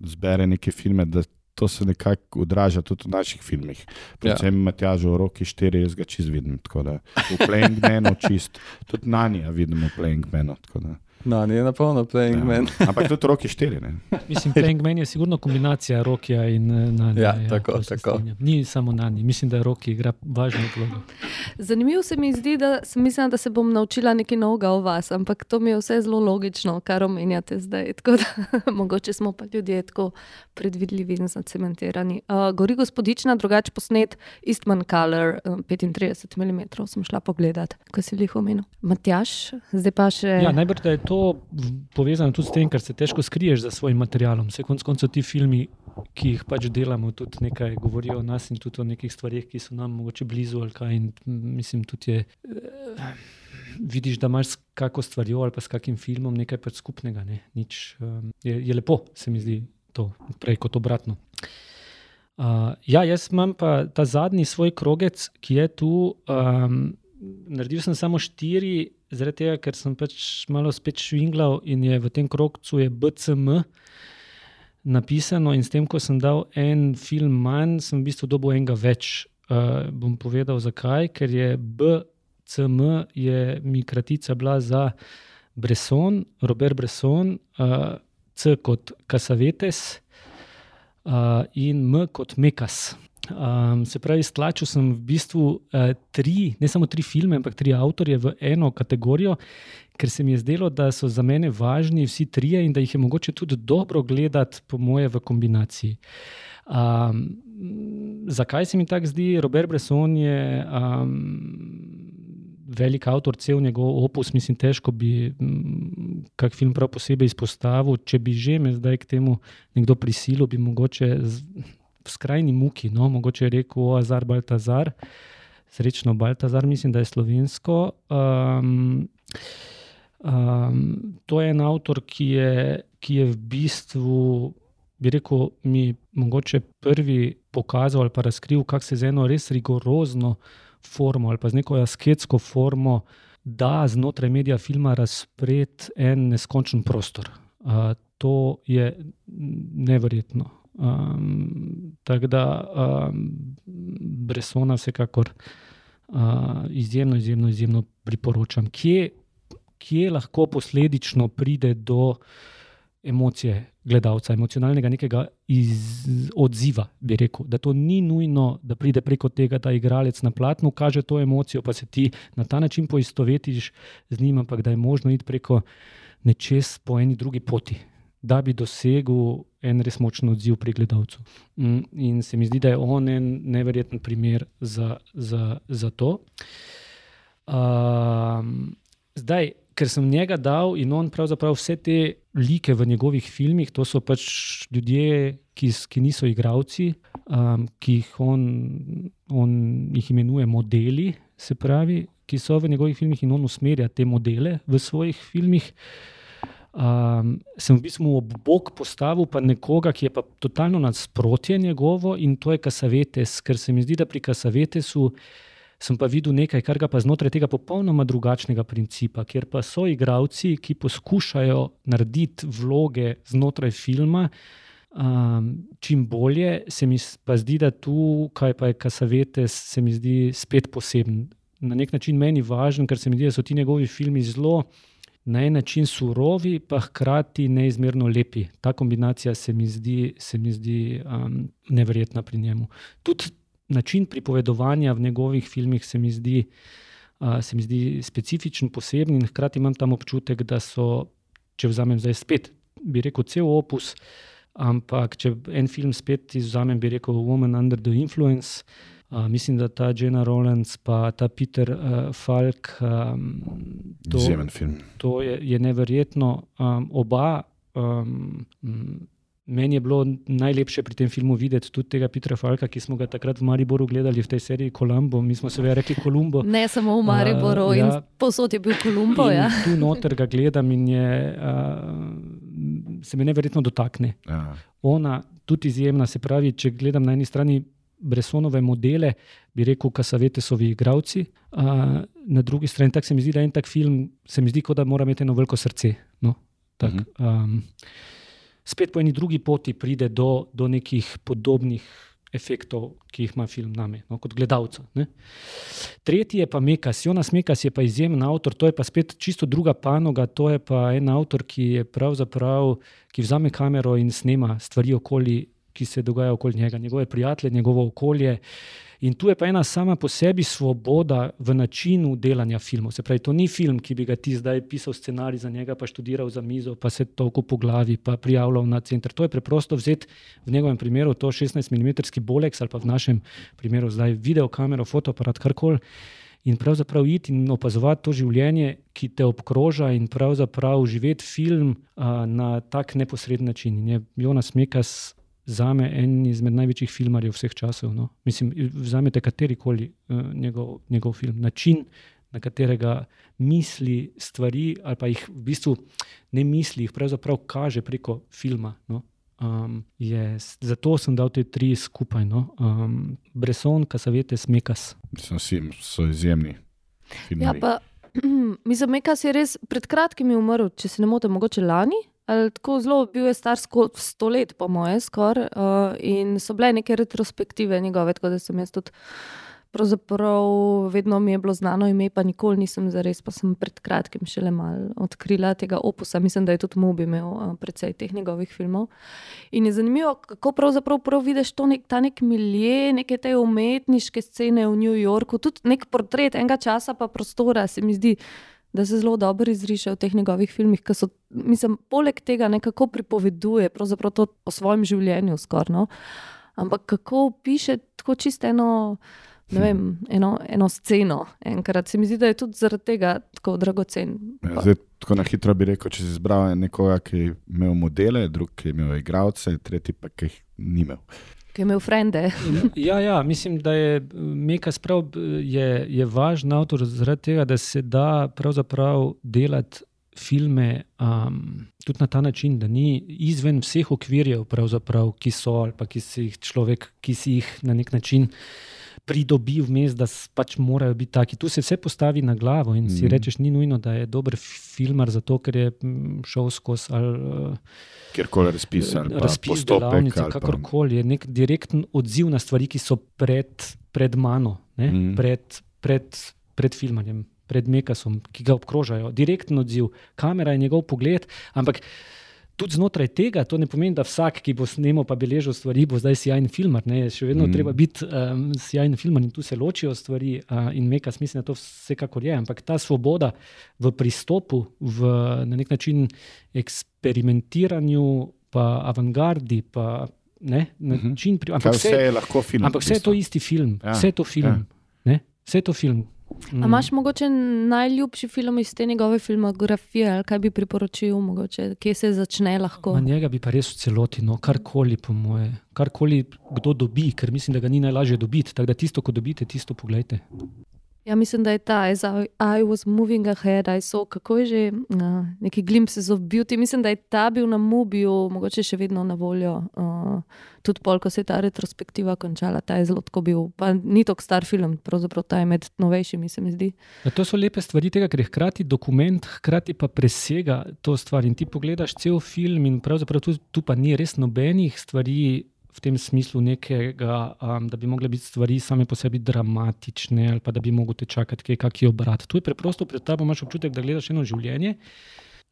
S2: zbere neke filme, da to se nekako odraža tudi v naših filmih. Predvsem ja. Matjažo v roki štiri, jaz ga čist vidim. V Playing Manu čist, tudi na njej vidim v Playing Manu. Tako
S4: No, ni na polno playing
S2: ja.
S4: man.
S2: Ampak tudi roki štiri. Ne?
S3: Mislim, Playing Man je sigurno kombinacija Rokija in eh, Nanja.
S4: Ja, tako,
S3: se
S4: tako.
S3: strinjam. Ni samo Nani, mislim, da Roki igra važno vlogo.
S1: Zanimivo se mi zdi, da sem mislila, da se bom naučila nekaj novega o vas, ampak to mi je vse zelo logično, kar omenjate zdaj. Tako da, [LAUGHS] mogoče smo pa ljudje tako predvidljivi in zacementirani. Uh, Gori gospodična, drugače posnet Eastman Color, uh, 35 mm, sem šla pogledat, ko si jih omenil. Matjaš, zdaj pa še.
S3: Ja, najbrž da je to v- povezano tudi s tem, ker se težko skriješ za svojim materialom. Vse konc koncev ti filmi, ki jih pač delamo, tudi nekaj govorijo o nas in tudi o nekih stvarih, ki so nam mogoče blizu. ali kaj, in, Mislim, tudi je. eh, Vidiš, da imaš s kakšno stvarjo ali pa s kakim filmom nekaj pač skupnega. Ne? Nič, um, je, je lepo, se mi zdi to, prej kot obratno. Uh, ja, jaz imam pa ta zadnji svoj krogec, ki je tu. Um, naredil sem samo štiri, zaradi tega, ker sem pač malo spet švinglal in je v tem krogcu je BCM napisano. In s tem, ko sem dal en film manj, sem v bistvu dobil enega več. Uh, bom povedal zakaj, ker je BCM, je mi kratica bila za Bresson, Robert Bresson, uh, C kot Casavetes uh, in M kot Mekas. Um, se pravi, stlačil sem v bistvu uh, tri, ne samo tri filme, ampak tri avtorje v eno kategorijo, ker se mi je zdelo, da so za mene važni vsi trije in da jih je mogoče tudi dobro gledati, po moje, v kombinaciji. Um, zakaj se mi tako zdi? Robert Bresson je um, velik avtor, cel njegov opus, mislim, težko bi kak film prav posebej izpostavil. Če bi že me zdaj k temu nekdo prisilil, bi mogoče v skrajni muki, no, mogoče rekel o Azar Baltazar, srečno Baltazar, mislim, da je slovensko. Um, um, to je en avtor, ki je, ki je v bistvu. Bi rekel, mi mogoče prvi pokazal ali pa razkril, kako se z eno res rigorozno formo ali pa z neko asketsko formo, da znotraj medija filma razpret en neskončen prostor. Uh, to je neverjetno. Um, tako da um, Bresona vsekakor uh, izjemno, izjemno, izjemno priporočam. Kje, kje lahko posledično pride do emocije gledalca, emocionalnega nekega iz, odziva, bi rekel. Da to ni nujno, da pride preko tega, da igralec na platnu kaže to emocijo, pa se ti na ta način poistovetiš z njim, ampak da je možno iti preko nečes po eni drugi poti, da bi dosegel en res močen odziv pri gledalcu. Mm, in se mi zdi, da je on en neverjeten primer za, za, za to. Um, zdaj, ker sem njega dal in on pravzaprav vse te like v njegovih filmih, to so pač ljudje, ki, ki niso igravci, um, ki jih on, on jih imenuje modeli, se pravi, ki so v njegovih filmih in on usmerja te modele v svojih filmih. Um, sem v bistvu ob bok postavil pa nekoga, ki je pa totalno nasprotje njegovo in to je Kasavetes, ker se mi zdi, da pri Kasavetesu sem pa videl nekaj, kar ga pa znotraj tega popolnoma drugačnega principa, kjer pa so igravci, ki poskušajo narediti vloge znotraj filma. Um, čim bolje se mi pa zdi, da tu, kaj pa je Kasavetes, se mi zdi spet poseben. Na nek način meni važen, ker se mi zdi, da so ti njegovi filmi zelo na en način surovi, pa hkrati neizmerno lepi. Ta kombinacija se mi zdi, se mi zdi um, neverjetna pri njemu. Tudi način pripovedovanja v njegovih filmih se mi zdi, uh, se mi zdi specifičen, poseben in hkrati imam tam občutek, da so, če vzamem zdaj spet, bi rekel, cel opus. Ampak, če en film spet izvzamem, bi rekel Woman Under the Influence, uh, mislim, da ta Jenna Rollins in ta Peter uh, Falk. Um,
S2: to,
S3: to je, je neverjetno. Um, oba um, Meni je bilo najlepše pri tem filmu videti tudi tega Petra Falka, ki smo ga takrat v Mariboru gledali v tej seriji Kolumbo. Mi smo se vedno rekli Kolumbo.
S1: Ne samo v Mariboru, uh, ja. posod je bil Kolumbo. Ja.
S3: Tu noter ga gledam in je, uh, se me neverjetno dotakne. Ja. Ona tudi izjemna, se pravi, če gledam na eni strani. Bresonove modele, bi rekel, kasavete so vi igravci, uh, na drugi strani tako se mi zdi, da en tak film, se mi zdi, kot da mora imeti eno veliko srce. No? Tak, uh -huh. um, spet po eni drugi poti pride do, do nekih podobnih efektov, ki jih ima film nami, no, kot gledalca. Ne. Tretji je pa Mekas, Jonas Mekas je pa izjemen avtor, to je pa spet čisto druga panoga, to je pa en avtor, ki je pravzaprav, ki vzame kamero in snema stvari okoli, ki se dogajajo okoli njega, njegove prijatelje, njegovo okolje. In tu je pa ena sama po sebi svoboda v načinu delanja filmov. Se pravi, to ni film, ki bi ga ti zdaj pisal scenarij za njega, pa študiral za mizo, pa se toliko po glavi, pa prijavljal na center. To je preprosto vzeti v njegovem primeru to 16 mm boleks ali pa v našem primeru zdaj video kamero, fotoaparat, karkoli. In pravzaprav iti in opazovati to življenje, ki te obkroža, in pravzaprav živeti film uh, na tak neposreden način. In je Jonas Mekas za me en izmed največjih filmarjev vseh časov. No. Mislim, vzamete katerikoli uh, njegov, njegov film, način, na katerega misli stvari, ali pa jih v bistvu ne misli, jih pravzaprav kaže preko filma. No. Um, je, zato sem dal te tri skupaj. No. Um, Bresson, Kasavete, Smekas.
S2: Mislim, so izjemni.
S1: Ja, pa, [CLEARS THROAT] mislim, Mekas je res pred kratkim umrl, če se ne motim, mogoče lani. Tako zelo bil je star sto let, po moje, skoraj. Uh, in so bile neke retrospektive njegove, tako da sem jaz tudi Pravzaprav vedno mi je bilo znano ime, pa nikoli nisem zares, pa sem pred kratkim šele malo odkrila tega opusa. Mislim, da je tudi Mobi imel uh, precej teh njegovih filmov. In je zanimivo, kako pravzaprav prav vidiš nek, ta nek milje, neke te umetniške scene v New Yorku, tudi nek portret enega časa pa prostora, se mi zdi, da se zelo dobro izriše v teh njegovih filmih, ki so, mislim, poleg tega nekako pripoveduje pravzaprav to o svojem življenju skoraj. No? Ampak kako piše tako čisto eno vem, eno, eno sceno. Enkrat se mi zdi, da je tudi zaradi tega tako dragocen.
S2: Ja, zdaj, tako na hitro bi rekel, če si izbral nekoga, ki je imel modele, drug, ki je imel igralce, tretji pa, ki jih ni imel.
S1: Ki je imel frende.
S3: ja, ja, mislim, da je Meka sprav, je, je važen avtor zaradi tega, da se da pravzaprav delati. Filme um, tudi na ta način, da ni izven vseh okvirjev, ki so ali pa ki si jih človek, ki si jih na nek način uh, pridobi vmes, da pač morajo biti taki. Tu se vse postavi na glavo in si mm. rečeš, ni nujno, da je dober filmar zato, ker je mm, šel skozi. Eh,
S2: Kjerkoli razpis,
S3: razpis delavnice, kakorkoli, je nek direkten odziv na stvari, ki so pred, pred mano, mm. pred, pred, pred filmarjem, pred Mekasom, ki ga obkrožajo. Direkten odziv, kamera je njegov pogled, ampak tudi znotraj tega, to ne pomeni, da vsak, ki bo snimal, pa beležil stvari, bo zdaj sjajen filmar. Ne? Še vedno mm. treba biti um, sjajen filmar in tu se ločijo stvari. Uh, in meka smisel, da to vsekakor je. Ampak ta svoboda v pristopu, v na nek način eksperimentiranju, pa avangardi. Pa, Ne,
S2: mhm. način, ampak, vse, vse film,
S3: ampak vse je to isti film, ja, vse je to film. Ja. Vse je to film.
S1: Mm. Imáš mogoče najljubši film iz te njegove filmografije, ali kaj bi priporočil, mogoče, kje se začne lahko?
S3: Na njega bi pa res v celoti, no, karkoli po moje, karkoli kdo dobi, ker mislim, da ga ni najlažje dobiti. Tako da tisto, ko dobite, tisto pogledajte.
S1: Ja, mislim, da je ta, as I, I was moving ahead, I saw, kako je že, uh, neki glimpses of beauty. Mislim, da je ta bil na Mubiju, mogoče še vedno na voljo, uh, tudi pol, ko se je ta retrospektiva končala. Ta je zelo tako bil, pa ni tako star film, pravzaprav ta je med novejšimi, se mi zdi.
S3: Ja, to so lepe stvari tega, ker je hkrati dokument, hkrati pa presega to stvar. In ti pogledaš cel film in pravzaprav tu, tu pa ni res nobenih stvari v tem smislu nekega, um, da bi mogle biti stvari same po sebi dramatične ali pa da bi mogli te čakati kaj, kakšen obrat. Tu je preprosto pred tabo imaš občutek, da gledaš eno življenje,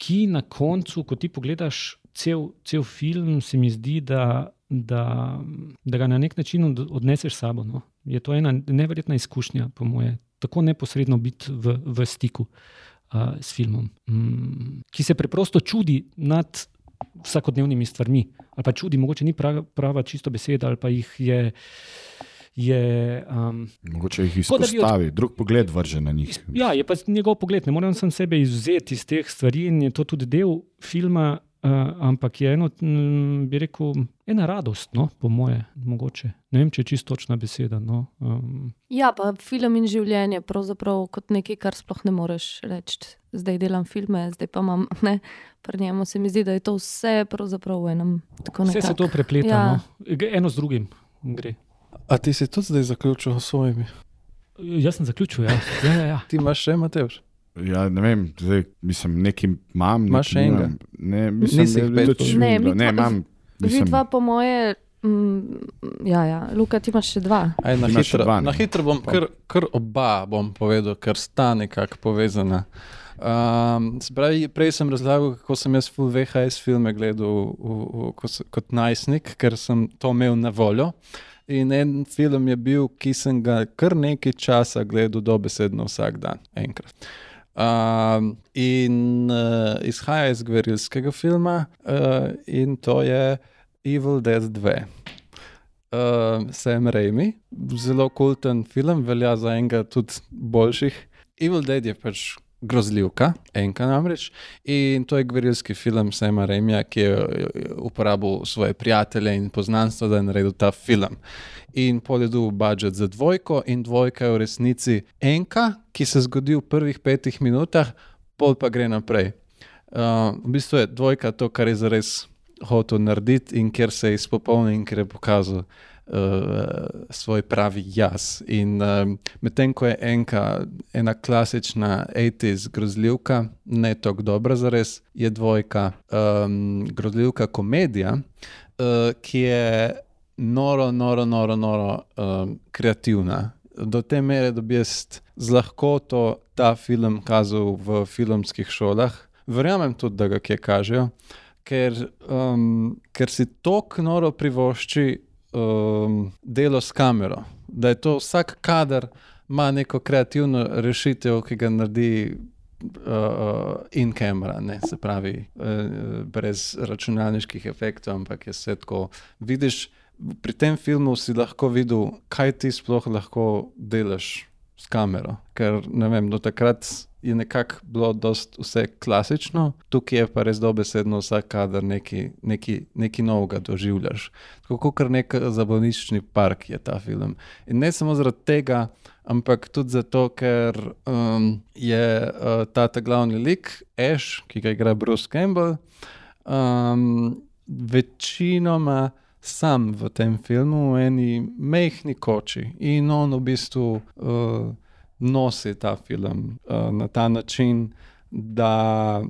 S3: ki na koncu, ko ti pogledaš cel, cel film, se mi zdi, da, da, da ga na nek način odneseš s sabo. No? Je to ena neverjetna izkušnja, po moje, tako neposredno biti v, v stiku. Uh, s filmom, mm, ki se preprosto čudi nad vsakodnevnimi stvarmi. Ali pa čudi, mogoče ni prava, prava čisto beseda, ali pa jih je. je um,
S2: mogoče jih izpostavi, od... drug pogled vrže na njih.
S3: Ja, je pa njegov pogled. Ne morem sam sebe izuzeti iz teh stvari in je to tudi del filma. Uh, ampak je eno, m, bi rekel, ena radost, no, po moje, mogoče. Ne vem, če je čisto točna beseda. No, um.
S1: Ja, pa film in življenje, pravzaprav kot nekaj, kar sploh ne moreš reči. Zdaj delam filme, zdaj pa imam ne, pri njemu se mi zdi, da je to vse v enem.
S3: Vse se to prepleta, ja. no? eno z drugim gre.
S4: A ti si tudi zdaj zaključil s svojimi?
S3: Jaz sem zaključil, ja. ja, ja, ja.
S4: ti imaš še, Mateoš?
S2: Ja, ne vem, zdaj mislim, nekim imam.
S4: Imaš še enega?
S2: Ne, mislim, Nisi
S4: jih pet.
S1: Ne, ne, imam. Vi dva, po moje. Mm, ja, ja. Luka, ti imaš še dva.
S4: Aj, na, hitro, dva, na hitro bom kar, kar oba bom povedal, ker sta nekako povezana. Um, spravi, prej sem razlagal, kako sem jaz full VHS filme gledal v, v, v, kot najstnik, ker sem to imel na voljo. In en film je bil, ki sem ga kar nekaj časa gledal, dobesedno vsak dan, enkrat. Um, in uh, izhaja iz gverilskega filma, uh, in to je Evil Dead 2. Uh, Sam Raimi, zelo kulten film, velja za enega tudi boljših. Evil Dead je pač grozljivka, enka namreč. In to je gverilski film Sema Remija, ki je uporabil svoje prijatelje in poznanstvo, da je naredil ta film. In poledu budžet za dvojko, in dvojka je v resnici enka, ki se zgodi v prvih petih minutah, pol pa gre naprej. Uh, v bistvu je dvojka to, kar je zares hotel narediti in ker se je izpopolnil in ker je pokazal svoj pravi jaz. In uh, medtem ko je enka, ena klasična 80s grozljivka, ne tako dobra za res, je dvojka um, grozljivka komedija, uh, ki je noro, noro, noro, noro um, kreativna. do te mere, da bi jaz z lahkoto ta film kazal v filmskih šolah. Verjamem tudi, da ga kje kažejo, ker, um, ker si tako noro privošči um, delo s kamero, da je to vsak kader ima neko kreativno rešitev, ki ga naredi. Uh, in kamera, ne, se pravi, uh, brez računalniških efektov, ampak je vse tako. Vidiš, pri tem filmu si lahko videl, kaj ti sploh lahko delaš s kamero. Ker vem, do takrat je nekako bilo vse klasično, tukaj je pa res dobesedno vsak kader nekaj novega doživljaš. Tako kot nek zabavnični park je ta film. In ne samo zaradi tega, ampak tudi zato, ker um, je uh, ta glavni lik, Ash, ki ga igra Bruce Campbell, um, večinoma sam v tem filmu, v eni mehki koči in on v bistvu uh, nosi ta film uh, na ta način, da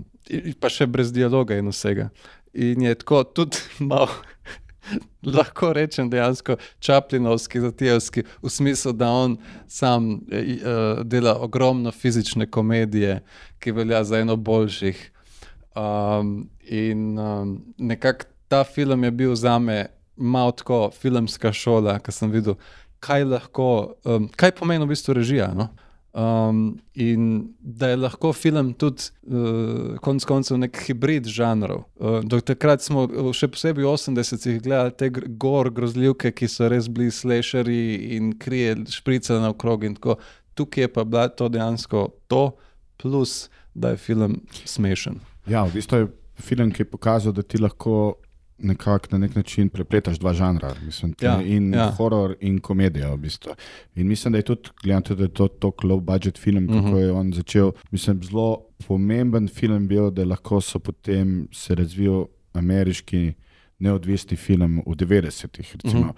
S4: pa še brez dialoga in vsega. In je tako tudi [LAUGHS] malo. Lahko rečem dejansko čaplinovski, zatijevski, v smislu, da on sam uh, dela ogromno fizične komedije, ki velja za eno boljših. Um, in um, nekako ta film je bil za me malo tako filmska šola, ki sem videl, kaj, lahko, um, kaj pomeni v bistvu režija. No? Um, in da je lahko film tudi, uh, konec koncev, nek hibrid žanrov. Uh, takrat smo, še posebej v 80-ih, gledali te gor grozljivke, ki so res bili slešeri in krije šprice na okrog. Tukaj je pa bilo to dejansko to, plus da je film smešen.
S2: Ja, v bistvu je film, ki je pokazal, da ti lahko nekako na nek način prepletaš dva žanra, mislim, ja, in ja. horor, in komedijo. V bistvu. In mislim, da je tudi, gledam, da je to tako low budget film, kako uh mhm. -huh. je on začel. Mislim, zelo pomemben film bil, da lahko so potem se razvijal ameriški neodvisni film v 90-ih. Uh -huh.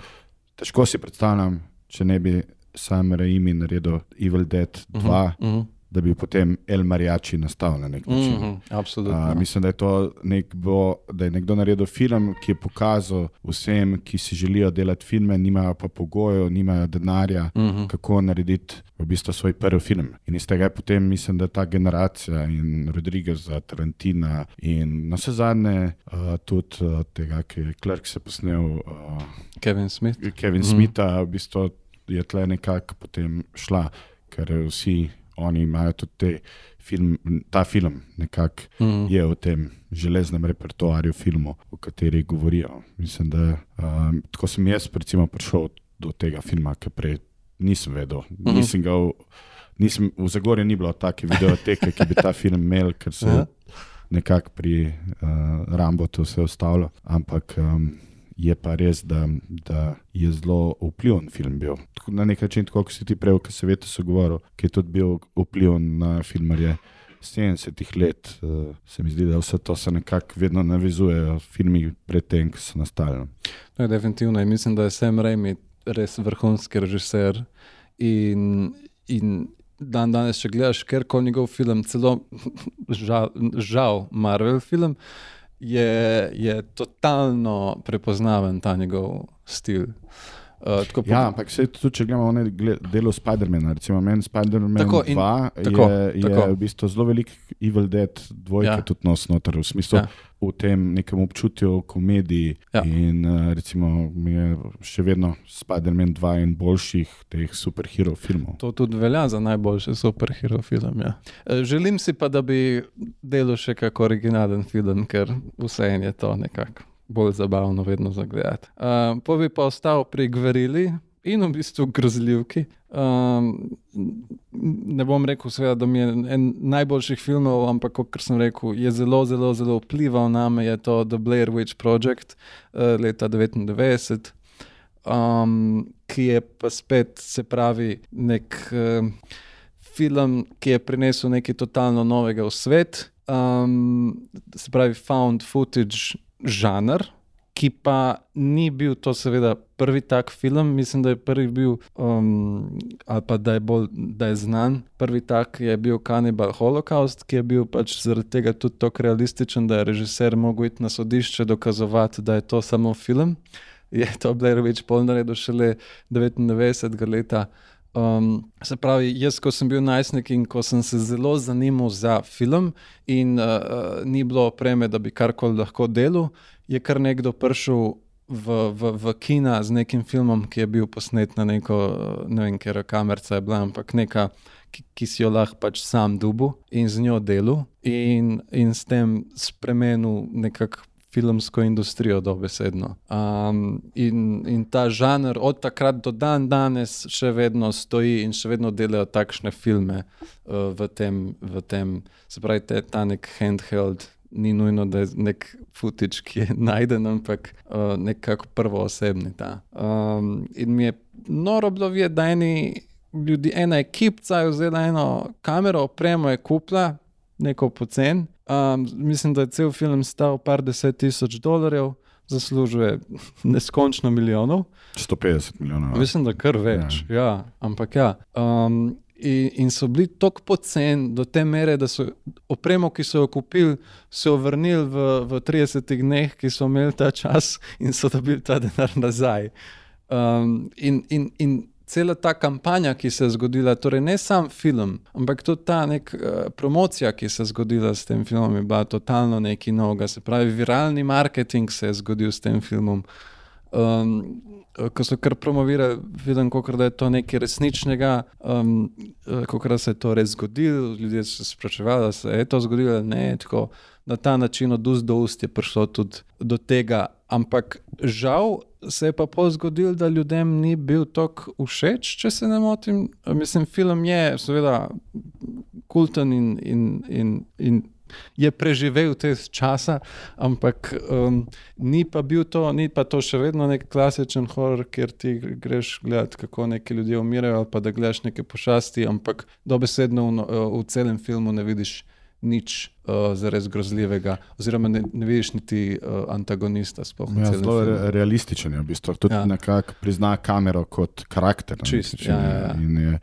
S2: Težko si predstavljam, če ne bi sam Raimi naredil Evil Dead 2. Uh -huh. Uh -huh da bi potem El Mariachi nastal na nek način. Mm -hmm,
S4: absolutno.
S2: Uh, mislim, da je to nek bo, da je nekdo naredil film, ki je pokazal vsem, ki si želijo delati filme, nimajo pa pogojev, nimajo denarja, mm -hmm. kako narediti v bistvu svoj prvi film. In iz tega je potem, mislim, da ta generacija in Rodriguez, Tarantina in na vse zadnje uh, tudi uh, tega, ki je Clark se posnel. Uh,
S4: Kevin Smith.
S2: Kevin mm -hmm. Smitha, v bistvu je tle nekako potem šla, ker vsi oni imajo tudi film, ta film, nekako mm. je v tem železnem repertoarju filmov, o katerih govorijo. Mislim, da um, tako sem jaz, recimo, prišel do tega filma, ki prej nisem vedel. Mm. Nisem ga v, nisem, v Zagorju ni bilo take videoteke, ki bi ta film imel, ker se je nekako pri uh, Rambotu vse ostalo. Ampak. Um, je pa res, da, da je zelo vpliven film bil. Na nek način, kot si ti prej, ki se veš, so govorili, ki je tudi bil vpliven na filmarje. 70-ih let, uh, se mi zdi, da vse to se nekako vedno navezuje, filmi predtem, ki so nastali.
S4: No, definitivno. In mislim, da je Sam Raimi res vrhunski režiser. In, in dan danes, če gledaš kjerkoli njegov film, celo [LAUGHS] žal, žal Marvel film, uh, je, je totalno prepoznaven ta njegov stil.
S2: Uh, ja, ampak se tudi, če gledamo ne, delo Spider-mana, recimo meni Spider-Man 2 tako, je, je tako. v bistvu zelo velik Evil Dead, dvojka ja. tudi nos noter, v smislu ja. v tem nekem občutju komediji ja. in uh, recimo mi je še vedno Spider-Man 2 in boljših teh superhero filmov.
S4: To tudi velja za najboljši superhero film, ja. E, želim si pa, da bi delo še kak originalen film, ker vse en je to nekako bolj zabavno, vedno za gledati. Uh, pa bi pa ostal pri Gverili in v bistvu grozljivki. Um, ne bom rekel, seveda, da mi je en najboljših filmov, ampak kot sem rekel, je zelo, zelo, zelo vplival na me, je to The Blair Witch Project uh, leta 1999. Um, ki je pa spet, se pravi, nek uh, film, ki je prinesel nekaj totalno novega v svet. Um, se pravi, found footage žanr, ki pa ni bil to, seveda, prvi tak film. Mislim, da je prvi bil, um, ali pa da je bolj da je znan. Prvi tak je bil Cannibal Holocaust, ki je bil pač zaradi tega tudi tako realističen, da je režiser mogel iti na sodišče dokazovati, da je to samo film. Je to Blair Witch Polnar, je došele 99 leta. Um, se pravi, jaz, ko sem bil najstnik in ko sem se zelo zanimal za film, in uh, ni bilo opreme, da bi karkoli lahko delal, je kar nekdo prišel v, v, v kina z nekim filmom, ki je bil posnet na neko, ne vem, ker kamerca je bila, ampak neka, ki, ki si jo lahko pač sam dubu in z njo delu, in, in s tem spremenil nekako filmsko industrijo, dobesedno. Um, in, in ta žanr od takrat do dan danes še vedno stoji in še vedno delajo takšne filme uh, v, tem, v tem, se pravi, te, ta nek handheld. Ni nujno, da je nek footage, ki je najden, ampak uh, nekako prvo osebni. Um, in mi je noro bilo videti, da eni ljudi, ena ekipa je vzela eno kamero, opremo je kupila, neko pocen. Um, mislim, da je cel film stal par deset tisoč dolarjev, zaslužuje neskončno milijonov.
S2: 150 milijonov.
S4: Mislim, da kar več. Ja. Ja, ampak ja. Um, in, in so bili tako poceni do te mere, da so opremo, ki so jo kupili, se vrnili v, v 30 dneh, ki so imeli ta čas in so dobili ta denar nazaj. Um, in, in, in cela ta kampanja, ki se je zgodila, torej ne sam film, ampak tudi ta nek, uh, promocija, ki se je zgodila s tem filmom, je bila totalno nekaj novega. Se pravi, viralni marketing se je zgodil s tem filmom. Um, ko so kar promovirali, vidim, da je to nekaj resničnega, um, kako se je to res zgodilo. Ljudje so se spraševali, da se je to zgodilo. Ne, tako, na ta način od ust do ust je prišlo tudi do tega. Ampak žal se je pa pol zgodil, da ljudem ni bil tako všeč, če se ne motim. Mislim, film je seveda kulten in, in, in, in je preživel te časa, ampak um, ni pa bil to, ni pa to še vedno nek klasičen horor, kjer ti greš gledati, kako neki ljudje umirajo, ali pa da gledaš neke pošasti, ampak dobesedno v, v celem filmu ne vidiš nič uh, zares grozljivega, oziroma ne, ne vidiš niti uh, antagonista.
S2: Ja, zelo re, realističen je, v bistvu tudi ja. nekako prizna kamero kot karakter.
S4: Čist, ja, ja, ja.
S2: In je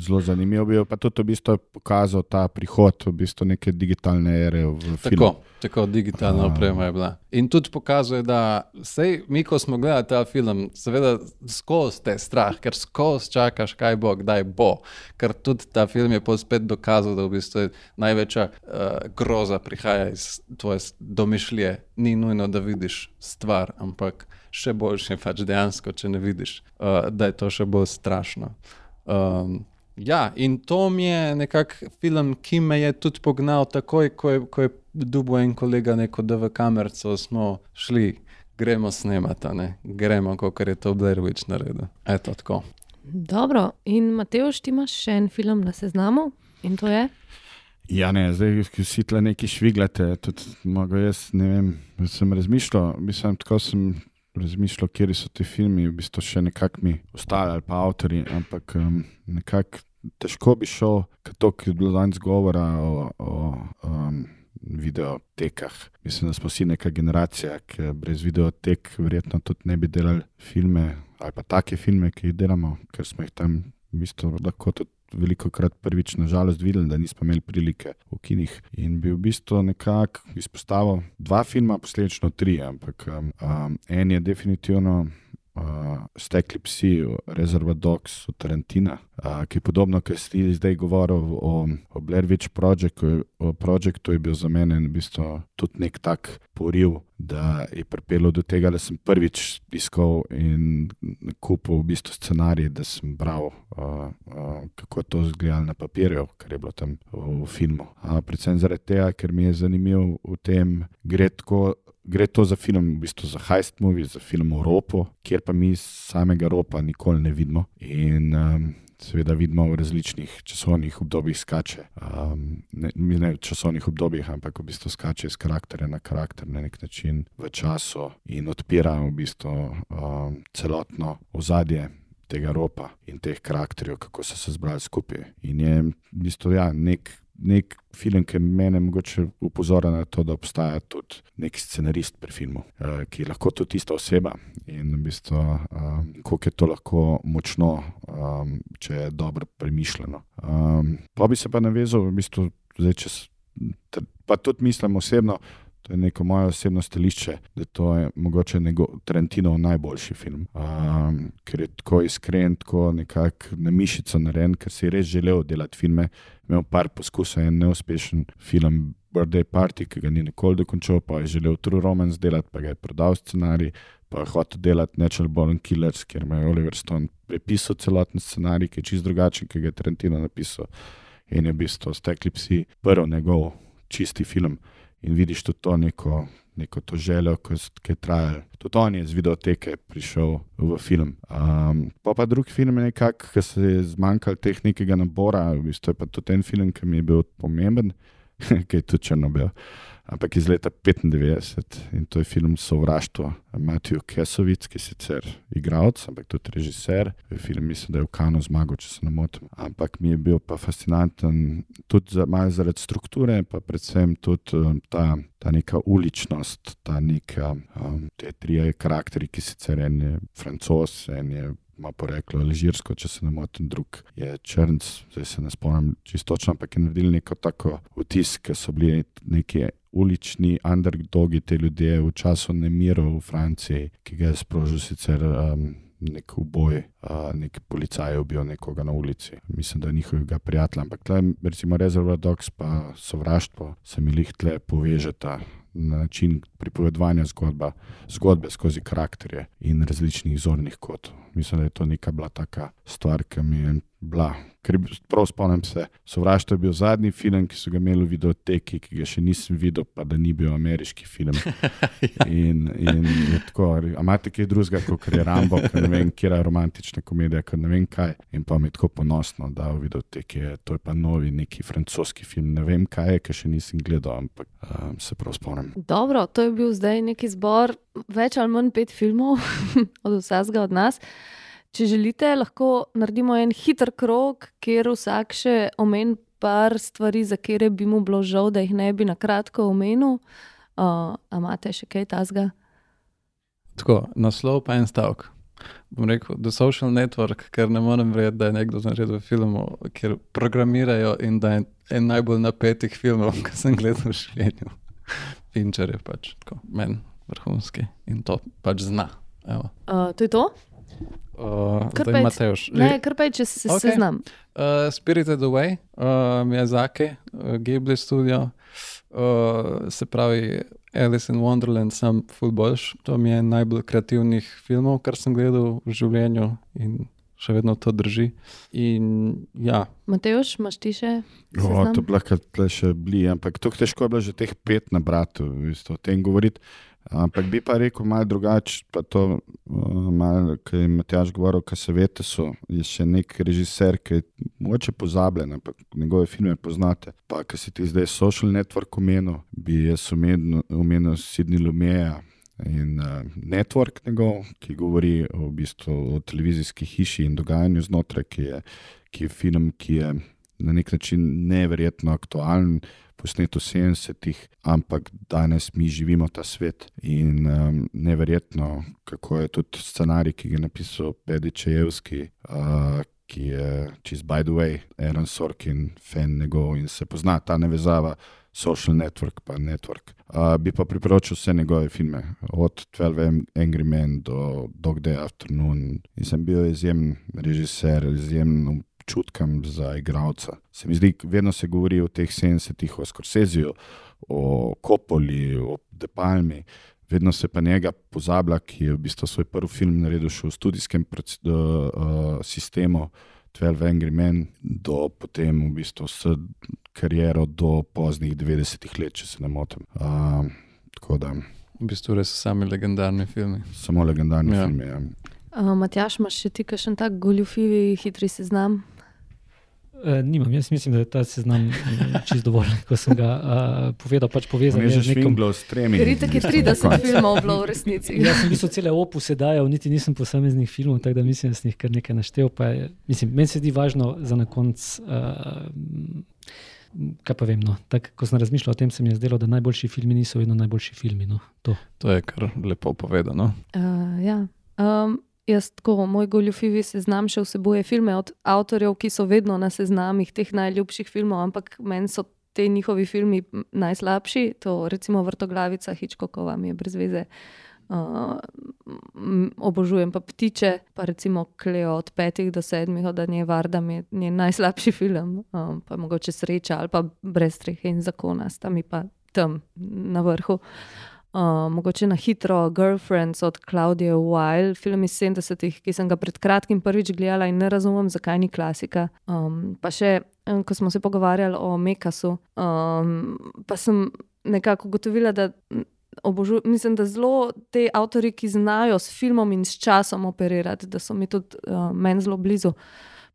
S2: zelo zanimivo, bil pa tudi v bistvu pokazal ta prihod v bistvu neke digitalne ere.
S4: Tako, tako digitalna oprema je bila. In tudi pokazuje, da sej, mi, ko smo gledali ta film, seveda skozi te strah, ker skozi čakaš, kaj bo, kdaj bo. Ker tudi ta film je spet dokazal, da v bistvu največja uh, groza prihaja iz tvoje domišljije. Ni nujno, da vidiš stvar, ampak še boljše je pač dejansko, če ne vidiš, uh, da je to še bolj strašno. Um, ja, in to mi je nekako film, ki me je tudi pognal, takoj, ko je, ko je dubo en kolega, neko DV kamerco, smo šli, gremo snemati, gremo, kot je to Blairwich naredil. Eto, tako.
S1: Dobro, in Mateo, ti imaš še en film na seznamu in to je?
S2: Ja, ne, zdaj, ki si tle neki šviglate, tudi mogo jaz, ne vem, sem razmišljal, mislim, tako sem razmišljal, kje so ti filmi, v bistvu še nekako mi ostali ali pa avtori, ampak um, nekako težko bi šel, kot je bilo danes govora o, o um, videotekah. Mislim, da smo vsi neka generacija, ki brez videotek verjetno tudi ne bi delali filme ali pa take filme, ki jih delamo, ker smo jih tam v bistvu lahko tudi veliko krat prvič, nažalost, videli, da nismo imeli prilike v kinih. In bi v bistvu nekako izpostavil dva filma, posledično tri, ampak um, um, en je definitivno uh, Stekli psi, Reserva Dogs od Tarantina, uh, ki je podobno, kot si zdaj govoril o, o Blair Witch Projectu. Je bil za mene v bistvu tudi nek tak poriv, da je pripeljal do tega, da sem prvič iskal in kupil v bistvu scenarij, da sem bral, uh, uh, kako je to izgledalo na papirju, kar je bilo tam v, v filmu. Uh, predvsem zaradi tega, ker mi je zanimivo v tem, gre tako gre to za film, v bistvu za heist movie, za film o ropu, kjer pa mi samega ropa nikoli ne vidimo. In um, seveda vidimo v različnih časovnih obdobjih skače. Um, ne, ne v časovnih obdobjih, ampak v bistvu skače iz karaktera na karakter na nek način v času in odpira v bistvu um, celotno ozadje. Tega ropa in teh karakterjev, kako so se zbrali skupaj. In je v bistvu ja, nek nek film, ki me mogoče upozorja na to, da obstaja tudi nek scenarist pri filmu, uh, ki je lahko tudi ista oseba in v bistvu, um, koliko je to lahko močno, um, če je dobro premišljeno. Um, pa bi se pa navezal, v bistvu, zdaj, če, pa tudi mislim osebno. To je neko moje osebno stališče, da to je mogoče njegov Tarantinov najboljši film. Um, ker je tako iskren, tako nekako na mišico narejen, ker si je res želel delati filme. Imel par poskusov, en neuspešen film, Birthday Party, ki ga ni nikoli dokončal, pa je želel True Romance delati, pa ga je prodal scenarij, pa je hotel delati Natural Born Killers, ker ima Oliver Stone prepisal celoten scenarij, ki je čist drugačen, ki ga je Tarantino napisal. In je v bistvu stekli psi, prvi njegov čisti film. In vidiš tudi to neko, neko to željo, ki je trajala. Tudi on je z videoteke prišel v film. Um, pa pa drugi film je nekako, ki se je zmanjkal teh nekega nabora, v bistvu je pa tudi en film, ki mi je bil pomemben, [LAUGHS] ki je tudi črno-bel ampak iz leta 95 in to je film Sovraštvo, Matthew Kesovic, ki je sicer igralec, ampak tudi režiser. Film mislim, da je v Kanu zmagal, če se ne motim. Ampak mi je bil pa fascinanten tudi za, malo zaradi strukture, pa predvsem tudi um, ta, ta neka uličnost, ta neka, um, te tri karakteri, ki sicer en je francos, en je ima poreklo alžirsko, če se ne motim, drug je črnc, zdaj se ne spomnim čisto ampak je naredil neko tako vtis, ker so bili neki ulični underdogi, te ljudje v času nemirov v Franciji, ki ga je sprožil sicer. Um, Nek uboj, nek policaj je ubil nekoga na ulici. Mislim, da je njihovega prijatelja. Ampak tle, recimo, rezervat dogs, pa sovraštvo, se mi jih tle povežeta način pripovedovanja zgodba, zgodbe skozi karakterje in različnih zornih kotov. Mislim, da je to neka bila taka stvar, ki mi je bila. Ker prav spomnim se, sovraštvo je bil zadnji film, ki so ga imeli v videoteki, ki ga še nisem videl, pa da ni bil ameriški film. [LAUGHS] In, in tako, imate kaj drugega, kot je Rambo, ki ne vem, kje je romantična komedija, ki ne vem kaj. In pa mi je tako ponosno, da v videoteki je to je pa novi neki francoski film. Ne vem kaj je, ker še nisem gledal, ampak um, se prav spomnim.
S1: Dobro, to je bil zdaj neki zbor, več ali manj pet filmov [LAUGHS] od vsega od nas. Če želite, lahko naredimo en hiter krog, kjer vsak še omen par stvari, za katere bi mu bilo žal, da jih ne bi na kratko omenil. Uh, Amate še kaj tasga?
S4: Tako, naslov pa en stavek. Bom rekel, The Social Network, ker ne morem verjeti, da je nekdo naredil film, kjer programirajo in da je en najbolj napetih filmov, [LAUGHS] ki sem gledal v življenju. Fincher je pač tako, meni vrhunski in to pač zna.
S1: Uh, to je to?
S4: Uh, zdaj imate už.
S1: Ne, kar pa je, če se okay. seznam.
S4: Uh, Spirited Away, uh, Miyazaki, uh, Ghibli studio, uh, se pravi Alice in Wonderland, sem full boljš. To mi je najbolj kreativnih filmov, kar sem gledal v življenju in še vedno to drži. In, ja.
S1: Mateoš, imaš ti še?
S2: O, to bi lahko še bili, ampak to težko je bilo že teh pet na bratu, v bistvu, o tem govoriti. Ampak bi pa rekel malo drugače, pa to, uh, kar je Matjaš govoril, kar se veste, so, je še nek režiser, ki je moče pozabljen, ampak njegove filme poznate. Pa, kar si ti zdaj social network omenil, bi jaz omenil Sidney Lumeja in uh, network njegov, ki govori v bistvu, o televizijski hiši in dogajanju znotraj, ki je, ki je film, ki je na nek način neverjetno aktualen posnet v 70-ih, ampak danes mi živimo ta svet. In um, neverjetno, kako je tudi scenarij, ki ga je napisal Pedičejevski. Uh, Ki je čez by the way, Aaron Sorkin, fan njegov in se pozna ta nevezava, social network, pa network. Uh, bi pa priporočil vse njegove filme, od 12 Angry Men do Dog Day Afternoon. In sem bil izjemen režiser, izjemen občutkom za igralca. Se mi zdi, vedno se govori o teh 70-ih, o Scorsesiju, o Kopoli, o De Palmi. Vedno se pa njega pozablja, ki je v bistvu svoj prvi film naredil v študijskem uh, sistemu, 12 Angry Men, do potem v bistvu s kariero do poznih 90-ih let, če se ne motim. Uh, tako da.
S4: V bistvu res so sami legendarni filmi.
S2: Samo legendarni ja. filmi. Ja.
S1: Uh, Matjaš, imaš še ti kakšen tak goljufivi, hitri seznam?
S3: Uh, nimam, jaz mislim, da je ta seznam mm, čist dovolj, ko sem ga uh, povedal. Pač povezan
S2: je z nekom s tremi.
S1: Ritek je 30 filmov bilo v resnici.
S3: jaz sem bil cele opuse dajal, niti nisem posameznih filmov, tako da mislim, da sem jih kar nekaj naštel. Je, mislim, meni se zdi važno za na konc. Uh, Kaj pa vem, no? tak, ko sem razmišljal o tem, se mi je zdelo, da najboljši filmi niso vedno najboljši filmi. No? To.
S4: to je kar lepo povedano.
S1: Uh, ja. um, Jaz, tako moj goljufivi seznam, še vsebuje filme od avtorjev, ki so vedno na seznamih teh najljubših filmov, ampak meni so te njihovi filmi najslabši, to recimo Vrtoglavica, Hitchcockova mi je brez veze. Uh, obožujem pa ptiče, pa recimo Kleo od petih do sedmih, od Anje Varda mi je njen najslabši film, um, pa mogoče sreča ali pa brez strehe in zakona, sta mi pa tam na vrhu. Uh, mogoče na hitro Girlfriends od Claudije Weil, film iz 70-ih, ki sem ga pred kratkim prvič gledala in ne razumem, zakaj ni klasika. Um, pa še, ko smo se pogovarjali o Mekasu, um, pa sem nekako ugotovila, da obožujem, mislim, da zelo te avtori, ki znajo s filmom in s časom operirati, da so mi tudi uh, meni zelo blizu.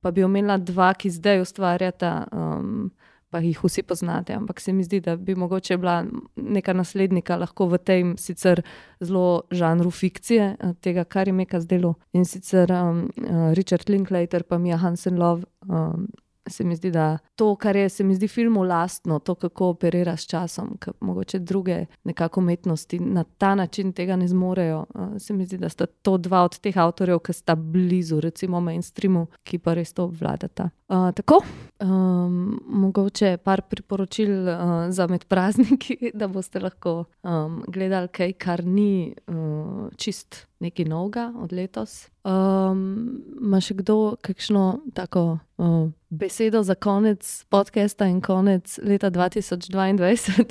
S1: Pa bi omenila dva, ki zdaj ustvarjata. Um, Pa jih vsi poznate, ampak se mi zdi, da bi mogoče bila neka naslednika lahko v tem sicer zelo žanru fikcije, eh, tega, kar je Meka zdelo. In sicer um, Richard Linklater, pa Mija Hansen Love, um, se mi zdi, da to, kar je se mi zdi filmu lastno, to, kako operira s časom, ki mogoče druge nekako umetnosti na ta način tega ne zmorejo. Uh, se mi zdi, da sta to dva od teh avtorjev, ki sta blizu, recimo mainstreamu, ki pa res to obvladata. Uh, tako, um, mogoče par priporočil uh, za med prazniki, [LAUGHS] da boste lahko um, gledali kaj, kar ni uh, čist nekaj novega od letos. Um, Ma še kdo kakšno tako uh, besedo za konec podcasta in konec leta 2022?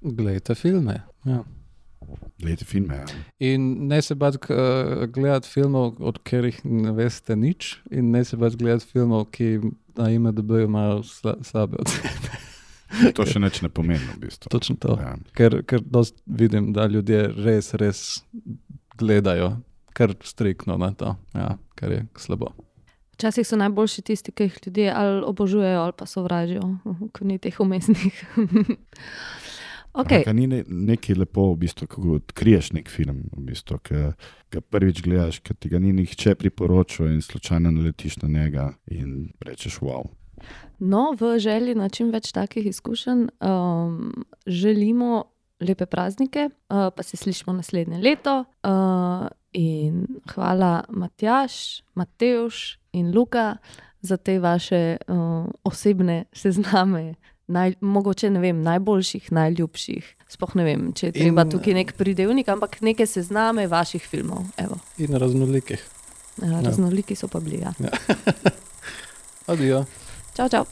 S4: Glejte filme. Ja.
S2: Gledajte filme. Ja.
S4: In ne se bati uh, gledati filmov, od katerih ne veste nič, in ne se bati gledati filmov, ki na IMDB imajo sla, slabe ocene.
S2: To še nič ne pomeni, v bistvu.
S4: Točno to.
S2: Ja.
S4: Ker, ker vidim, da ljudje res, res gledajo kar striktno na to, ja, kar je slabo.
S1: Včasih so najboljši tisti, ki jih ljudje ali obožujejo ali pa sovražijo, [LAUGHS] ko ni teh umestnih. [LAUGHS] okay.
S2: Ampak ni ne, nekaj lepo, v bistvu, ko odkriješ nek film, v bistvu, ki ga prvič gledaš, ki ti ga ni nihče priporočil in slučajno naletiš na njega in rečeš wow.
S1: No, v želji na čim več takih izkušenj um, želimo lepe praznike, uh, pa se slišimo naslednje leto. Uh, in hvala, Matjaš, Mateoš in Luka, za te vaše uh, osebne sezname. Naj, mogoče ne vem, najboljših, najljubših. Sploh ne vem, če je treba
S4: In-
S1: tukaj nek pridevnik, ampak neke sezname vaših filmov. Evo.
S4: In raznolikih.
S1: Ja, raznoliki so pa bili. Ja. [LAUGHS]
S4: Adijo.
S1: Čau, čau.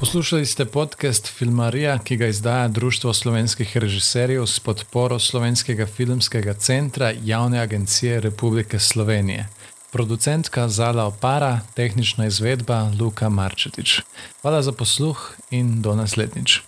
S5: Poslušali ste podcast Filmarija, ki ga izdaja Društvo slovenskih režiserjev s podporo Slovenskega filmskega centra Javne agencije Republike Slovenije. Producentka Zala Opara, tehnična izvedba Luka Marčetič. Hvala za posluh in do naslednjič.